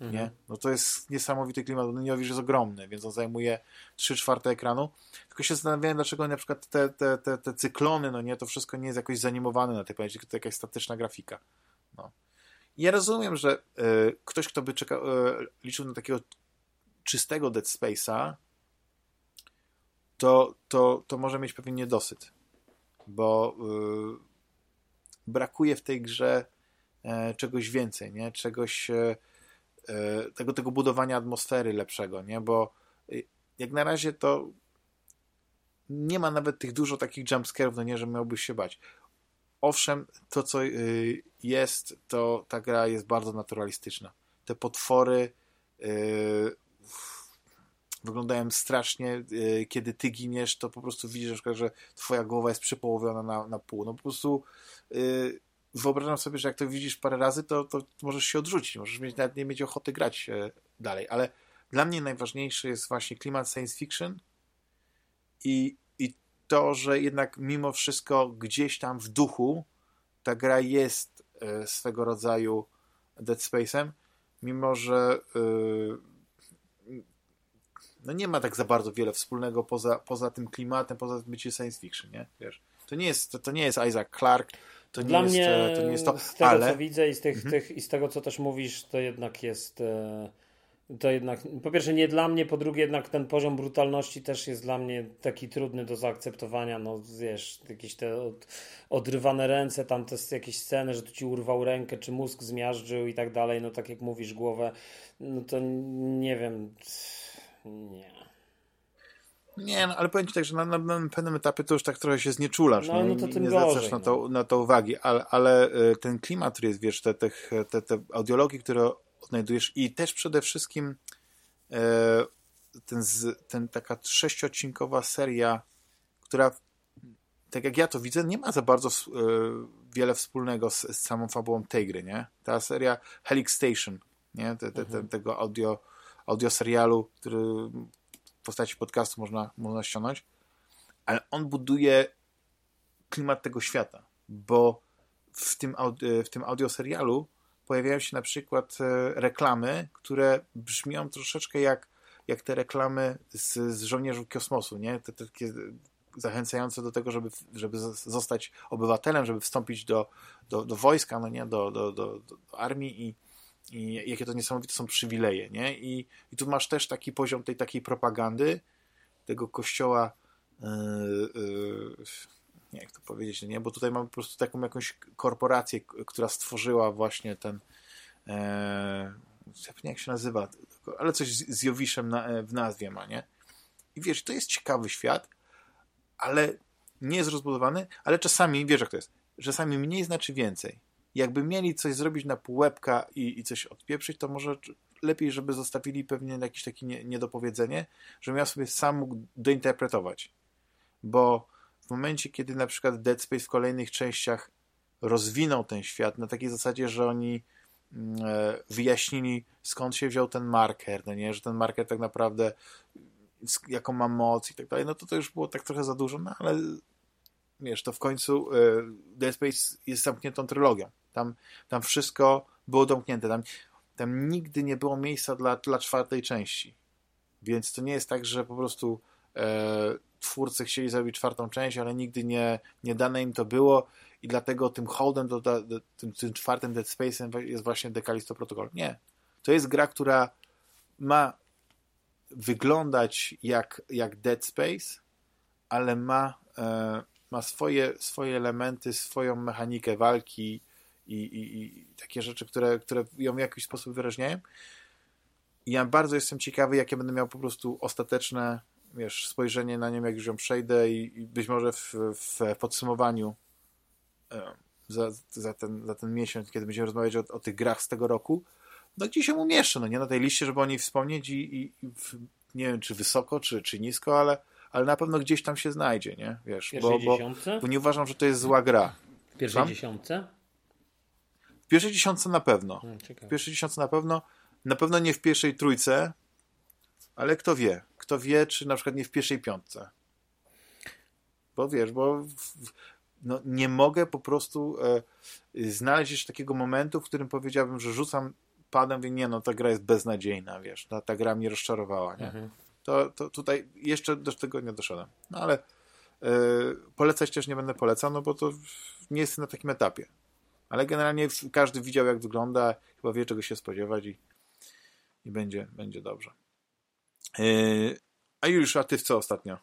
Mhm. Nie? No to jest niesamowity klimat, Jowisz jest ogromny, więc on zajmuje 3 czwarte ekranu. Tylko się zastanawiałem, dlaczego na przykład te, te, te, te cyklony, no nie, to wszystko nie jest jakoś zanimowane na tej planecie, tylko to jakaś statyczna grafika. No. ja rozumiem, że y, ktoś, kto by czekał, y, liczył na takiego czystego Dead Space'a, to, to, to może mieć pewien niedosyt, bo yy, brakuje w tej grze e, czegoś więcej, nie? Czegoś e, e, tego, tego budowania atmosfery lepszego, nie? Bo y, jak na razie to nie ma nawet tych dużo takich jumpscare'ów, no nie, że miałbyś się bać. Owszem, to co y, jest, to ta gra jest bardzo naturalistyczna. Te potwory wyglądają strasznie. Kiedy ty giniesz, to po prostu widzisz, że twoja głowa jest przypołowiona na, na pół. No po prostu wyobrażam sobie, że jak to widzisz parę razy, to, to możesz się odrzucić. Możesz mieć, nawet nie mieć ochoty grać yy, dalej. Ale dla mnie najważniejszy jest właśnie klimat science fiction i, i to, że jednak mimo wszystko gdzieś tam w duchu ta gra jest yy, swego rodzaju Dead Space'em, mimo że yy, no nie ma tak za bardzo wiele wspólnego poza, poza tym klimatem, poza bycie science fiction, nie? Wiesz, to nie jest, to, to nie jest Isaac Clarke, to Dla nie, mnie, jest, to nie jest to, z tego ale... co widzę i z, tych, mhm. tych, i z tego co też mówisz, to jednak jest e, to jednak, po pierwsze nie dla mnie, po drugie jednak ten poziom brutalności też jest dla mnie taki trudny do zaakceptowania, no wiesz, jakieś te od, odrywane ręce, tam to jest jakieś sceny, że tu ci urwał rękę, czy mózg zmiażdżył i tak dalej, no tak jak mówisz, głowę, no to nie wiem, nie. Nie, no, ale powiem ci tak, że na, na, na, pewnym etapie to już tak trochę się znieczulasz. No, no to tym nie zwracasz na to, no. na to uwagi, ale, ale y, ten klimat, który jest, wiesz, te, te, te, te audiologii, które odnajdujesz i też przede wszystkim e, ten, ten taka sześciodcinkowa seria, która tak jak ja to widzę, nie ma za bardzo e, wiele wspólnego z, z samą fabułą tej gry, nie? Ta seria Helix Station, nie? Te, te, mhm. tego audio audio serialu, który w postaci podcastu można, można ściągnąć, ale on buduje klimat tego świata, bo w tym, w tym audio serialu pojawiają się na przykład e, reklamy, które brzmią troszeczkę jak, jak te reklamy z, z żołnierzy kosmosu, nie? Te, te takie zachęcające do tego, żeby, żeby zostać obywatelem, żeby wstąpić do, do, do wojska, no nie? Do, do, do, do armii i, i jakie to niesamowite są przywileje, nie? I, i tu masz też taki poziom tej takiej propagandy tego kościoła yy, yy, jak to powiedzieć, nie? Bo tutaj mamy po prostu taką jakąś korporację, która stworzyła właśnie ten nie jak się nazywa, ale coś z, z Jowiszem na, w nazwie ma, nie? I wiesz, to jest ciekawy świat, ale nie jest rozbudowany, ale czasami, wiesz jak to jest, czasami mniej znaczy więcej. Jakby mieli coś zrobić na półłebka i, i coś odpieprzyć, to może lepiej, żeby zostawili pewnie jakieś takie nie, niedopowiedzenie, żebym ja sobie sam mógł dointerpretować. Bo w momencie, kiedy na przykład Dead Space w kolejnych częściach rozwinął ten świat na takiej zasadzie, że oni mm, e, wyjaśnili skąd się wziął ten marker, no nie? że ten marker tak naprawdę jaką ma moc i tak dalej, no to to już było tak trochę za dużo, no ale wiesz, to w końcu e, Dead Space jest zamkniętą trylogią. Tam, tam wszystko było domknięte. Tam, tam nigdy nie było miejsca dla, dla czwartej części. Więc to nie jest tak, że po prostu e, twórcy chcieli zrobić czwartą część, ale nigdy nie, nie dane im to było i dlatego tym holdem, do, do, do, tym, tym czwartym Dead Space'em jest właśnie Decalisto Protocol. Nie. To jest gra, która ma wyglądać jak, jak Dead Space, ale ma, e, ma swoje, swoje elementy, swoją mechanikę walki i, i, i takie rzeczy, które, które ją w jakiś sposób wyraźniają. I ja bardzo jestem ciekawy, jakie będę miał po prostu ostateczne wiesz, spojrzenie na nią, jak już ją przejdę i, i być może w, w podsumowaniu e, za, za, ten, za ten miesiąc, kiedy będziemy rozmawiać o, o tych grach z tego roku, no gdzieś się umieszczę, no nie na tej liście, żeby o niej wspomnieć i, i, i w, nie wiem, czy wysoko, czy, czy nisko, ale, ale na pewno gdzieś tam się znajdzie, nie? Wiesz, bo, bo, bo, nie uważam, że to jest zła gra. W pierwszej Tam? dziesiątce? W pierwszej dziesiątce na pewno. Hmm, w pierwszej dziesiątce na pewno. Na pewno nie w pierwszej trójce, ale kto wie. Kto wie, czy na przykład nie w pierwszej piątce. Bo wiesz, bo no, nie mogę po prostu e, znaleźć jeszcze takiego momentu, w którym powiedziałbym, że rzucam padem, mówię, nie no, ta gra jest beznadziejna, wiesz, ta, ta gra mnie rozczarowała, nie? Mhm. To, to tutaj jeszcze do tego nie doszedłem. No ale e, polecać też nie będę polecał, no bo to nie jest na takim etapie. Ale generalnie każdy widział, jak wygląda, chyba wie, czego się spodziewać i, i będzie, będzie dobrze. Yy, a już, a ty w co ostatnio?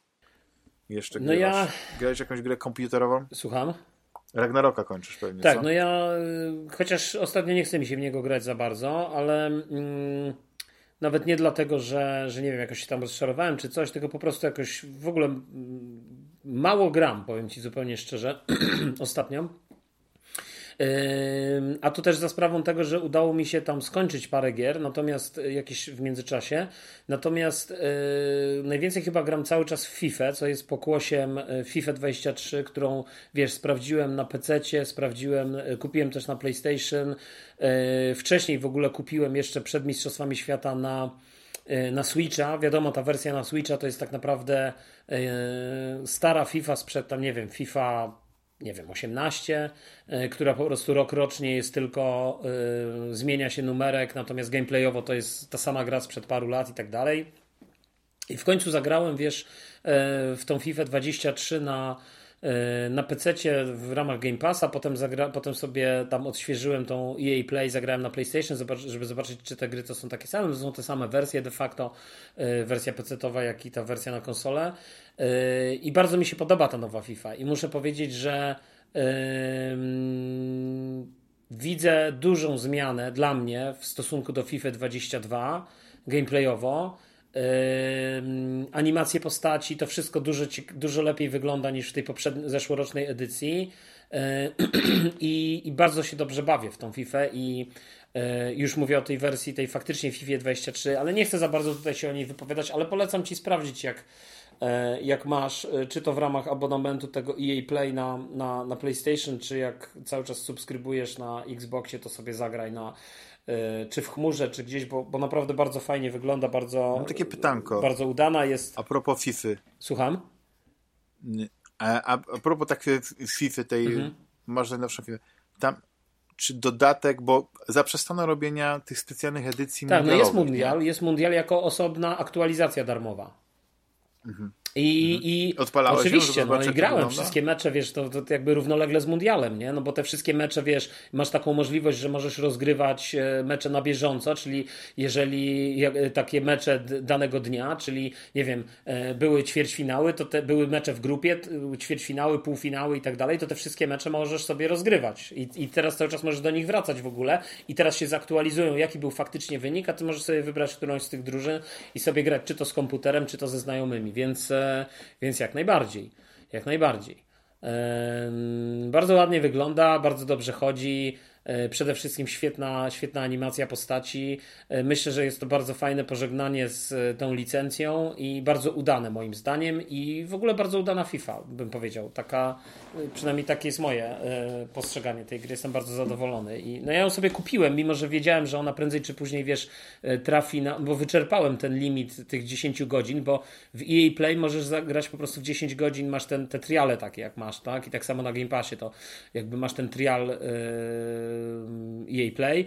Jeszcze no ja... Grałeś jakąś grę komputerową? Słucham? Ragnaroka kończysz pewnie, Tak, co? no ja y, chociaż ostatnio nie chce mi się w niego grać za bardzo, ale mm, nawet nie dlatego, że, że nie wiem, jakoś się tam rozczarowałem czy coś, tylko po prostu jakoś w ogóle mm, mało gram, powiem ci zupełnie szczerze, ostatnio. A to też za sprawą tego, że udało mi się tam skończyć parę gier, natomiast e, jakieś w międzyczasie. Natomiast yy, najwięcej chyba gram cały czas w FIFA, co jest pokłosiem e, FIFA 23, którą wiesz, sprawdziłem na PC, sprawdziłem, kupiłem też na PlayStation. Wcześniej w ogóle kupiłem jeszcze przed Mistrzostwami Świata na na Switcha. Wiadomo, ta wersja na Switcha to jest tak naprawdę stara FIFA sprzed tam, nie wiem, FIFA nie wiem, 18, e, która po prostu rok rocznie jest tylko, y, zmienia się numerek, natomiast gameplayowo to jest ta sama gra sprzed paru lat i tak dalej. I w końcu zagrałem, wiesz, e, w tą FIFA 23 na na PC w ramach Game Passa, potem, zagra, potem sobie tam odświeżyłem tą EA Play, zagrałem na PlayStation, żeby zobaczyć, czy te gry to są takie same. To są te same wersje de facto, wersja PC-towa, jak i ta wersja na konsolę. I bardzo mi się podoba ta nowa FIFA. I muszę powiedzieć, że widzę dużą zmianę dla mnie w stosunku do FIFA 22 gameplayowo animacje postaci, to wszystko dużo, dużo lepiej wygląda niż w tej poprzedniej, zeszłorocznej edycji. I, i bardzo się dobrze bawię w tą FIFA i e, już mówię o tej wersji, tej faktycznie FIFA 23, ale nie chcę za bardzo tutaj się o niej wypowiadać, ale polecam Ci sprawdzić jak, e, jak masz, e, czy to w ramach abonamentu tego EA Play na, na, na PlayStation, czy jak cały czas subskrybujesz na Xboxie, to sobie zagraj na czy w chmurze, czy gdzieś, bo, bo naprawdę bardzo fajnie wygląda, bardzo. Mam takie pytanko. Bardzo udana jest. A propos FIFA. Słucham? A, a, a propos takiej FIFA, tej mhm. może najnowszej FIFA, tam czy dodatek, bo zaprzestano robienia tych specjalnych edycji Tak, no jest mundial, nie? jest mundial jako osobna aktualizacja darmowa. Mhm. I, mhm. i Odpalałeś oczywiście, no i grałem wszystkie mecze, wiesz, to, to jakby równolegle z mundialem, nie? No bo te wszystkie mecze, wiesz, masz taką możliwość, że możesz rozgrywać e, mecze na bieżąco, czyli jeżeli e, takie mecze danego dnia, czyli nie wiem, e, były ćwierćfinały, to te były mecze w grupie, ćwierćfinały, półfinały i tak dalej, to te wszystkie mecze możesz sobie rozgrywać i, i teraz cały czas możesz do nich wracać w ogóle i teraz się zaktualizują, jaki był faktycznie wynik, a ty możesz sobie wybrać którąś z tych drużyn i sobie grać czy to z komputerem, czy to ze znajomymi, więc więc jak najbardziej. Jak najbardziej. Bardzo ładnie wygląda, bardzo dobrze chodzi. E, przede wszystkim świetna, świetna animacja postaci. E, myślę, że jest to bardzo fajne pożegnanie z e, tą licencją i bardzo udane moim zdaniem i w ogóle bardzo udana FIFA, bym powiedział. Taka, przynajmniej takie jest moje postrzeganie tej gry. Jestem bardzo zadowolony. I, no ja ją sobie kupiłem, mimo że wiedziałem, że ona prędzej czy później, wiesz, trafi na... bo wyczerpałem ten limit tych 10 godzin, bo w EA Play możesz zagrać po prostu w 10 godzin, masz ten, te triale takie jak masz, tak? I tak samo na Game Passie to jakby masz ten trial yy EA Play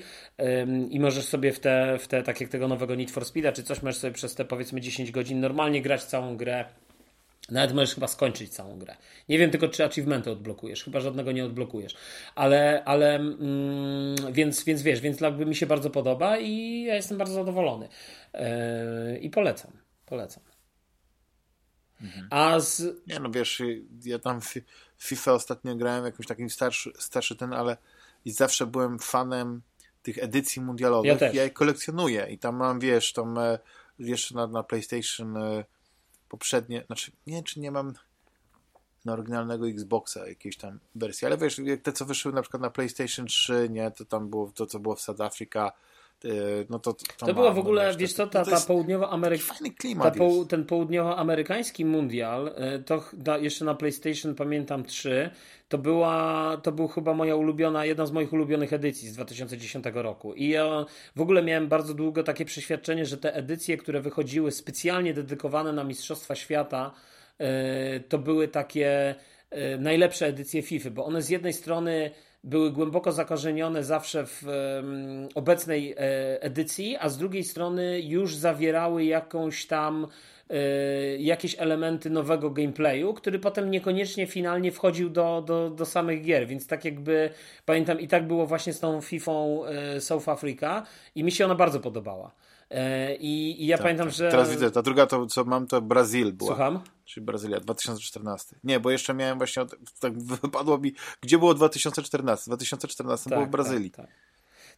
i możesz sobie w te, w te, tak jak tego nowego Need for Speeda czy coś, możesz sobie przez te powiedzmy 10 godzin normalnie grać całą grę nawet możesz chyba skończyć całą grę. Nie wiem tylko, czy achievementy odblokujesz. Chyba żadnego nie odblokujesz. Ale, ale mm, więc, więc wiesz, więc jakby mi się bardzo podoba i ja jestem bardzo zadowolony. Yy, I polecam. Polecam. Mhm. A z... Nie no, wiesz, ja tam w FIFA ostatnio grałem jakimś takim starszy, starszy ten, ale i zawsze byłem fanem tych edycji mundialowych. Ja, też. ja je kolekcjonuję i tam mam, wiesz, tam e, jeszcze na, na PlayStation e, poprzednie, znaczy nie czy nie mam na oryginalnego Xboxa jakiejś tam wersji, ale wiesz, te co wyszły na przykład na PlayStation 3, nie, to tam było to, co było w South Africa, no to, to, to była w ogóle, wiesz, wiesz co, ta, ta południowoamerykański ten południowoamerykański mundial, to jeszcze na PlayStation pamiętam 3, to była, to był chyba moja ulubiona, jedna z moich ulubionych edycji z 2010 roku. I ja w ogóle miałem bardzo długo takie przeświadczenie, że te edycje, które wychodziły specjalnie dedykowane na Mistrzostwa Świata, e, to były takie e, najlepsze edycje FIFA, bo one z jednej strony były głęboko zakorzenione zawsze w obecnej e, edycji, a z drugiej strony już zawierały jakąś tam Y, jakieś elementy nowego gameplayu, który potem niekoniecznie finalnie wchodził do, do, do samych gier, więc tak jakby pamiętam i tak było właśnie z tą FIFA y, South Africa i mi się ona bardzo podobała. Y, I, i ja tak, pamiętam, tak. że. Teraz widzę, ta druga to, co mam, to Brazil była. Słucham? Czyli Brazylia, 2014. Nie, bo jeszcze miałem właśnie, tak wypadło mi, gdzie było 2014? 2014 tak, było w Brazylii. Tak, tak.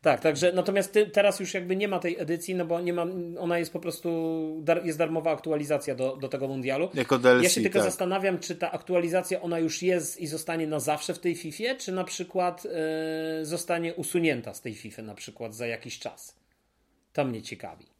Tak, także natomiast ty, teraz już jakby nie ma tej edycji, no bo nie ma, ona jest po prostu, dar, jest darmowa aktualizacja do, do tego mundialu. Jako DLC, ja się tylko tak. zastanawiam, czy ta aktualizacja ona już jest i zostanie na zawsze w tej FIFA, czy na przykład yy, zostanie usunięta z tej FIFA na przykład za jakiś czas. To mnie ciekawi.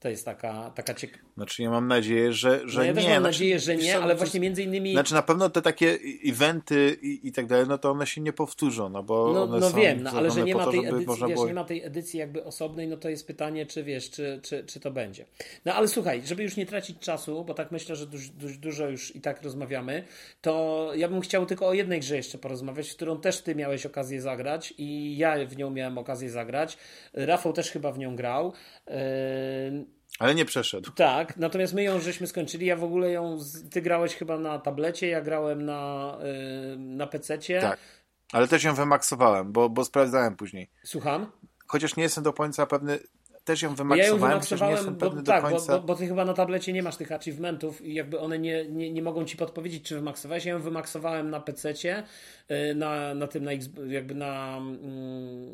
To jest taka, taka ciekawa. Znaczy ja mam nadzieję, że, że no ja nie. Ja mam znaczy, nadzieję, że nie, ale właśnie między innymi... Znaczy na pewno te takie eventy i, i tak dalej, no to one się nie powtórzą, no bo No, one no są wiem, no, ale że nie ma, to, tej edycji, wiesz, było... nie ma tej edycji jakby osobnej, no to jest pytanie, czy wiesz, czy, czy, czy to będzie. No ale słuchaj, żeby już nie tracić czasu, bo tak myślę, że duż, duż, dużo już i tak rozmawiamy, to ja bym chciał tylko o jednej grze jeszcze porozmawiać, w którą też ty miałeś okazję zagrać i ja w nią miałem okazję zagrać. Rafał też chyba w nią grał. Yy ale nie przeszedł. Tak, natomiast my ją żeśmy skończyli. Ja w ogóle ją. Ty grałeś chyba na tablecie, ja grałem na, yy, na PC-cie. Tak. Ale też ją wymaksowałem, bo, bo sprawdzałem później. Słucham? Chociaż nie jestem do końca pewny, też ją wymaksowałem, ja ją wymaksowałem, nie jestem bo, pewny tak, do końca. Bo, bo, bo, ty chyba na tablecie nie masz tych achievementów i jakby one nie, nie, nie mogą ci podpowiedzieć, czy wymaksowałeś. Ja ją wymaksowałem na PC-cie, y, na, na tym, na, jakby na mm,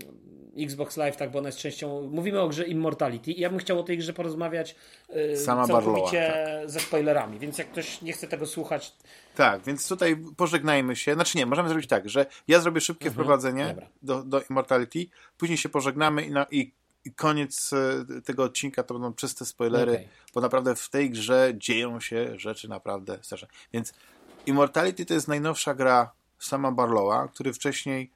Xbox Live, tak, bo ona jest częścią. Mówimy o grze Immortality i ja bym chciał o tej grze porozmawiać yy, Sama całkowicie tak. ze spoilerami, więc jak ktoś nie chce tego słuchać. Tak, więc tutaj pożegnajmy się. Znaczy nie, możemy zrobić tak, że ja zrobię szybkie mhm, wprowadzenie do, do Immortality, później się pożegnamy i, na, i koniec e, tego odcinka to będą czyste spoilery, okay. bo naprawdę w tej grze dzieją się rzeczy naprawdę straszne. Więc Immortality to jest najnowsza gra sama Barlowa, który wcześniej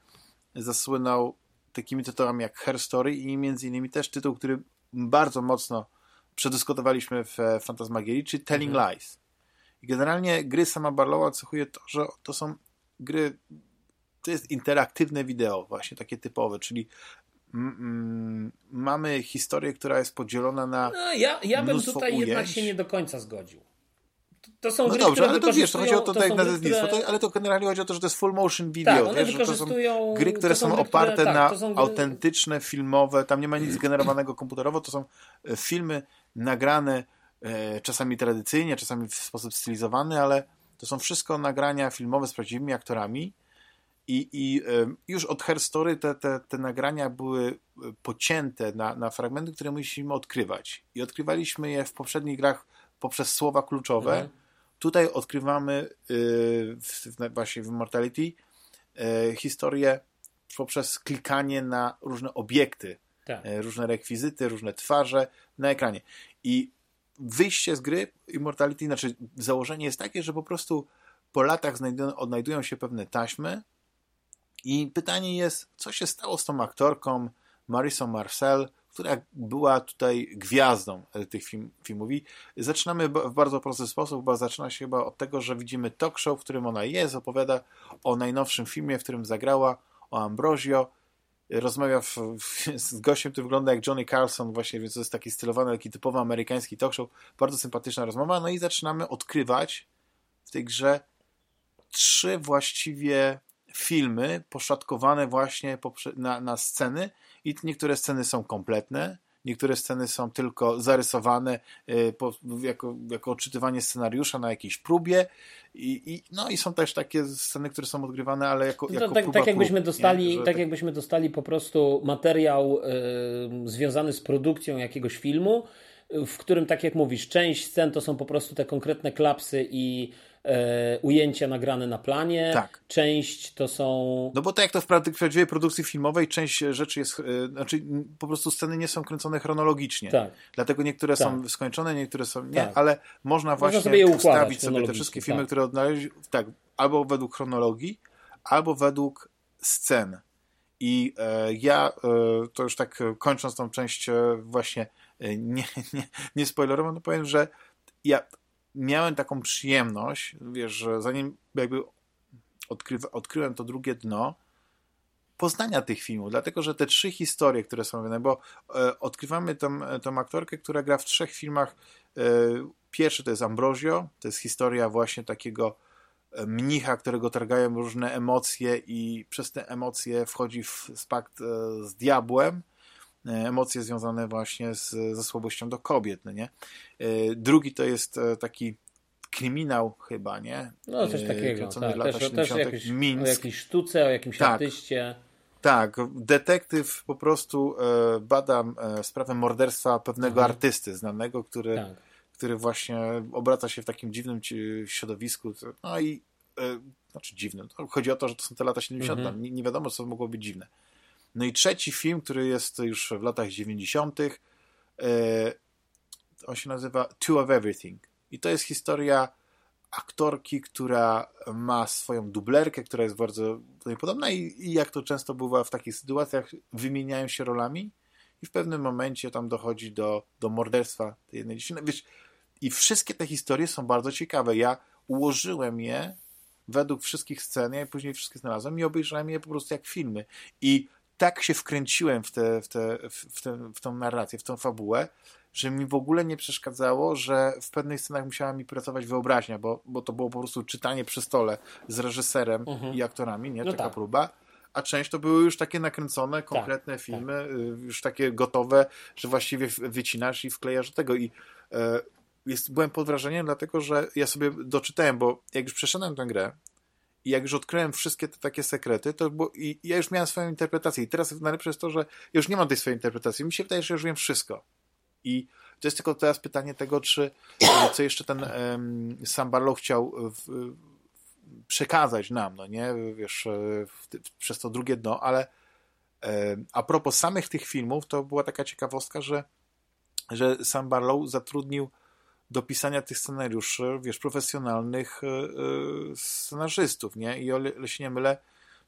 zasłynął takimi tytułami jak Her Story i między innymi też tytuł, który bardzo mocno przedyskutowaliśmy w Fantasmagierii, czyli Telling mhm. Lies. I generalnie gry sama Barlowa cechuje to, że to są gry to jest interaktywne wideo, właśnie takie typowe, czyli mamy historię, która jest podzielona na. No, ja, ja bym tutaj ujęć. jednak się nie do końca zgodził. To są no gry, dobrze, ale to wiesz, to chodzi o to, to jak nazewnictwo, które... ale to generalnie chodzi o to, że to jest full motion video, tak, wiesz, że to są gry, które są, gry, oparte które, tak, na gry... autentyczne, filmowe, tam nie ma nic generowanego komputerowo, to są e, filmy nagrane e, czasami tradycyjnie, czasami w sposób stylizowany, ale to są wszystko nagrania filmowe z prawdziwymi aktorami, i, i już od Her Story te, te, te nagrania były e, pocięte na, na fragmenty, które musimy odkrywać. I odkrywaliśmy je w poprzednich grach poprzez słowa kluczowe. Mhm. Tutaj odkrywamy yy, w, właśnie w Immortality yy, historię poprzez klikanie na różne obiekty, tak. różne rekwizyty, różne twarze na ekranie. I wyjście z gry Immortality, znaczy założenie jest takie, że po prostu po latach odnajdują się pewne taśmy i pytanie jest, co się stało z tą aktorką Marison Marcel, która była tutaj gwiazdą tych film, filmów. I zaczynamy w bardzo prosty sposób, bo zaczyna się chyba od tego, że widzimy talk show, w którym ona jest, opowiada o najnowszym filmie, w którym zagrała, o Ambrosio, rozmawia w, w, z gościem, który wygląda jak Johnny Carlson, właśnie, więc to jest taki stylowany, taki typowy amerykański talk show. Bardzo sympatyczna rozmowa. No i zaczynamy odkrywać w tej grze trzy właściwie filmy poszatkowane właśnie na, na sceny i niektóre sceny są kompletne, niektóre sceny są tylko zarysowane y, po, jako, jako odczytywanie scenariusza na jakiejś próbie i, i, no i są też takie sceny, które są odgrywane, ale jako, jako tak, próba tak jakbyśmy prób, dostali, tak, tak jakbyśmy dostali po prostu materiał y, związany z produkcją jakiegoś filmu, w którym, tak jak mówisz, część scen to są po prostu te konkretne klapsy i e, ujęcia nagrane na planie. Tak. Część to są. No bo tak jak to w prawdziwej produkcji filmowej, część rzeczy jest. E, znaczy, po prostu sceny nie są kręcone chronologicznie. Tak. Dlatego niektóre tak. są skończone, niektóre są nie, tak. ale można właśnie można sobie ustawić sobie te wszystkie filmy, tak. które odnaleźli. Tak, albo według chronologii, albo według scen. I e, ja, e, to już tak kończąc tą część, e, właśnie e, nie, nie, nie spoilerową, to powiem, że ja miałem taką przyjemność, wiesz, że zanim jakby odkrywa, odkryłem to drugie dno, poznania tych filmów, dlatego że te trzy historie, które są wydawane, bo e, odkrywamy tą, tą aktorkę, która gra w trzech filmach. E, pierwszy to jest Ambrosio, to jest historia właśnie takiego e, mnicha, którego targają różne emocje i przez te emocje wchodzi w pakt e, z diabłem emocje związane właśnie z, ze słabością do kobiet, no nie? E, drugi to jest e, taki kryminał chyba, nie? No coś takiego, tak. Lata też, też jakiś, Mińsk. o jakiejś sztuce, o jakimś tak. artyście. Tak, detektyw po prostu bada sprawę morderstwa pewnego mhm. artysty znanego, który, tak. który właśnie obraca się w takim dziwnym środowisku. No i znaczy dziwnym. Chodzi o to, że to są te lata 70. Mhm. Nie, nie wiadomo, co mogło być dziwne. No i trzeci film, który jest już w latach 90., e, on się nazywa Two of Everything. I to jest historia aktorki, która ma swoją dublerkę, która jest bardzo podobna i, i jak to często bywa w takich sytuacjach, wymieniają się rolami i w pewnym momencie tam dochodzi do, do morderstwa tej jednej dziewczyny. Wiesz, I wszystkie te historie są bardzo ciekawe. Ja ułożyłem je według wszystkich scen, ja później wszystkie znalazłem i obejrzałem je po prostu jak filmy. I tak się wkręciłem w, te, w, te, w, te, w tą narrację, w tą fabułę, że mi w ogóle nie przeszkadzało, że w pewnych scenach musiała mi pracować wyobraźnia, bo, bo to było po prostu czytanie przy stole z reżyserem mhm. i aktorami, nie? No Taka tak. próba. A część to były już takie nakręcone, tak, konkretne tak, filmy, tak. już takie gotowe, że właściwie wycinasz i wklejasz do tego. I e, jest, byłem pod wrażeniem, dlatego że ja sobie doczytałem, bo jak już przeszedłem tę grę, i jak już odkryłem wszystkie te takie sekrety, to było, i, ja już miałem swoją interpretację. I teraz najlepsze jest to, że już nie mam tej swojej interpretacji. Mi się wydaje, że już wiem wszystko. I to jest tylko teraz pytanie tego, czy co jeszcze ten um, sam Barlow chciał w, przekazać nam, no nie, wiesz, e, w, przez to drugie dno, ale um, a propos samych tych filmów, to była taka ciekawostka, że, że sam Barlow zatrudnił do pisania tych scenariuszy, wiesz, profesjonalnych yy, scenarzystów, nie? I o ile się nie mylę,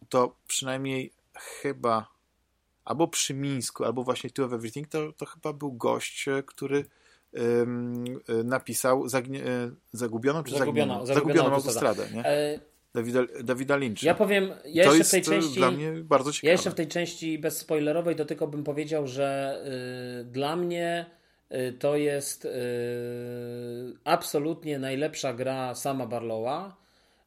to przynajmniej chyba albo przy Mińsku, albo właśnie Two of Everything, to, to chyba był gość, który yy, napisał zagnie, Zagubioną czy Zagubioną? Zagubioną autostradę, nie? E... Dawida, Dawida Lyncha. Ja powiem, ja to jeszcze w tej części. Dla mnie bardzo ciekawe. Ja jeszcze w tej części bezspoilerowej to tylko bym powiedział, że yy, dla mnie Y, to jest y, absolutnie najlepsza gra sama Barlowa.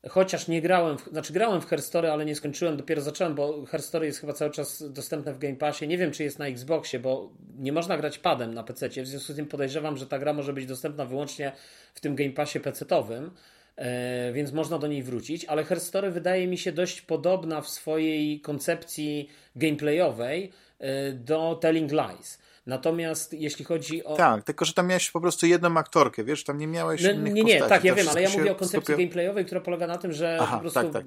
Chociaż nie grałem, w, znaczy grałem w Herstory, ale nie skończyłem, dopiero zacząłem, bo Herstory jest chyba cały czas dostępne w Game Passie. Nie wiem, czy jest na Xboxie, bo nie można grać padem na PC. W związku z tym podejrzewam, że ta gra może być dostępna wyłącznie w tym Game Passie PC-owym, e, więc można do niej wrócić. Ale Herstory wydaje mi się dość podobna w swojej koncepcji gameplayowej e, do Telling Lies. Natomiast jeśli chodzi o... Tak, tylko że tam miałeś po prostu jedną aktorkę, wiesz, tam nie miałeś no, innych Nie, nie, postaci, tak, ja wiem, ale ja mówię o koncepcji gameplayowej, która polega na tym, że Aha, po prostu tak, tak.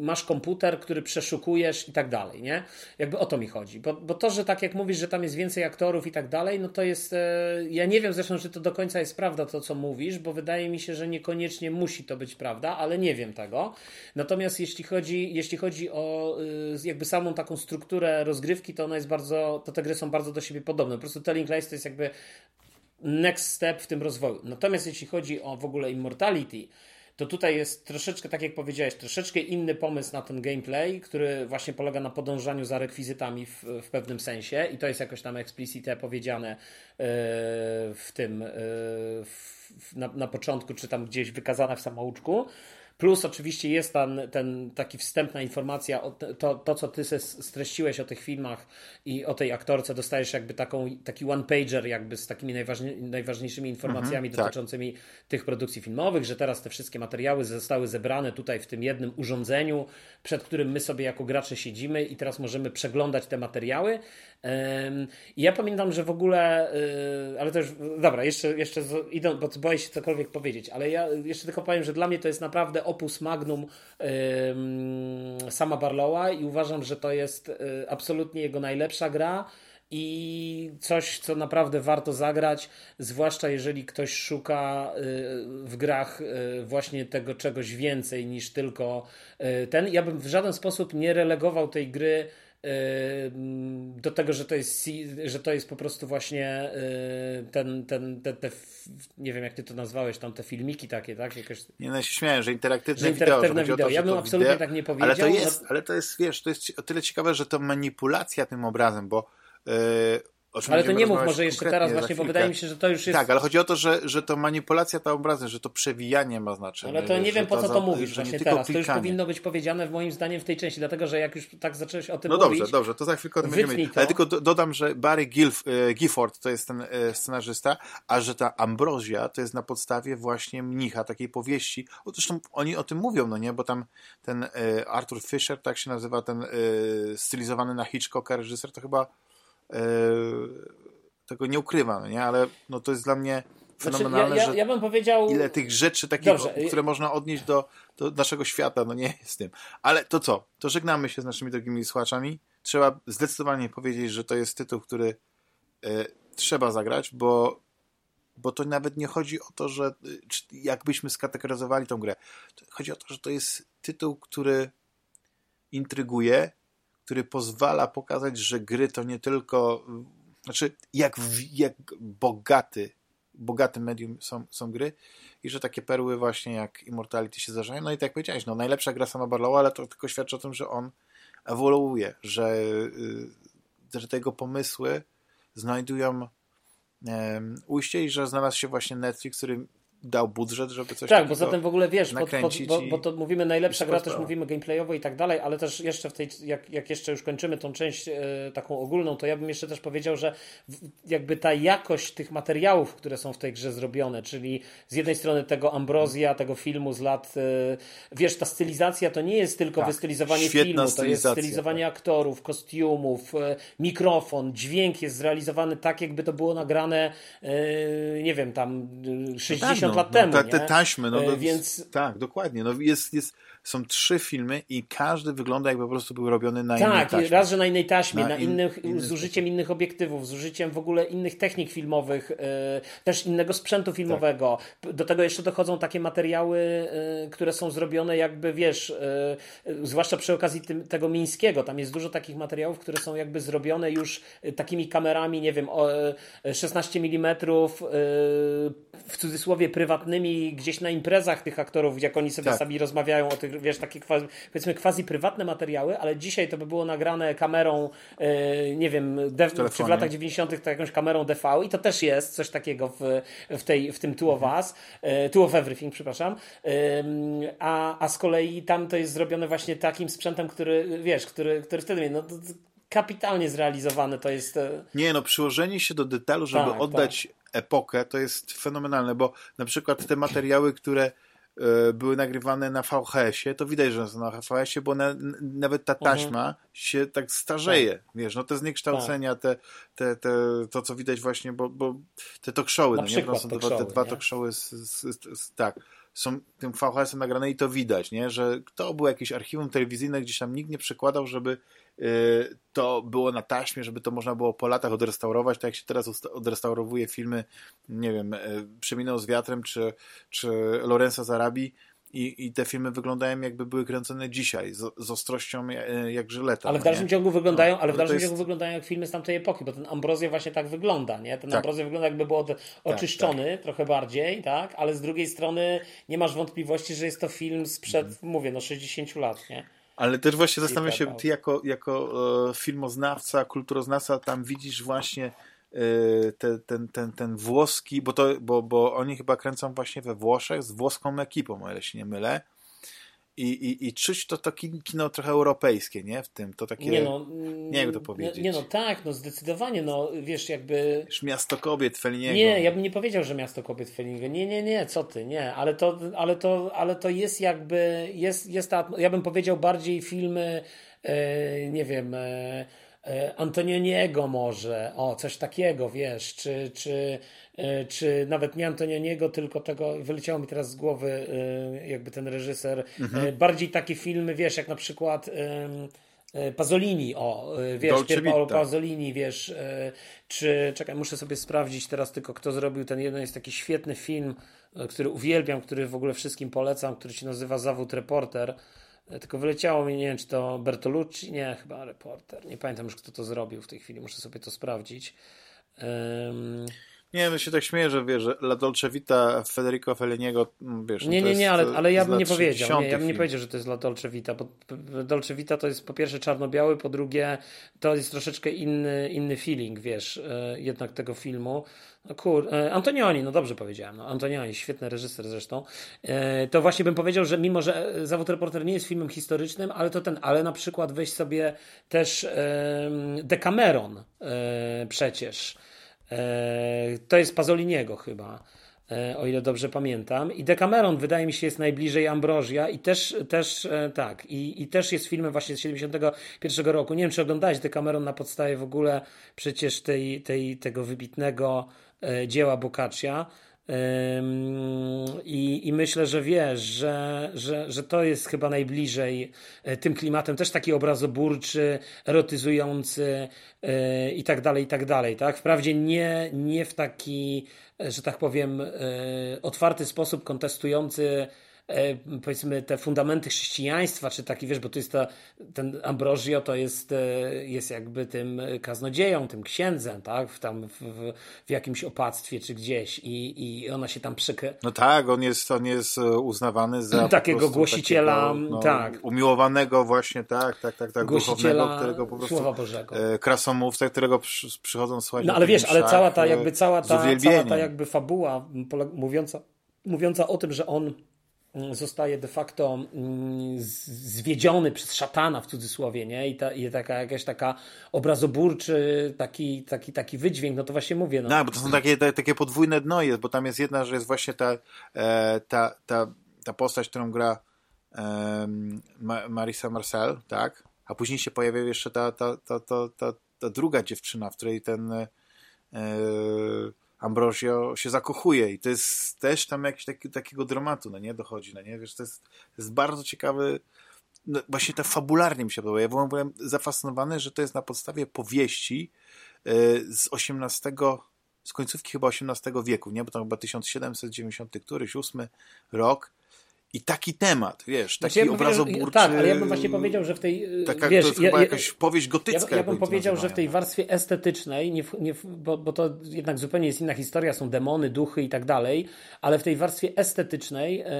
masz komputer, który przeszukujesz i tak dalej, nie? Jakby o to mi chodzi. Bo, bo to, że tak jak mówisz, że tam jest więcej aktorów i tak dalej, no to jest... E, ja nie wiem zresztą, czy to do końca jest prawda to, co mówisz, bo wydaje mi się, że niekoniecznie musi to być prawda, ale nie wiem tego. Natomiast jeśli chodzi, jeśli chodzi o y, jakby samą taką strukturę rozgrywki, to ona jest bardzo, to te gry są bardzo do siebie podobne. Po prostu Telling Lies to jest jakby next step w tym rozwoju. Natomiast jeśli chodzi o w ogóle Immortality, to tutaj jest troszeczkę, tak jak powiedziałeś, troszeczkę inny pomysł na ten gameplay, który właśnie polega na podążaniu za rekwizytami w, w pewnym sensie i to jest jakoś tam explicite powiedziane e, w tym e, w, na, na początku, czy tam gdzieś wykazane w samouczku. Plus oczywiście jest ten, ten taki wstępna informacja, o to, to co ty streściłeś o tych filmach i o tej aktorce, dostajesz jakby taką, taki one-pager jakby z takimi najważniej, najważniejszymi informacjami mhm, tak. dotyczącymi tak. tych produkcji filmowych, że teraz te wszystkie materiały zostały zebrane tutaj w tym jednym urządzeniu, przed którym my sobie jako gracze siedzimy i teraz możemy przeglądać te materiały. I ja pamiętam, że w ogóle, y, ale to już, dobra, jeszcze, jeszcze idą, bo boję się cokolwiek powiedzieć, ale ja jeszcze tylko powiem, że dla mnie to jest naprawdę opus magnum sama Barlowa i uważam, że to jest y, absolutnie jego najlepsza gra i coś, co naprawdę warto zagrać, zwłaszcza jeżeli ktoś szuka y, w grach właśnie tego czegoś więcej niż tylko ten. Ja bym w żaden sposób nie relegował tej gry do tego, że to jest, że to jest po prostu właśnie y, ten, ten, te, te, nie wiem jak ty to nazwałeś, tam te filmiki takie, tak? Jakoś... Nie, no się śmiałem, że interaktywne, że interaktywne wideo. wideo. To, ja bym absolutnie wideo, tak nie powiedział. Ale to jest, ale to jest, wiesz, to jest o tyle ciekawe, że to manipulacja tym obrazem, bo yy, ale to nie mów może jeszcze teraz właśnie, bo wydaje mi się, że to już jest... Tak, ale chodzi o to, że, że to manipulacja ta obrazem, że to przewijanie ma znaczenie. Ale to nie wiem, po co to mówisz właśnie teraz. Klikanie. To już powinno być powiedziane w moim zdaniem w tej części, dlatego, że jak już tak zacząłeś o tym no mówić... No dobrze, dobrze, to za chwilkę o tym będziemy Ale tylko dodam, że Barry Gilf, e, Gifford to jest ten e, scenarzysta, a że ta Ambrozja to jest na podstawie właśnie mnicha, takiej powieści. O, zresztą oni o tym mówią, no nie, bo tam ten e, Arthur Fisher, tak się nazywa, ten stylizowany na Hitchcocka reżyser, to chyba tego nie ukrywa, no nie? ale no to jest dla mnie fenomenalne, znaczy, ja, ja, ja bym powiedział... ile tych rzeczy takich, które można odnieść do, do naszego świata, no nie jest tym. Ale to co? To żegnamy się z naszymi drogimi słuchaczami. Trzeba zdecydowanie powiedzieć, że to jest tytuł, który y, trzeba zagrać, bo, bo to nawet nie chodzi o to, że y, jakbyśmy skategoryzowali tą grę. Chodzi o to, że to jest tytuł, który intryguje, który pozwala pokazać, że gry to nie tylko znaczy, jak, jak bogaty, bogate medium są, są gry i że takie perły właśnie jak Immortality się zdarzają. No i tak jak powiedziałeś, no najlepsza gra sama Barlowa, ale to tylko świadczy o tym, że on ewoluuje, że, y, że te jego pomysły znajdują um, ujście i że znalazł się właśnie Netflix, który dał budżet, żeby coś Tak, bo zatem w ogóle wiesz, pod, pod, bo, bo, to mówimy najlepsza gra, też mówimy gameplayowo i tak dalej, ale też jeszcze w tej, jak, jak jeszcze już kończymy tą część e, taką ogólną, to ja bym jeszcze też powiedział, że w, jakby ta jakość tych materiałów, które są w tej grze zrobione, czyli z jednej strony tego Ambrozja, tego filmu z lat, e, wiesz, ta stylizacja to nie jest tylko tak, wystylizowanie filmu, to jest stylizowanie tak. aktorów, kostiumów, e, mikrofon, dźwięk jest zrealizowany tak, jakby to było nagrane, nie wiem, tam 60 no, lat no, temu. Te, te taśmy, no, e, więc... Tak, dokładnie. No, jest, jest, są trzy filmy i każdy wygląda jakby po prostu był robiony na tak, innej taśmie. Tak, raz, że na innej taśmie, na, na in, innych, z użyciem innych obiektywów, z użyciem w ogóle innych technik filmowych, e, też innego sprzętu filmowego. Tak. Do tego jeszcze dochodzą takie materiały, e, które są zrobione jakby, wiesz, zwłaszcza przy okazji tym, tego mińskiego, tam jest dużo takich materiałów, które są jakby zrobione już takimi kamerami, nie wiem, 16 mm w cudzysłowie prywatnymi gdzieś na imprezach tych aktorów, jak oni sobie tak. sami rozmawiają o tych, wiesz, takie quasi, powiedzmy quasi prywatne materiały, ale dzisiaj to by było nagrane kamerą, yy, nie wiem, czy w latach 90. to jakąś kamerą DV i to też jest coś takiego w, w, tej, w tym Two of Us, yy, Two of Everything, przepraszam, yy, a, a z kolei tam to jest zrobione właśnie takim sprzętem, który, wiesz, który, który wtedy, no, kapitalnie zrealizowane to jest. Nie, no, przyłożenie się do detalu, żeby tak, oddać tak epokę, to jest fenomenalne, bo na przykład te materiały, które e, były nagrywane na VHS-ie, to widać, że są na VHS-ie, bo na, nawet ta mhm. taśma mhm. się tak starzeje, tak. wiesz, no te zniekształcenia, tak. te, te, te, to co widać właśnie, bo, bo te talk showy, no nie, są te, te dwa z, z, z, tak, są tym VHS-em nagrane i to widać, nie? że to było jakieś archiwum telewizyjne, gdzieś tam nikt nie przekładał, żeby to było na taśmie, żeby to można było po latach odrestaurować, tak jak się teraz odrestaurowuje filmy, nie wiem, y, Przeminął z wiatrem, czy, czy Lorenza Zarabi, i, I te filmy wyglądają jakby były kręcone dzisiaj, z, z ostrością e, jak żyleta. Ale w dalszym nie? ciągu wyglądają, no, ale w dalszym jest... ciągu wyglądają jak filmy z tamtej epoki, bo ten Ambrozja właśnie tak wygląda, nie? Ten tak. Ambrozja wygląda jakby był tak, oczyszczony tak, tak. trochę bardziej, tak? Ale z drugiej strony nie masz wątpliwości, że jest to film sprzed, mm. mówię, no 60 lat, nie? Ale też właśnie zastanawiam się, ty jako, jako e, filmoznawca, kulturoznawca tam widzisz właśnie Y, te, ten, ten, ten włoski, bo, to, bo, bo oni chyba kręcą właśnie we Włoszech z włoską ekipą, o ile się nie mylę. I, i, i czuć to, to kino trochę europejskie, nie? W tym, to takie, nie, no, nie jak to powiedzieć. Nie, no tak, no zdecydowanie, no wiesz, jakby... Już miasto kobiet Feliniego. Nie, ja bym nie powiedział, że miasto kobiet Feliniego. Nie, nie, nie, co ty, nie, ale to, ale to, ale to jest jakby, jest, jest ta, ja bym powiedział bardziej filmy, e, nie wiem... E, E, Antonioniego może, o coś takiego, wiesz, czy, czy, czy nawet nie Antonioniego, tylko tego, wyleciało mi teraz z głowy e, jakby ten reżyser, mhm. bardziej takie filmy, wiesz, jak na przykład Pasolini, o, wiesz, Pier Paolo Pasolini, wiesz, czy, czekaj, muszę sobie sprawdzić teraz tylko, kto zrobił ten jeden, jest taki świetny film, który uwielbiam, który w ogóle wszystkim polecam, który się nazywa Zawód Reporter, tylko wyleciało mi, nie wiem, czy to Bertolucci, nie, chyba reporter. Nie pamiętam już, kto to zrobił w tej chwili, muszę sobie to sprawdzić. Um... Nie, no się tak śmieję, że wiesz, że La Dolce Vita Federico Felliniego, mm, wiesz... Nie, nie, nie, ale, ale ja bym nie powiedział, nie, ja bym nie powiedział, że to jest La Dolce Vita, bo Dolce Vita to jest po pierwsze czarno-biały, po drugie to jest troszeczkę inny, inny feeling, wiesz, e, jednak tego filmu. No kur... E, Antonioni, no dobrze powiedziałem, no Antonioni, świetny reżyser zresztą. E, to właśnie bym powiedział, że mimo, że Zawód Reporter nie jest filmem historycznym, ale to ten, ale na przykład weź sobie też Decameron przecież, to jest Pazoliniego chyba, e, o ile dobrze pamiętam. I Decameron wydaje mi się jest najbliżej Ambrozja i też, też e, tak, i, i też jest filmem właśnie z 71 roku. Nie wiem, czy oglądałeś Decameron na podstawie w ogóle przecież tej, tej, tego wybitnego dzieła Boccaccia. I, I, myślę, że wiesz, że, że, że to jest chyba najbliżej e, tym klimatem, też taki obrazoburczy, erotyzujący e, i tak dalej, i tak dalej. Tak? Wprawdzie nie, nie w taki, e, że tak powiem, otwarty sposób kontestujący powiedzmy te fundamenty chrześcijaństwa, czy taki, wiesz, bo to jest ta, ten Ambrozio to jest, e, jest jakby tym kaznodzieją, tym księdzem, tak, w, tam w, w jakimś opactwie czy gdzieś i, i ona się tam przykry... No tak, on jest, on jest e, uznawany za takiego głosiciela, takiego, no, tak. Umiłowanego właśnie, tak, tak, tak, tak głosiciela którego po prostu, Słowa Bożego. Krasomówca, którego przy, przychodzą słuchać No ale wiesz, ale cała ta jakby, cała ta, cała ta jakby fabuła mówiąca, mówiąca o tym, że on zostaje de facto mm, zwiedziony przez szatana w cudzysłowie, nie? I, ta, i taka jakaś taka obrazoburczy taki, taki, taki wydźwięk, no to właśnie mówię. No, no bo to są takie, takie podwójne dno jest, bo tam jest jedna, że jest właśnie ta, e, ta, ta, ta postać, którą gra e, Marisa Marcel, tak? A później się pojawia jeszcze ta, ta, ta, ta, ta, ta druga dziewczyna, w której ten e, Ambrosio się zakochuje i to jest też tam jakiś taki, takiego dramatu, no nie, dochodzi, no nie, wiesz, to jest, to jest bardzo ciekawy, no właśnie to fabularnie mi się podoba, ja byłem zafascynowany, że to jest na podstawie powieści yy, z XVIII, z końcówki chyba XVIII wieku, nie, bo to chyba 1790 któryś, ósmy rok, i taki temat, wiesz, taki znaczy, ja obrazoburczy. Tak, ale ja bym właśnie powiedział, że w tej. Y, taka, wiesz, to jest ja, chyba jakaś powieść gotycka. Ja, ja bym powiedział, że w tej warstwie estetycznej, nie, nie, bo, bo to jednak zupełnie jest inna historia, są demony, duchy i tak dalej, ale w tej warstwie estetycznej e,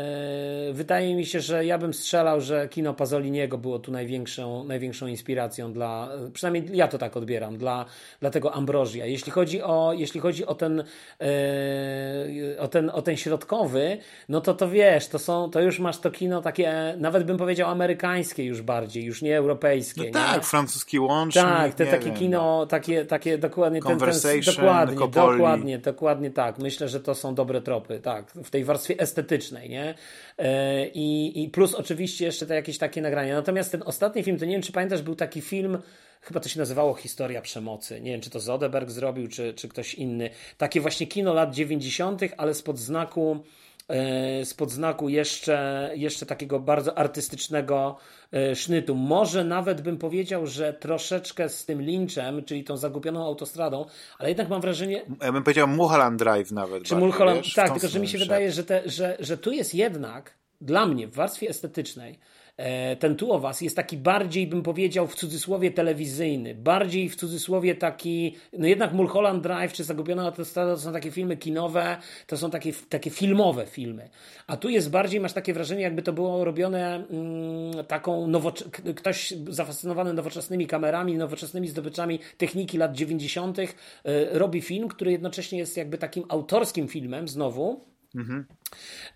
wydaje mi się, że ja bym strzelał, że kino Pazoliniego było tu największą, największą inspiracją dla, przynajmniej ja to tak odbieram, dla, dla tego Ambrozja. Jeśli chodzi o, jeśli chodzi o ten, e, o ten, o ten środkowy, no to to wiesz, to są, to to już masz to kino takie, nawet bym powiedział amerykańskie już bardziej, już nie europejskie. No nie? tak, francuski łącznik. Tak, te takie wiem, kino, no. takie, takie dokładnie, ten, ten, dokładnie, dokładnie, dokładnie tak. Myślę, że to są dobre tropy, tak, w tej warstwie estetycznej, nie? E, I, i plus oczywiście jeszcze te jakieś takie nagrania. Natomiast ten ostatni film, to nie wiem, czy pamiętasz, był taki film, chyba to się nazywało Historia Przemocy. Nie wiem, czy to Zodeberg zrobił, czy, czy ktoś inny. Takie właśnie kino lat 90., ale spod znaku e, spod znaku jeszcze, jeszcze takiego bardzo artystycznego e, sznytu. Może nawet bym powiedział, że troszeczkę z tym Lynchem, czyli tą zagubioną autostradą, ale jednak mam wrażenie... Ja bym powiedział Mulholland Drive nawet. Czy Mulholland, wiesz, tak, tylko że mi się wydaje, że, te, że, że tu jest jednak dla mnie w warstwie estetycznej ten tu o was jest taki bardziej, bym powiedział, w cudzysłowie telewizyjny, bardziej w cudzysłowie taki, no jednak Mulholland Drive czy Zagubiona Autostrada to są takie filmy kinowe, to są takie, takie filmowe filmy. A tu jest bardziej, masz takie wrażenie, jakby to było robione mm, taką nowocze- ktoś zafascynowany nowoczesnymi kamerami, nowoczesnymi zdobyczami techniki lat 90. Y, robi film, który jednocześnie jest jakby takim autorskim filmem znowu, Mhm.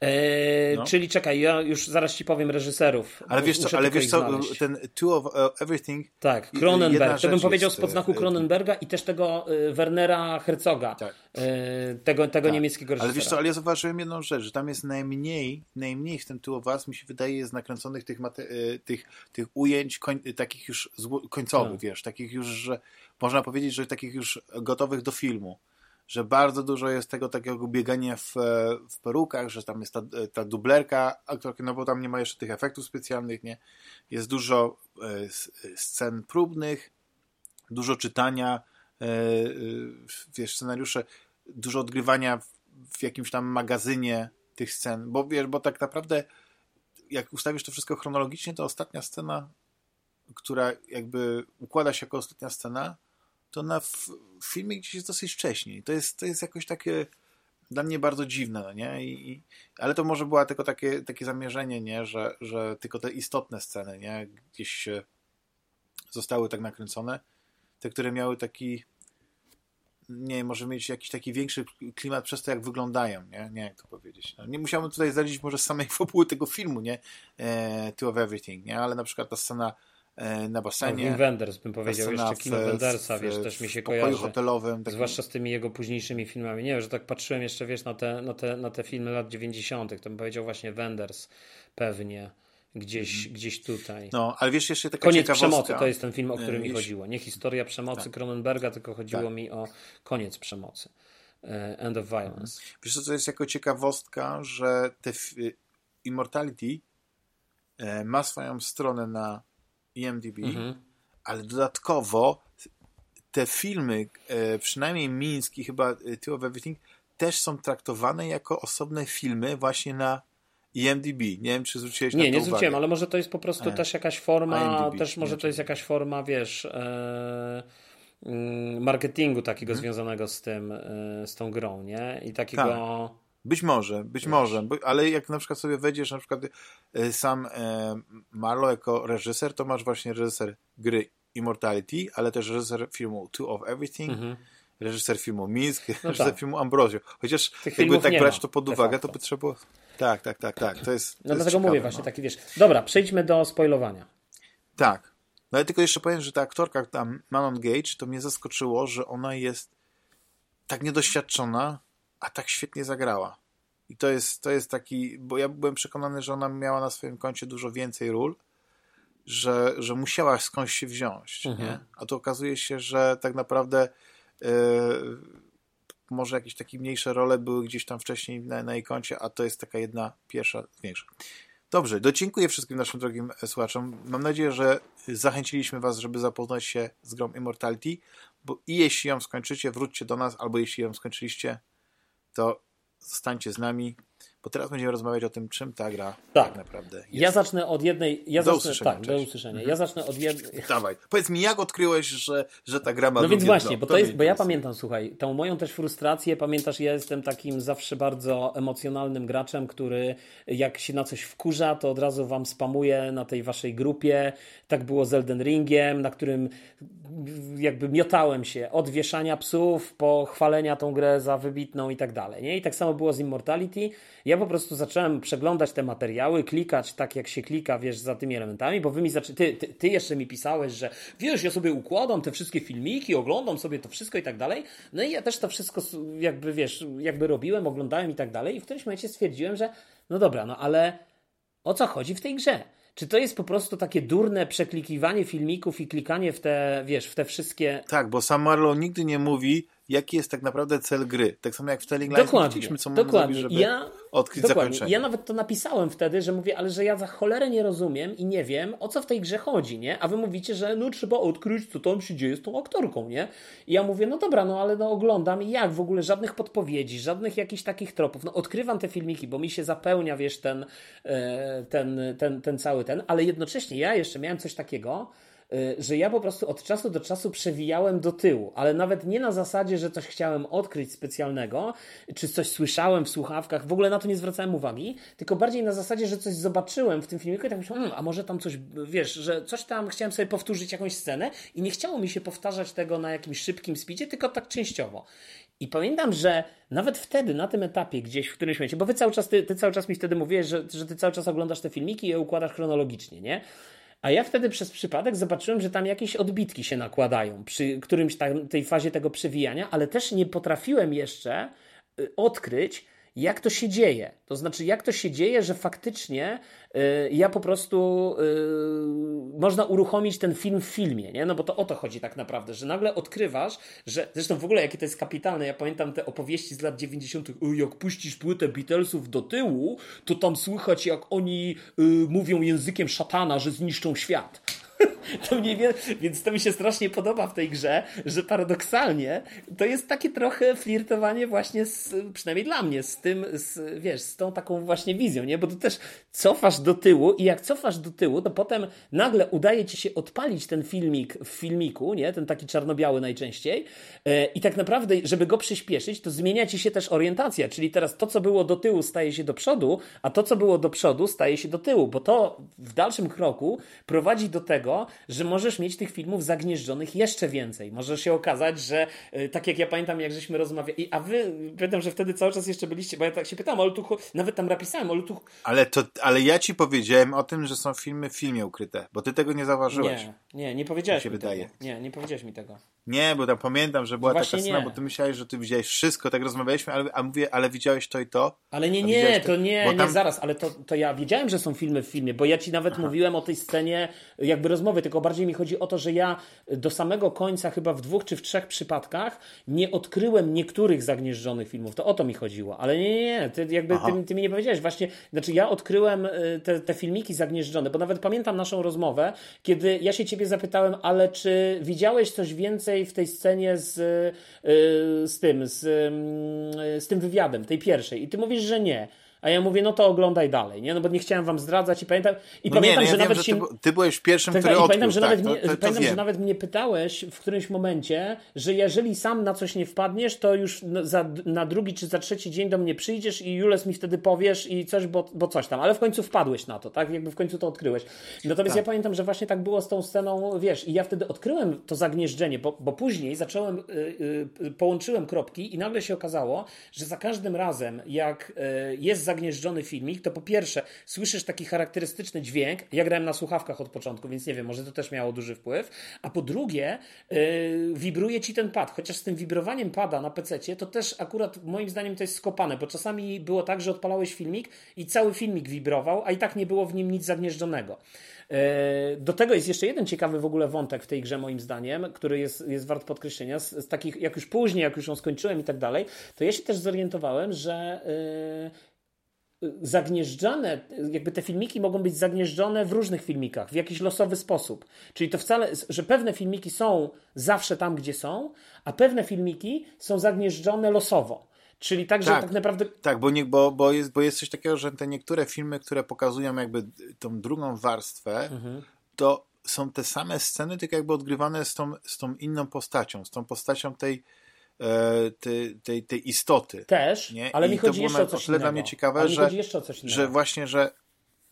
E, no. Czyli czekaj, ja już zaraz ci powiem reżyserów. Ale wiesz co, ale wiesz co ten Two of uh, Everything. Tak, Cronenberg. To bym powiedział z podznaku e, Cronenberga i też tego e, Wernera Herzoga, tak. tego, tego tak. niemieckiego reżysera. Ale wiesz co, ale ja zauważyłem jedną rzecz, że tam jest najmniej, najmniej w tym Two of Us, mi się wydaje, jest nakręconych tych, tych, tych ujęć koń, takich już końcowych, no. wiesz, takich już, że można powiedzieć, że takich już gotowych do filmu że bardzo dużo jest tego takiego biegania w, w perukach, że tam jest ta, ta dublerka aktorki, no bo tam nie ma jeszcze tych efektów specjalnych, nie? Jest dużo e, scen próbnych, dużo czytania, e, e, wiesz, scenariusze, dużo odgrywania w, w jakimś tam magazynie tych scen, bo wiesz, bo tak naprawdę jak ustawisz to wszystko chronologicznie, to ostatnia scena, która jakby układa się jako ostatnia scena, to na filmie gdzieś jest dosyć wcześniej. To jest, to jest jakoś takie dla mnie bardzo dziwne, no nie? I, i, ale to może było tylko takie, takie zamierzenie, nie? Że, że tylko te istotne sceny, nie? Gdzieś zostały tak nakręcone. Te, które miały taki nie może mieć jakiś taki większy klimat przez to, jak wyglądają, nie? Nie jak to powiedzieć. No, nie musiałbym tutaj zdradzić może samej fabuły tego filmu, nie? E, Two of Everything, nie? Ale na przykład ta scena na basenie. Wim Wenders bym powiedział, jeszcze kino Wendersa, wiesz, też mi się kojarzy. hotelowym. Takim... Zwłaszcza z tymi jego późniejszymi filmami. Nie wiem, że tak patrzyłem jeszcze, wiesz, na te, na te, na te filmy lat 90., to bym powiedział właśnie Wenders pewnie. Gdzieś, mm. gdzieś tutaj. No, ale wiesz, jeszcze taka Koniec przemocy to jest ten film, o którym mi chodziło. Nie historia przemocy tak. Cronenberga, tylko chodziło tak. mi o koniec przemocy. E, End of Violence. Wiesz co, to jest jako ciekawostka, że te Immortality e, ma swoją stronę na IMDb, mhm. ale dodatkowo te filmy, e, przynajmniej Miński, chyba e, Two of Everything, też są traktowane jako osobne filmy właśnie na IMDb. Nie wiem, czy zwróciłeś nie, na to Nie, nie zwróciłem, ale może to jest po prostu e. też jakaś forma, IMDb, też może to jest jakaś forma, wiesz, mm, marketingu takiego mhm. związanego z tym, z tą grą, nie? I takiego... Tak. Być może, być Wiesz. może, ale jak na przykład sobie wejdziesz na przykład e, sam e, Marlo jako reżyser, to masz właśnie reżyser gry Immortality, ale też reżyser filmu Two of Everything, mhm. reżyser filmu Minsk, no reżyser tak. filmu Ambrosio. Chociaż Tych jakby tak brać to pod uwagę, to by trzeba było... Tak, tak, tak, tak. To jest, to no jest dlatego mówię właśnie no. taki, wiesz... Dobra, przejdźmy do spoilowania. Tak. No ale tylko jeszcze powiem, że ta aktorka tam, Manon Gage, to mnie zaskoczyło, że ona jest tak niedoświadczona, a tak świetnie zagrała. I to jest, to jest taki, bo ja byłem przekonany, że ona miała na swoim koncie dużo więcej ról, że, że musiała skądś się wziąć, mhm. nie? A tu okazuje się, że tak naprawdę yy, może jakieś takie mniejsze role były gdzieś tam wcześniej na, na jej koncie, a to jest taka jedna pierwsza większa. Dobrze, dziękuję wszystkim naszym drogim słuchaczom. Mam nadzieję, że zachęciliśmy Was, żeby zapoznać się z grą Immortality, bo i jeśli ją skończycie, wróćcie do nas, albo jeśli ją skończyliście, to zostańcie z nami, bo teraz będziemy rozmawiać o tym, czym ta gra tak, tak naprawdę jest. Ja zacznę od jednej... Ja do zacznę, usłyszenia. Tak, do usłyszenia. Mhm. Ja zacznę od jednej... Dawaj, powiedz mi, jak odkryłeś, że, że ta gra ma No więc właśnie, bo, to jest, bo ja pamiętam, słuchaj, tą moją też frustrację, pamiętasz, ja jestem takim zawsze bardzo emocjonalnym graczem, który jak się na coś wkurza, to od razu wam spamuje na tej waszej grupie. Tak było z Elden Ringiem, na którym jakby miotałem się od wieszania psów po chwalenia tą grę za wybitną i tak dalej. Nie? I tak samo było z Immortality. Ja po prostu zacząłem przeglądać te materiały, klikać tak jak się klika, wiesz, za tymi elementami, bo wy mi zaczę... ty, ty, ty jeszcze mi pisałeś, że wiesz, ja sobie układam te wszystkie filmiki, oglądam sobie to wszystko i tak dalej. No i ja też to wszystko jakby, wiesz, jakby robiłem, oglądałem i tak dalej i w którymś momencie stwierdziłem, że no dobra, no ale o co chodzi w tej grze? Czy to jest po prostu takie durne przeklikiwanie filmików i klikanie w te, wiesz, w te wszystkie... Tak, bo sam Marlow nigdy nie mówi, jaki jest tak naprawdę cel gry. Tak samo jak w Telling Lies dokładnie, co dokładnie. Zrobić, żeby ja, odkryć dokładnie. zakończenie. Ja nawet to napisałem wtedy, że mówię, ale że ja za cholerę nie rozumiem i nie wiem, o co w tej grze chodzi, nie? A wy mówicie, że no trzeba odkryć, co tam się dzieje z tą aktorką, nie? I ja mówię, no dobra, no ale no oglądam i jak w ogóle żadnych podpowiedzi, żadnych jakichś takich tropów. No odkrywam te filmiki, bo mi się zapełnia, wiesz, ten, e, ten, ten, ten cały ten, ale jednocześnie ja jeszcze miałem coś takiego, że ja po prostu od czasu do czasu przewijałem do tyłu, ale nawet nie na zasadzie, że coś chciałem odkryć specjalnego, czy coś słyszałem w słuchawkach, w ogóle na to nie zwracałem uwagi, tylko bardziej na zasadzie, że coś zobaczyłem w tym filmiku i tak myślałem, hmm, a może tam coś, wiesz, że coś tam chciałem sobie powtórzyć jakąś scenę i nie chciało mi się powtarzać tego na jakimś szybkim speedzie, tylko tak częściowo. I pamiętam, że nawet wtedy, na tym etapie, gdzieś w którymś momencie, bo wy cały czas, ty, ty cały czas mi wtedy mówiłeś, że, że ty cały czas oglądasz te filmiki i je układasz chronologicznie, nie? A ja wtedy przez przypadek zobaczyłem, że tam jakieś odbitki się nakładają przy którymś tam, tej fazie tego przewijania, ale też nie potrafiłem jeszcze y, odkryć, jak to się dzieje. To znaczy, jak to się dzieje, że faktycznie y, ja po prostu y, można uruchomić ten film w filmie, nie? No bo to o to chodzi tak naprawdę, że nagle odkrywasz, że zresztą w ogóle jakie to jest kapitalne. Ja pamiętam te opowieści z lat 90. jak puścisz płytę Beatlesów do tyłu, to tam słychać, jak oni y, mówią językiem szatana, że zniszczą świat. To mnie, więc to mi się strasznie podoba w tej grze, że paradoksalnie to jest takie trochę flirtowanie właśnie z, przynajmniej dla mnie, z tym, z, wiesz, z tą taką właśnie wizją, nie? Bo tu też cofasz do tyłu i jak cofasz do tyłu, to potem nagle udaje ci się odpalić ten filmik w filmiku, nie? Ten taki czarno-biały najczęściej e, i tak naprawdę, żeby go przyspieszyć, to zmienia ci się też orientacja, czyli teraz to, co było do tyłu staje się do przodu, a to, co było do przodu staje się do tyłu, bo to w dalszym kroku prowadzi do tego, że możesz mieć tych filmów zagnieżdżonych jeszcze więcej. Może się okazać, że y, tak jak ja pamiętam, jak żeśmy rozmawiali, a wy, pamiętam, że wtedy cały czas jeszcze byliście, bo ja tak się pytałem, ale tu, nawet tam napisałem, ale tu... Ale, to, ale ja ci powiedziałem o tym, że są filmy w filmie ukryte, bo ty tego nie zauważyłeś. Nie, nie, nie powiedziałeś się mi wydaje. tego. Nie, nie powiedziałeś mi tego. Nie, bo tam pamiętam, że była Właśnie taka scena, nie. bo ty myślałeś, że ty widziałeś wszystko, tak rozmawialiśmy, ale, a mówię, ale widziałeś to i to. Ale nie, nie, widziałeś to nie, bo nie, tam- zaraz, ale to, to ja wiedziałem, że są filmy w filmie, bo ja ci nawet mówiłem o tej scenie jakby rozmowy, tylko bardziej mi chodzi o to, że ja do samego końca chyba w dwóch czy w trzech przypadkach nie odkryłem niektórych zagnieżdżonych filmów. To o to mi chodziło. Ale nie, nie, nie, ty jakby Aha. ty, ty mi nie powiedziałeś. Właśnie, znaczy ja odkryłem y, te, te filmiki zagnieżdżone, bo nawet pamiętam naszą rozmowę, kiedy ja się ciebie zapytałem, ale czy widziałeś coś więcej w tej scenie z, y, z tym, z, y, z tym wywiadem, tej pierwszej? I ty mówisz, że nie. A ja mówię, no to oglądaj dalej, nie? No bo nie chciałem wam zdradzać i pamiętam, i No pamiętam, nie, no że ja nawet wiem, się... że ty, ty byłeś pierwszym, Tak, który tak, odkrył. pamiętam, że, tak, nawet to, mnie, to, to pamiętam że nawet mnie pytałeś w którymś momencie, że jeżeli sam na coś nie wpadniesz, to już na- za, na drugi czy za trzeci dzień do mnie przyjdziesz i Jules mi wtedy powiesz i coś, bo, bo coś tam. Ale w końcu wpadłeś na to, tak? Jakby w końcu to odkryłeś. Natomiast Tak. ja pamiętam, że właśnie tak było z tą sceną, wiesz, i ja wtedy odkryłem to zagnieżdżenie, bo, bo później zacząłem, y, y, połączyłem kropki i nagle się okazało, że za każdym razem, jak y, jest zagnieżdżony filmik, to po pierwsze słyszysz taki charakterystyczny dźwięk. Ja grałem na słuchawkach od początku, więc nie wiem, może to też miało duży wpływ. A po drugie, y, wibruje ci ten pad. Chociaż z tym wibrowaniem pada na PC, to też akurat moim zdaniem to jest skopane, bo czasami było tak, że odpalałeś filmik i cały filmik wibrował, a i tak nie było w nim nic zagnieżdżonego. E, Do tego jest jeszcze jeden ciekawy w ogóle wątek w tej grze, moim zdaniem, który jest, jest wart podkreślenia. Z, z takich, jak już później, jak już ją skończyłem i tak dalej, to ja się też zorientowałem, że. e, zagnieżdżane, jakby te filmiki mogą być zagnieżdżone w różnych filmikach, w jakiś losowy sposób. Czyli to wcale, że pewne filmiki są zawsze tam, gdzie są, a pewne filmiki są zagnieżdżone losowo. Czyli tak, że Tak. tak naprawdę Tak, bo, nie, bo, bo, jest, bo jest coś takiego, że te niektóre filmy, które pokazują jakby tą drugą warstwę, Mhm. to są te same sceny, tylko jakby odgrywane z tą, z tą inną postacią, z tą postacią tej, tej, tej, tej istoty. też, Nie? ale I mi chodzi jeszcze o coś innego. dla mnie ciekawe, że- chodzi jeszcze o coś innego. Że właśnie, że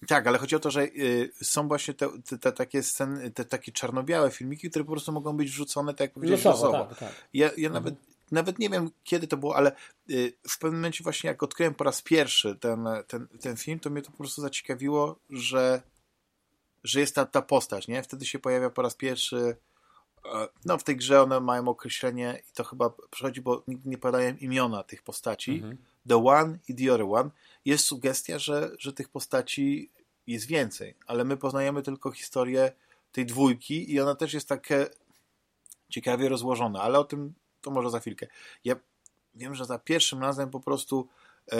Tak, ale chodzi o to, że y, są właśnie te, te, te, takie sceny, te takie czarno-białe filmiki, które po prostu mogą być wrzucone, tak jak powiedziałeś, losowo. losowo. Tak, tak. Ja, ja mhm. nawet, nawet nie wiem, kiedy to było, ale y, w pewnym momencie właśnie jak odkryłem po raz pierwszy ten, ten, ten film, to mnie to po prostu zaciekawiło, że, że jest ta, ta postać, nie? Wtedy się pojawia po raz pierwszy no w tej grze one mają określenie i to chyba przychodzi, bo nigdy nie podają imiona tych postaci. Mhm. The One i The Other One. Jest sugestia, że, że tych postaci jest więcej, ale my poznajemy tylko historię tej dwójki i ona też jest takie ciekawie rozłożona, ale o tym to może za chwilkę. Ja wiem, że za pierwszym razem po prostu e,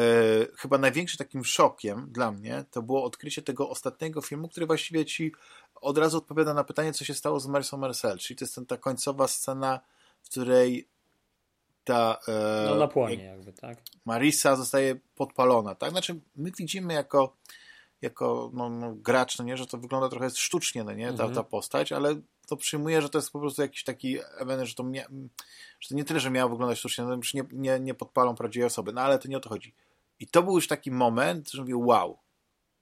chyba największym takim szokiem dla mnie to było odkrycie tego ostatniego filmu, który właściwie ci od razu odpowiada na pytanie, co się stało z Marysą Marcel, czyli to jest ta końcowa scena, w której ta... E, no na płonie jakby, tak? Marisa zostaje podpalona, tak? Znaczy my widzimy jako jako no, no, gracz, no nie, że to wygląda trochę sztucznie, no nie, ta, mhm. ta postać, ale to przyjmuję, że to jest po prostu jakiś taki event, że to, mia, że to nie tyle, że miało wyglądać sztucznie, no, nie, nie, nie podpalą prawdziwej osoby, no ale to nie o to chodzi. I to był już taki moment, że mówię, wow,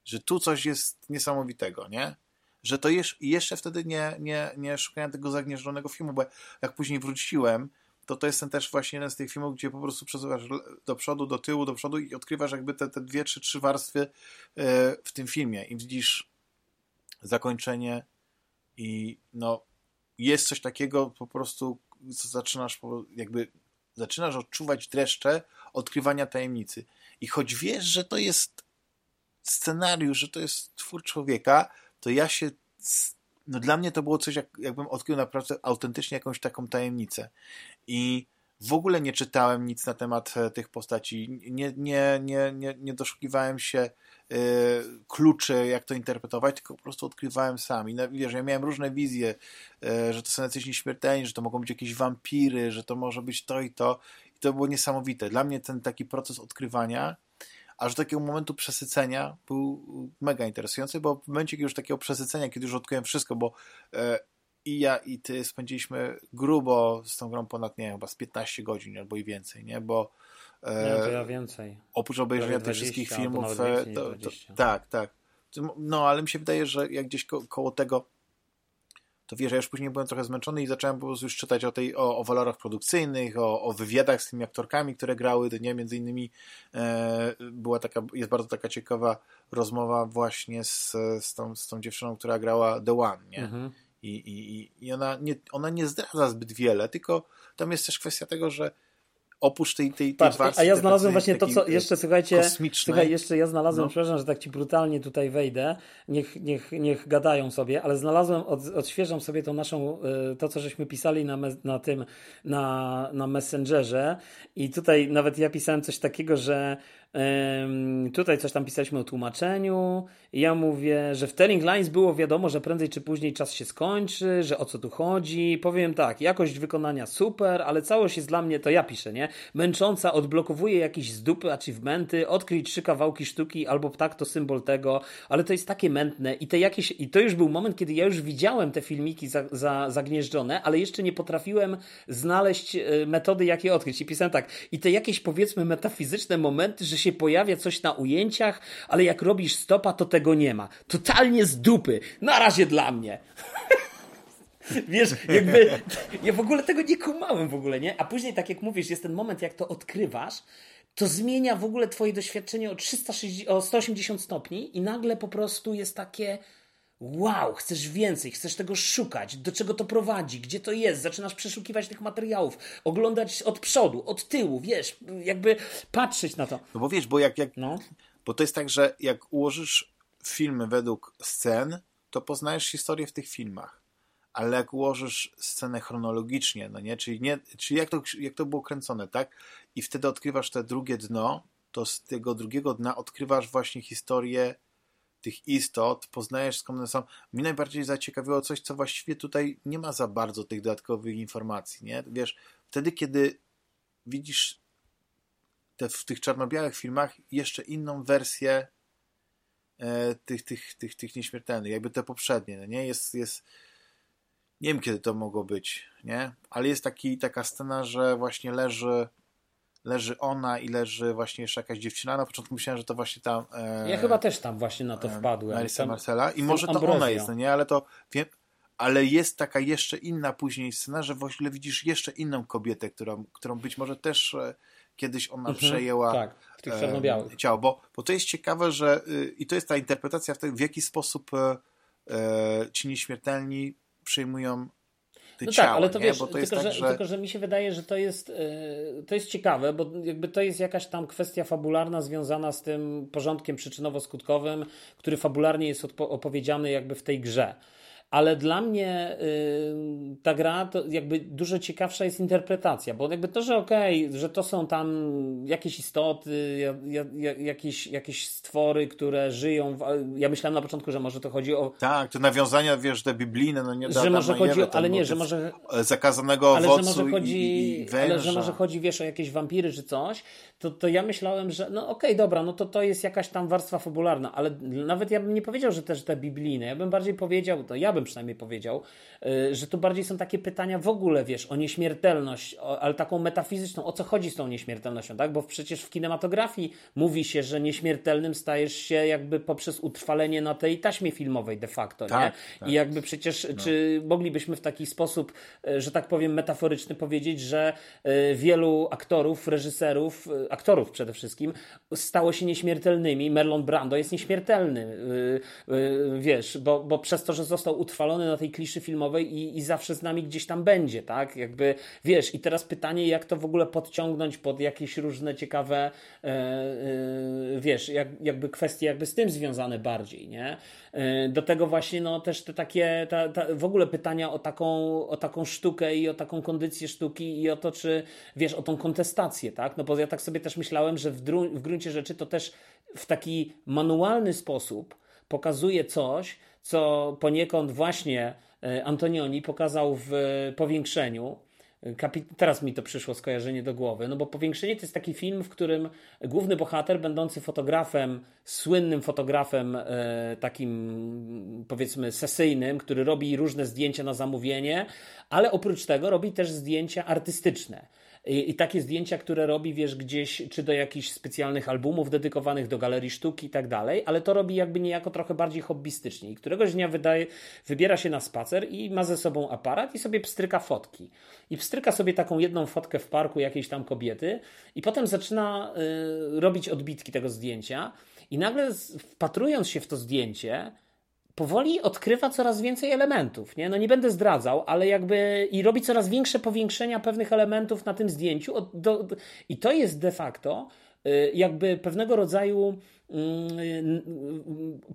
że tu coś jest niesamowitego, nie? Że to jeszcze, jeszcze wtedy nie, nie, nie szukałem tego zagnieżdżonego filmu, bo jak później wróciłem, to to jest ten też właśnie jeden z tych filmów, gdzie po prostu przesuwasz do przodu, do tyłu, do przodu i odkrywasz jakby te, te dwie, trzy, trzy warstwy e, w tym filmie i widzisz zakończenie i no jest coś takiego po prostu, co zaczynasz jakby zaczynasz odczuwać dreszcze odkrywania tajemnicy. I choć wiesz, że to jest scenariusz, że to jest twór człowieka, to ja się no dla mnie to było coś, jak, jakbym odkrył naprawdę autentycznie jakąś taką tajemnicę. I w ogóle nie czytałem nic na temat e, tych postaci, nie, nie, nie, nie, nie doszukiwałem się y, kluczy, jak to interpretować, tylko po prostu odkrywałem sam. I wiesz, ja miałem różne wizje, y, że to są jacyś nieśmiertelni, że to mogą być jakieś wampiry, że to może być to i to. I to było niesamowite. Dla mnie ten taki proces odkrywania aż do takiego momentu przesycenia był mega interesujący, bo w momencie już takiego przesycenia, kiedy już odkryłem wszystko, bo e, i ja, i ty spędziliśmy grubo z tą grą ponad, nie wiem, chyba z 15 godzin albo i więcej, nie? Bo e, nie, to ja więcej. Oprócz obejrzenia tych wszystkich filmów, e, to, to, tak, tak. No, ale mi się wydaje, że jak gdzieś ko koło tego to wiesz, ja już później byłem trochę zmęczony i zacząłem po prostu już czytać o, tej, o, o walorach produkcyjnych, o, o wywiadach z tymi aktorkami, które grały, nie, między innymi e, była taka, jest bardzo taka ciekawa rozmowa właśnie z, z, tą, z tą dziewczyną, która grała The One, nie? Mhm. I, i, i ona, nie, ona nie zdradza zbyt wiele, tylko tam jest też kwestia tego, że oprócz tej, tej, tej Patrz, A ja znalazłem właśnie to, co jeszcze, słuchajcie, słuchaj, jeszcze ja znalazłem, no. przepraszam, że tak ci brutalnie tutaj wejdę, niech, niech, niech gadają sobie, ale znalazłem, od, odświeżam sobie tą naszą, y, to co żeśmy pisali na, me, na tym, na, na Messengerze. I tutaj nawet ja pisałem coś takiego, że Tutaj coś tam pisaliśmy o tłumaczeniu. Ja mówię, że w Telling Lines było wiadomo, że prędzej czy później czas się skończy, że o co tu chodzi. Powiem tak, jakość wykonania super, ale całość jest dla mnie, to ja piszę, nie? Męcząca, odblokowuje jakieś z dupy achievementy, odkryć trzy kawałki sztuki albo ptak to symbol tego, ale to jest takie mętne i te jakieś, i to już był moment, kiedy ja już widziałem te filmiki za, za, zagnieżdżone, ale jeszcze nie potrafiłem znaleźć e, metody, jak je odkryć. I pisałem tak, i te jakieś powiedzmy metafizyczne momenty, że się pojawia coś na ujęciach, ale jak robisz stopa, to tego nie ma. Totalnie z dupy. Na razie dla mnie. Wiesz, jakby ja w ogóle tego nie kumałem w ogóle, nie? A później, tak jak mówisz, jest ten moment, jak to odkrywasz, to zmienia w ogóle twoje doświadczenie o, 360, o 180 stopni i nagle po prostu jest takie wow, chcesz więcej, chcesz tego szukać, do czego to prowadzi, gdzie to jest, zaczynasz przeszukiwać tych materiałów, oglądać od przodu, od tyłu, wiesz, jakby patrzeć na to. No bo wiesz, bo jak, jak no. bo to jest tak, że jak ułożysz filmy według scen, to poznajesz historię w tych filmach. Ale jak ułożysz scenę chronologicznie, no nie, czyli, nie, czyli jak, to, jak to było kręcone, tak? I wtedy odkrywasz te drugie dno, to z tego drugiego dna odkrywasz właśnie historię tych istot, poznajesz skąd one są. Mnie najbardziej zaciekawiło coś, co właściwie tutaj nie ma za bardzo tych dodatkowych informacji, nie? Wiesz, wtedy, kiedy widzisz te, w tych czarno-białych filmach jeszcze inną wersję e, tych, tych, tych, tych nieśmiertelnych, jakby te poprzednie, no nie? Jest, jest nie wiem, kiedy to mogło być, nie? Ale jest taki, taka scena, że właśnie leży leży ona i leży właśnie jeszcze jakaś dziewczyna. Na początku myślałem, że to właśnie tam... E, ja chyba też tam właśnie na to e, wpadłem. Marisa Marcela. I może to Ambrozio. ona jest, no nie? Ale to wiem, ale jest taka jeszcze inna później scena, że właśnie widzisz jeszcze inną kobietę, którą, którą być może też e, kiedyś ona mhm, przejęła tak, w tych e, ciało. Bo, bo to jest ciekawe, że y, i to jest ta interpretacja w, tym, w jaki sposób e, e ci nieśmiertelni przyjmują no ciała, tak, ale to wiesz, to tylko, tak, że, że... tylko, że mi się wydaje, że to jest, e, to jest ciekawe, bo jakby to jest jakaś tam kwestia fabularna związana z tym porządkiem przyczynowo-skutkowym, który fabularnie jest opowiedziany jakby w tej grze ale dla mnie y, ta gra to jakby dużo ciekawsza jest interpretacja, bo jakby to, że okej, okay, że to są tam jakieś istoty, ja, ja, jakieś, jakieś stwory, które żyją. W, ja myślałem na początku, że może to chodzi o. Tak, te nawiązania, wiesz, te biblijne, no nie da, Że może chodzi, o, ale nie, że może. Zakazanego ale owocu że może chodzi, i, i. Ale że może chodzi, wiesz, o jakieś wampiry czy coś, to, to ja myślałem, że no okej, okay, dobra, no to to jest jakaś tam warstwa fabularna, ale nawet ja bym nie powiedział, że też te biblijne. Ja bym bardziej powiedział, to ja bym przynajmniej powiedział, y, że tu bardziej są takie pytania w ogóle, wiesz, o nieśmiertelność, ale taką metafizyczną, o co chodzi z tą nieśmiertelnością, tak? Bo przecież w kinematografii mówi się, że nieśmiertelnym stajesz się jakby poprzez utrwalenie na tej taśmie filmowej de facto, tak, nie? Tak. I jakby przecież, no. czy moglibyśmy w taki sposób, y, że tak powiem, metaforyczny powiedzieć, że y, wielu aktorów, reżyserów, aktorów przede wszystkim, stało się nieśmiertelnymi. Merlon Brando jest nieśmiertelny, wiesz, bo, bo przez to, że został utrwalony na tej kliszy filmowej i, i zawsze z nami gdzieś tam będzie, tak? Jakby, wiesz, i teraz pytanie, jak to w ogóle podciągnąć pod jakieś różne ciekawe, e, e, wiesz, jak, jakby kwestie jakby z tym związane bardziej, nie? E, do tego właśnie, no też te takie, ta, ta, w ogóle pytania o taką, o taką sztukę i o taką kondycję sztuki i o to, czy, wiesz, o tą kontestację, tak? No bo ja tak sobie też myślałem, że w, dru- w gruncie rzeczy to też w taki manualny sposób pokazuje coś, co poniekąd właśnie e, Antonioni pokazał w powiększeniu. Kapi Teraz mi to przyszło skojarzenie do głowy, no bo Powiększenie to jest taki film, w którym główny bohater, będący fotografem, słynnym fotografem, e, takim powiedzmy sesyjnym, który robi różne zdjęcia na zamówienie, ale oprócz tego robi też zdjęcia artystyczne. I, I, takie zdjęcia, które robi, wiesz, gdzieś, czy do jakichś specjalnych albumów dedykowanych do galerii sztuki i tak dalej, ale to robi jakby niejako trochę bardziej hobbystycznie. I któregoś dnia wydaje, wybiera się na spacer i ma ze sobą aparat i sobie pstryka fotki. I pstryka sobie taką jedną fotkę w parku jakiejś tam kobiety i potem zaczyna y, robić odbitki tego zdjęcia i nagle wpatrując się w to zdjęcie, powoli odkrywa coraz więcej elementów. Nie? No nie będę zdradzał, ale jakby i robi coraz większe powiększenia pewnych elementów na tym zdjęciu. Do, do, I to jest de facto y, jakby pewnego rodzaju mm,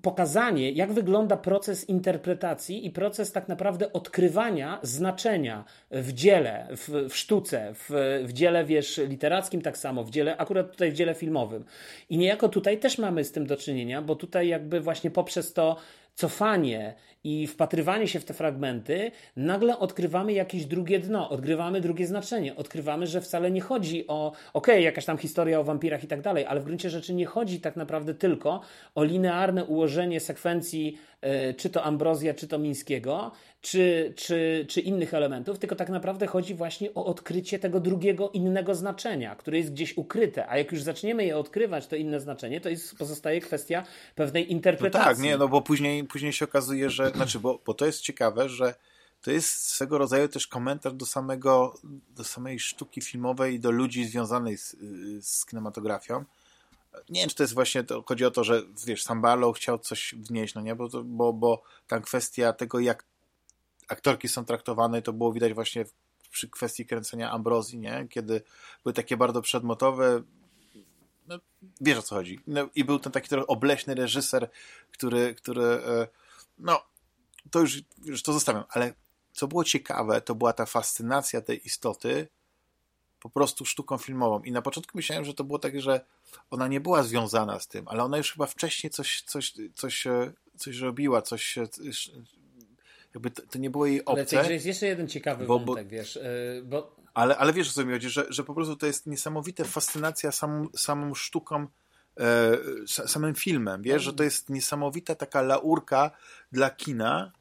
pokazanie, jak wygląda proces interpretacji i proces tak naprawdę odkrywania znaczenia w dziele, w, w sztuce, w, w dziele, wiesz, literackim tak samo, w dziele, akurat tutaj w dziele filmowym. I niejako tutaj też mamy z tym do czynienia, bo tutaj jakby właśnie poprzez to cofanie i wpatrywanie się w te fragmenty, nagle odkrywamy jakieś drugie dno, odkrywamy drugie znaczenie, odkrywamy, że wcale nie chodzi o, okej, okay, jakaś tam historia o wampirach i tak dalej, ale w gruncie rzeczy nie chodzi tak naprawdę tylko o linearne ułożenie sekwencji, yy, czy to Ambrozja, czy to Mińskiego, czy, czy, czy innych elementów, tylko tak naprawdę chodzi właśnie o odkrycie tego drugiego, innego znaczenia, które jest gdzieś ukryte, a jak już zaczniemy je odkrywać, to inne znaczenie, to jest, pozostaje kwestia pewnej interpretacji. No tak, nie, no bo później, później się okazuje, że, znaczy, bo, bo to jest ciekawe, że to jest swego rodzaju też komentarz do samego, do samej sztuki filmowej i do ludzi związanych z, z kinematografią. Nie wiem, czy to jest właśnie, to chodzi o to, że wiesz, Sam Barlow chciał coś wnieść, no nie, bo, bo, bo ta kwestia tego, jak aktorki są traktowane, to było widać właśnie przy kwestii kręcenia Ambrozji, nie? Kiedy były takie bardzo przedmotowe, no, wiesz o co chodzi. No, I był ten taki trochę obleśny reżyser, który, który e, no, to już, już to zostawiam, ale co było ciekawe, to była ta fascynacja tej istoty po prostu sztuką filmową. I na początku myślałem, że to było tak, że ona nie była związana z tym, ale ona już chyba wcześniej coś, coś, coś, e, coś robiła, coś jakby to, to nie było jej obce. Ale jest jeszcze jeden ciekawy bo, wątek, bo, wiesz, yy, bo... Ale, ale wiesz o co mi chodzi, że, że po prostu to jest niesamowita fascynacja samą, samą sztuką, e, samym filmem, wiesz, że to jest niesamowita taka laurka dla kina,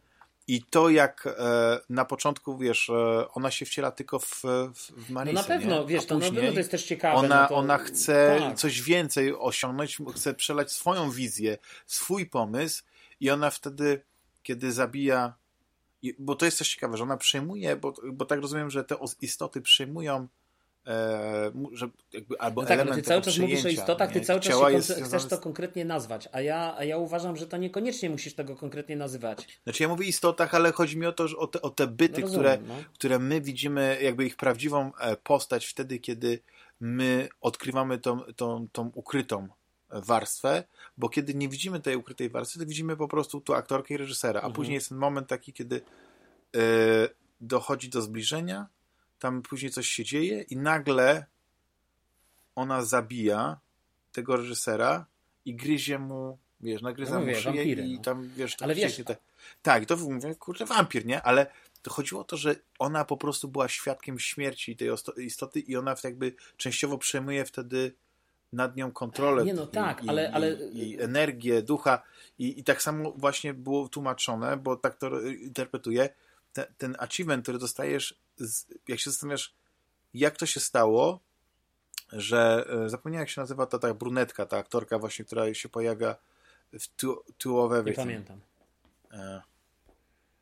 i to jak e, na początku, wiesz, e, ona się wciela tylko w, w Marisę, No na pewno, nie? wiesz, to, na pewno to jest też ciekawe. Ona, no to, ona chce tak. coś więcej osiągnąć, chce przelać swoją wizję, swój pomysł i ona wtedy, kiedy zabija, bo to jest też ciekawe, że ona przejmuje, bo, bo tak rozumiem, że te istoty przejmują e, że jakby, albo No tak, ale element ty cały czas mówisz o istotach, ty cały czas się związane chcesz to konkretnie nazwać, a ja, a ja uważam, że to niekoniecznie musisz tego konkretnie nazywać. Znaczy ja mówię istotach, ale chodzi mi o to, że o te, o te byty, No które, rozumiem, no. które my widzimy, jakby ich prawdziwą e, postać wtedy, kiedy my odkrywamy tą, tą, tą ukrytą warstwę, bo kiedy nie widzimy tej ukrytej warstwy, to widzimy po prostu tu aktorkę i reżysera, a Mhm. później jest ten moment taki, kiedy e, dochodzi do zbliżenia, tam później coś się dzieje i nagle ona zabija tego reżysera i gryzie mu, wiesz, nagryza No mu szyję wampiry, i no. tam, wiesz, to Ale wiesz- te... Tak, i to mówię, kurczę, wampir, nie? Ale to chodziło o to, że ona po prostu była świadkiem śmierci tej istoty i ona jakby częściowo przejmuje wtedy nad nią kontrolę. Nie, no tak, i, ale- ale- I, i energię, ducha. I, I tak samo właśnie było tłumaczone, bo tak to interpretuję, te, ten achievement, który dostajesz, z, jak się zastanawiasz, jak to się stało, że e, zapomniałem, jak się nazywa ta, ta brunetka, ta aktorka właśnie, która się pojawia w Two, two of Nie pamiętam. E,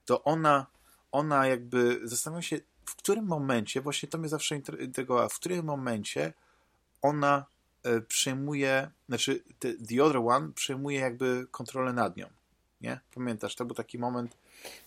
to ona, ona jakby zastanawia się, w którym momencie, właśnie to mnie zawsze intrygowało, w którym momencie ona przejmuje, znaczy the, the other one przejmuje jakby kontrolę nad nią. Nie? Pamiętasz, to był taki moment.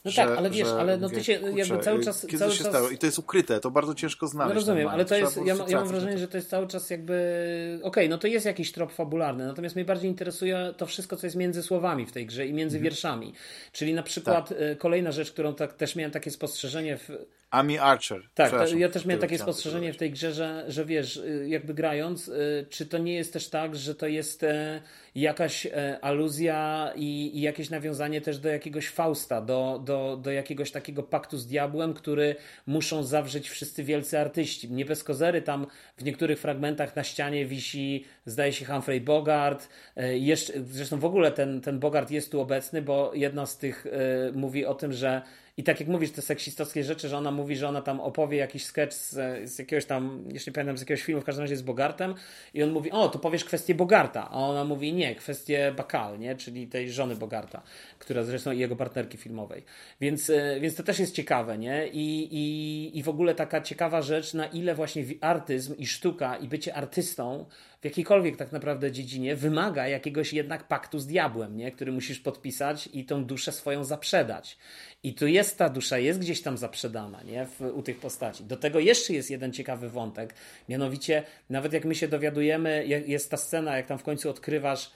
No że, tak, ale wiesz, że ale no ty się kurczę, jakby cały e, czas- Kiedy cały to się czas- stało? I to jest ukryte, to bardzo ciężko znaleźć. No rozumiem, ale to jest, ja, ja mam wrażenie, że to jest cały czas jakby, okej, no to jest jakiś trop fabularny, natomiast mnie bardziej interesuje to wszystko, co jest między słowami w tej grze i między Mhm. wierszami. Czyli na przykład Tak. y, kolejna rzecz, którą tak też miałem takie spostrzeżenie w, Amy Archer. Tak, ja też miałem takie spostrzeżenie w tej grze, że, że wiesz, y, jakby grając, y, czy to nie jest też tak, że to jest e, jakaś e, aluzja i, i jakieś nawiązanie też do jakiegoś Fausta, do, do, do jakiegoś takiego paktu z diabłem, który muszą zawrzeć wszyscy wielcy artyści. Nie bez kozery tam w niektórych fragmentach na ścianie wisi, zdaje się, Humphrey Bogart. E, Jeszcze, zresztą w ogóle ten, ten Bogart jest tu obecny, bo jedna z tych e, mówi o tym, że i tak jak mówisz, te seksistowskie rzeczy, że ona mówi, że ona tam opowie jakiś sketch z, z jakiegoś tam, nie pamiętam, z jakiegoś filmu, w każdym razie z Bogartem i on mówi, o, to powiesz kwestię Bogarta, a ona mówi, nie, kwestię Bakal, nie, czyli tej żony Bogarta, która zresztą i jego partnerki filmowej. Więc, e, więc to też jest ciekawe, nie, I, i, i w ogóle taka ciekawa rzecz, na ile właśnie artyzm i sztuka i bycie artystą w jakiejkolwiek tak naprawdę dziedzinie wymaga jakiegoś jednak paktu z diabłem, nie? który musisz podpisać i tą duszę swoją zaprzedać. I tu jest ta dusza, jest gdzieś tam zaprzedana nie? W, u tych postaci. Do tego jeszcze jest jeden ciekawy wątek, mianowicie nawet jak my się dowiadujemy, je- jest ta scena, jak tam w końcu odkrywasz